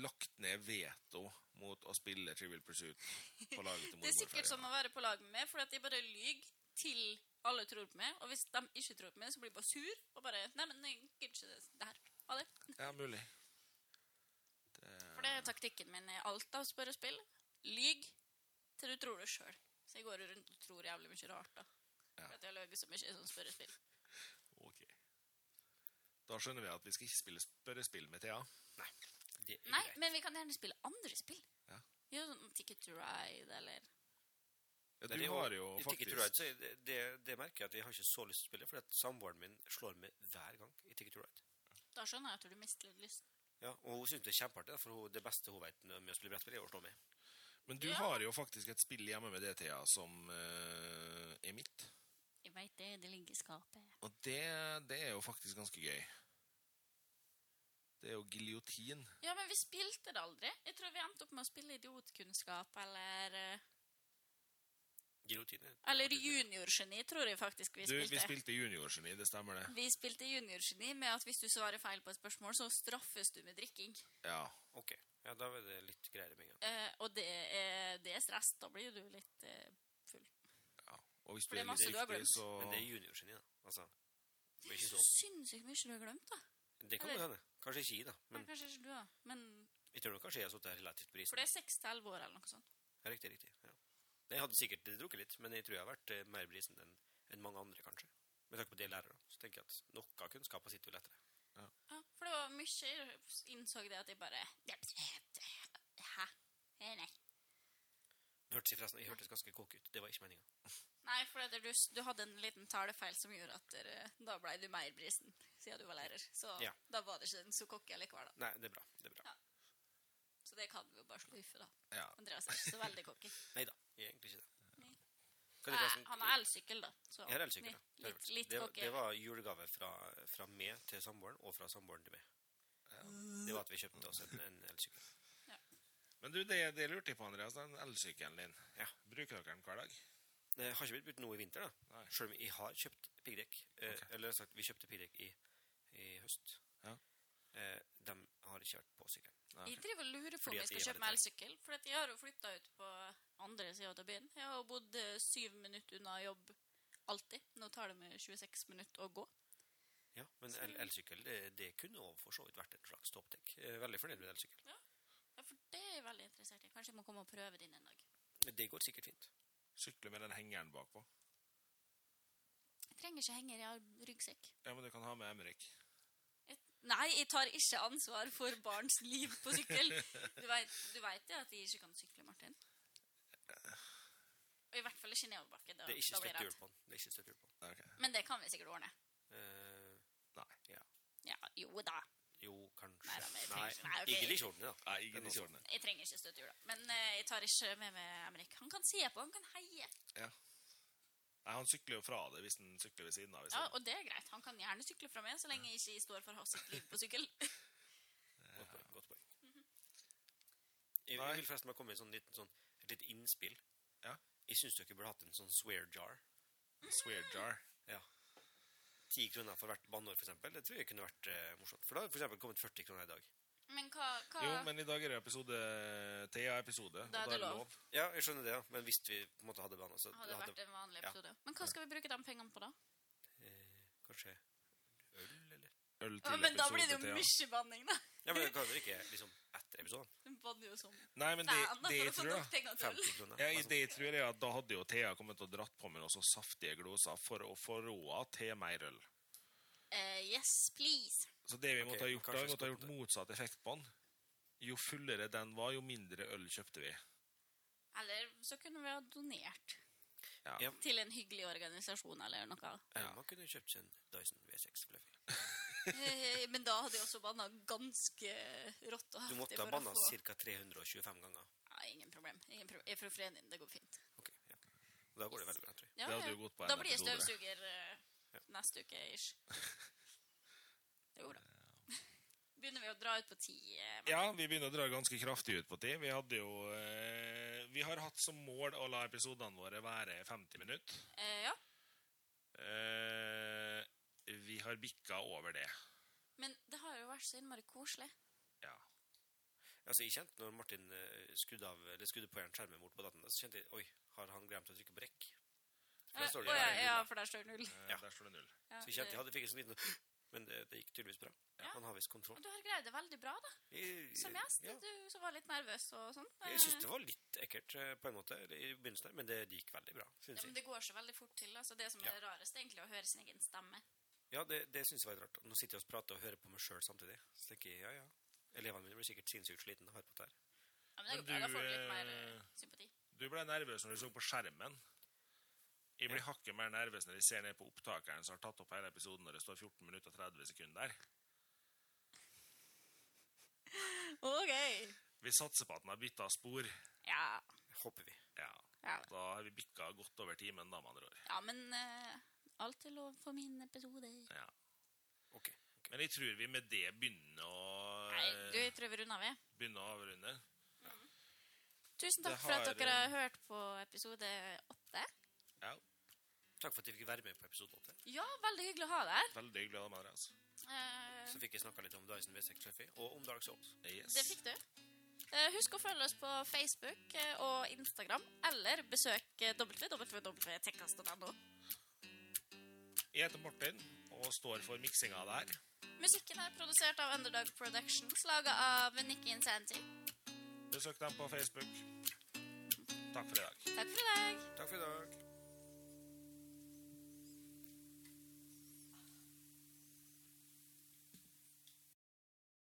[SPEAKER 1] lagt ned veto mot å spille Trivial Pursuit på laget til mormor.
[SPEAKER 2] Det er sikkert som å være på lag med meg, for at jeg bare lyver til alle tror på meg. Og hvis de ikke tror på meg, så blir jeg bare sur. Og bare Nei, men jeg gidder ikke det her. Ha det.
[SPEAKER 1] Ja, mulig. Det,
[SPEAKER 2] For det er taktikken min i alt av spørrespill. Lyg til du tror det sjøl. Så jeg går rundt og tror jævlig mye rart, da.
[SPEAKER 1] Ja.
[SPEAKER 2] For at jeg har løyet så mye i sånn spørrespill.
[SPEAKER 1] ok. Da skjønner vi at vi skal ikke spille spørrespill med Thea.
[SPEAKER 3] Nei, det er
[SPEAKER 2] Nei,
[SPEAKER 3] greit.
[SPEAKER 2] men vi kan gjerne spille andre spill.
[SPEAKER 1] Ja.
[SPEAKER 2] Jo, sånn Ticket to Ride, eller
[SPEAKER 1] Ja, du
[SPEAKER 3] det
[SPEAKER 1] har jo
[SPEAKER 3] i Ticket to Ride, så det, det, det merker jeg at jeg har ikke så lyst til å spille, for at samboeren min slår meg hver gang i Ticket to Ride.
[SPEAKER 2] Da skjønner jeg at du mister litt lyst.
[SPEAKER 3] Ja, og hun synes det er kjempeartig, for hun, det beste hun vet med å spille brettspill, er å slå meg.
[SPEAKER 1] Men du
[SPEAKER 2] Ja.
[SPEAKER 1] har jo faktisk et spill hjemme med det, Thea, som uh, er mitt.
[SPEAKER 2] Jeg veit det, det ligger i skapet.
[SPEAKER 1] Og det, det er jo faktisk ganske gøy. Det er jo giljotin.
[SPEAKER 2] Ja, men vi spilte det aldri. Jeg tror vi endte opp med å spille idiotkunnskap eller eh,
[SPEAKER 3] Giljotine.
[SPEAKER 2] Eller juniorgeni, tror jeg faktisk vi
[SPEAKER 1] Du,
[SPEAKER 2] spilte.
[SPEAKER 1] vi spilte juniorgeni, det stemmer det.
[SPEAKER 2] Vi spilte juniorgeni med at hvis du svarer feil på et spørsmål, så straffes du med drikking.
[SPEAKER 1] Ja.
[SPEAKER 3] Ok, ja, da er det litt greiere med en gang.
[SPEAKER 2] Eh, og det er, det er stress. Da blir du litt eh, full.
[SPEAKER 1] ja. Og hvis du
[SPEAKER 2] er
[SPEAKER 1] litt
[SPEAKER 2] du
[SPEAKER 1] riktig, så
[SPEAKER 3] Men det er juniorgeni, da. Altså, det er ikke
[SPEAKER 2] Så sinnssykt mye du har glemt, da.
[SPEAKER 3] Det kan
[SPEAKER 2] Eller-
[SPEAKER 3] hende. Kanskje ikke jeg, da.
[SPEAKER 2] Men, kanskje ikke du, da. Men
[SPEAKER 3] jeg tror nok kanskje jeg har sittet her relativt på
[SPEAKER 2] For det er seks til elleve år, eller noe sånt.
[SPEAKER 3] Ja, riktig, riktig. Ja. Jeg hadde sikkert drukket litt, men jeg tror jeg har vært eh, mer brisen enn enn mange andre, kanskje. Med tanke på det lærere. så tenker jeg at noe av kunnskapen sitter jo lettere.
[SPEAKER 2] Ja, for det var mye Jeg innså det at jeg bare Hæ? Nei.
[SPEAKER 3] Hørtes forresten, jeg hørtes ganske kåk ut. Det var ikke meninga.
[SPEAKER 2] Nei, for at du, du hadde en liten talefeil som gjorde at der, da ble du mer brisen, siden du var lærer. Så
[SPEAKER 3] Ja.
[SPEAKER 2] da var det ikke en så likevel, da.
[SPEAKER 3] Nei, det er bra. Det er bra.
[SPEAKER 2] Ja. Så det kan vi jo bare sluffe, da.
[SPEAKER 1] ja.
[SPEAKER 2] Andreas er ikke så veldig cocky.
[SPEAKER 3] Nei da, egentlig ikke det.
[SPEAKER 2] Nei. Nei,
[SPEAKER 3] forresten-
[SPEAKER 2] Han har elsykkel, da. Så
[SPEAKER 3] Jeg har elsykkel, da. Det,
[SPEAKER 2] Litt, litt
[SPEAKER 3] det, det var julegave fra, fra meg til samboeren, og fra samboeren til meg. Det var at vi kjøpte oss en, en elsykkel.
[SPEAKER 1] Men du, det, det lurte jeg på, Andreas. Den elsykkelen din.
[SPEAKER 3] Ja.
[SPEAKER 1] Bruker dere den hver dag?
[SPEAKER 3] Det har ikke blitt brukt noe i vinter, da.
[SPEAKER 1] Nei.
[SPEAKER 3] Selv om jeg har kjøpt piggdekk. Okay.
[SPEAKER 1] Ok.
[SPEAKER 3] Eller sagt, vi kjøpte piggdekk i, i høst.
[SPEAKER 1] Ja.
[SPEAKER 3] Eh, de har ikke vært på sykkelen.
[SPEAKER 1] Nei.
[SPEAKER 2] Jeg driver og lurer på om jeg skal
[SPEAKER 3] er
[SPEAKER 2] kjøpe meg elsykkel. For at jeg har jo flytta ut på andre sida av byen. Jeg har bodd eh, syv minutter unna jobb alltid. Nå tar det meg 26 minutter å gå.
[SPEAKER 3] Ja, men el elsykkel, det, det kunne også for så vidt vært en slags toppdekk. Jeg veldig fornøyd med elsykkel.
[SPEAKER 2] Ja, for det er jeg veldig interessert i. Kanskje jeg må komme og prøve din en dag.
[SPEAKER 3] Det går sikkert fint.
[SPEAKER 1] Sykle med den hengeren bakpå.
[SPEAKER 2] Jeg trenger ikke henger, jeg har ryggsekk.
[SPEAKER 1] Ja, men du kan ha med Emrik.
[SPEAKER 2] Nei, jeg tar ikke ansvar for barns liv på sykkel. Du vet, du det at jeg ikke kan sykle, Martin? Og i hvert fall ikke nedoverbakke. Da,
[SPEAKER 3] Det er ikke
[SPEAKER 2] støtt hjul
[SPEAKER 3] støttehjul på den. Det er ikke støttehjul på den.
[SPEAKER 1] Ok.
[SPEAKER 2] Men det kan vi sikkert ordne.
[SPEAKER 3] Uh,
[SPEAKER 1] Nei.
[SPEAKER 3] ja.
[SPEAKER 2] Ja, jo da.
[SPEAKER 3] Jo, kanskje.
[SPEAKER 2] Nei da, men jeg
[SPEAKER 3] Nei,
[SPEAKER 2] ikke- nei, okay.
[SPEAKER 3] ikke liksjordene, da.
[SPEAKER 1] Nei, ikke ordne.
[SPEAKER 2] Jeg trenger ikke støttehjul, da. Men uh, jeg tar ikke med meg Amerik. Han kan se på, han kan heie.
[SPEAKER 1] Ja. Nei, han sykler jo fra det hvis han sykler ved siden av. Hvis
[SPEAKER 2] Ja,
[SPEAKER 1] han-
[SPEAKER 2] Og det er greit. Han kan gjerne sykle fra meg, så lenge jeg ikke står for å ha sitt liv på sykkel.
[SPEAKER 3] Godt poeng. Godt poeng. Jeg,
[SPEAKER 1] -hmm.
[SPEAKER 3] jeg vil forresten bare komme med en sånn liten, sånn, et lite innspill.
[SPEAKER 1] Ja.
[SPEAKER 3] Jeg syns dere burde hatt en sånn swear jar.
[SPEAKER 1] Swear jar.
[SPEAKER 3] Ja. 10 kroner for hvert banneår, for eksempel, det tror jeg kunne vært eh, morsomt. For da har eksempel kommet 40 kroner i dag.
[SPEAKER 2] Men hva, hva
[SPEAKER 1] Jo, men i dag er det episode Thea-episode.
[SPEAKER 2] Da er det lov.
[SPEAKER 3] Ja, jeg skjønner det, ja. Men hvis vi på en måte hadde banna, så
[SPEAKER 2] hadde det
[SPEAKER 3] hadde
[SPEAKER 2] vært en vanlig
[SPEAKER 3] ja.
[SPEAKER 2] episode? Men hva skal vi bruke de pengene på, da?
[SPEAKER 3] eh, kanskje øl, eller?
[SPEAKER 1] Øl
[SPEAKER 2] Ja,
[SPEAKER 1] til
[SPEAKER 2] men da blir det jo mye banning, da.
[SPEAKER 3] Ja, men det kan vi ikke liksom etter episoden?
[SPEAKER 2] De banner jo som
[SPEAKER 1] Nei, men det,
[SPEAKER 2] fan,
[SPEAKER 1] det
[SPEAKER 2] jeg
[SPEAKER 1] tror jeg
[SPEAKER 2] nok penger til øl.
[SPEAKER 3] 50 kroner.
[SPEAKER 1] ja, det tror at Da hadde jo Thea kommet og dratt på med noen så saftige gloser for å få råd til mer øl.
[SPEAKER 2] Uh, yes, please.
[SPEAKER 1] Så det vi
[SPEAKER 3] okay,
[SPEAKER 1] måtte ha gjort, da, vi måtte ha gjort motsatt effekt på den. Jo fullere den var, jo mindre øl kjøpte vi.
[SPEAKER 2] Eller så kunne vi ha donert
[SPEAKER 1] Ja.
[SPEAKER 3] Ja.
[SPEAKER 2] til en hyggelig organisasjon eller noe.
[SPEAKER 3] Eller man kunne kjøpt sin Dyson V6 Fluffy.
[SPEAKER 2] Eh, Men da hadde jeg også banna ganske rått og
[SPEAKER 3] Du
[SPEAKER 2] heftig.
[SPEAKER 3] måtte ha banna
[SPEAKER 2] få-
[SPEAKER 3] ca. 325 ganger.
[SPEAKER 2] Ja, ingen problem. Ingen problem. Jeg er fra Frenin. det går fint.
[SPEAKER 3] Ok, ja. Da går det veldig bra, tror jeg.
[SPEAKER 2] Ja,
[SPEAKER 1] Det hadde
[SPEAKER 2] ja.
[SPEAKER 1] jo gått på
[SPEAKER 2] Da blir jeg støvsuger eh,
[SPEAKER 3] Ja.
[SPEAKER 2] neste uke ish. Det da. Begynner vi å dra ut på ti? eh, Martin?
[SPEAKER 1] Ja, vi begynner å dra ganske kraftig ut på tid. Vi hadde jo eh, Vi har hatt som mål å la episodene våre være 50 minutter.
[SPEAKER 2] Eh, ja.
[SPEAKER 1] Eh, vi har bikka over det.
[SPEAKER 2] Men det har jo vært så innmari koselig.
[SPEAKER 1] Ja.
[SPEAKER 3] Altså, jeg kjente når Martin eh, skudde, av, eller skudde på en skjermen bort på datten, så kjente jeg Oi, har han glemt å trykke på rekk? For der
[SPEAKER 2] Eh,
[SPEAKER 3] står det
[SPEAKER 2] ja,
[SPEAKER 3] jo
[SPEAKER 2] ja,
[SPEAKER 3] null,
[SPEAKER 2] for der står det null.
[SPEAKER 1] Eh,
[SPEAKER 3] Ja.
[SPEAKER 1] Der står det null.
[SPEAKER 2] Ja,
[SPEAKER 3] Så jeg kjente jeg hadde fikk en sånn liten Men det, det gikk tydeligvis bra.
[SPEAKER 2] Ja.
[SPEAKER 3] Han har visst kontroll.
[SPEAKER 2] Men du har greid det veldig bra, da.
[SPEAKER 3] Jeg,
[SPEAKER 2] Som gjest.
[SPEAKER 3] Ja.
[SPEAKER 2] Du som var litt nervøs og sånn.
[SPEAKER 3] Jeg syns det var litt ekkelt eh, på en måte i begynnelsen, der, men det gikk veldig bra.
[SPEAKER 2] Ja, men det går så veldig fort til. Altså, det som er
[SPEAKER 3] Ja.
[SPEAKER 2] rarest, er egentlig å høre sin egen stemme.
[SPEAKER 3] Ja, det, det syns jeg var rart. Nå sitter jeg og prater og hører på meg sjøl samtidig. Så tenker jeg ja, ja. Elevene mine blir sikkert sinnssykt slitne av å høre på dette. her.
[SPEAKER 2] Ja, men det
[SPEAKER 1] Men
[SPEAKER 2] går. Da
[SPEAKER 1] du,
[SPEAKER 2] får du litt mer
[SPEAKER 1] eh,
[SPEAKER 2] eh, sympati.
[SPEAKER 1] Du ble nervøs når du så på skjermen. Jeg blir hakket mer nervøs når jeg ser ned på opptakeren som har tatt opp hele episoden når det står 14 minutter og 30 sekunder der.
[SPEAKER 2] OK.
[SPEAKER 1] Vi satser på at den har bytta spor.
[SPEAKER 2] Ja.
[SPEAKER 3] Håper vi.
[SPEAKER 1] Ja.
[SPEAKER 2] Ja,
[SPEAKER 1] Da har vi bikka godt over timen, da, med andre ord.
[SPEAKER 2] ja men uh, alt er lov for min episode.
[SPEAKER 1] Ja.
[SPEAKER 3] Ok.
[SPEAKER 1] Men jeg tror vi med det begynner å,
[SPEAKER 2] Nei, du, jeg tror vi runder av.
[SPEAKER 1] begynner å avrunde.
[SPEAKER 2] Tusen
[SPEAKER 1] takk
[SPEAKER 2] takk for at dere har hørt på episode åtte.
[SPEAKER 1] Ja,
[SPEAKER 3] Takk for at jeg fikk være med på episode 8.
[SPEAKER 2] Ja, veldig hyggelig å ha deg her.
[SPEAKER 1] Veldig hyggelig å ha deg med deg. Altså.
[SPEAKER 2] Eh,
[SPEAKER 3] Så fikk jeg snakka litt om Dyson V6 Fluffy, og om Dark Souls.
[SPEAKER 1] Yes.
[SPEAKER 2] det fikk du. Eh, husk å følge oss på Facebook eh, og Instagram, eller besøk eh, www.tekkast.no.
[SPEAKER 1] Jeg heter Martin og står for miksinga av det.
[SPEAKER 2] Musikken er produsert av Underdog Productions, laga av Nikki Insanity.
[SPEAKER 1] Besøk dem på Facebook. Takk for i dag.
[SPEAKER 2] Takk for i dag.
[SPEAKER 3] Takk for i dag.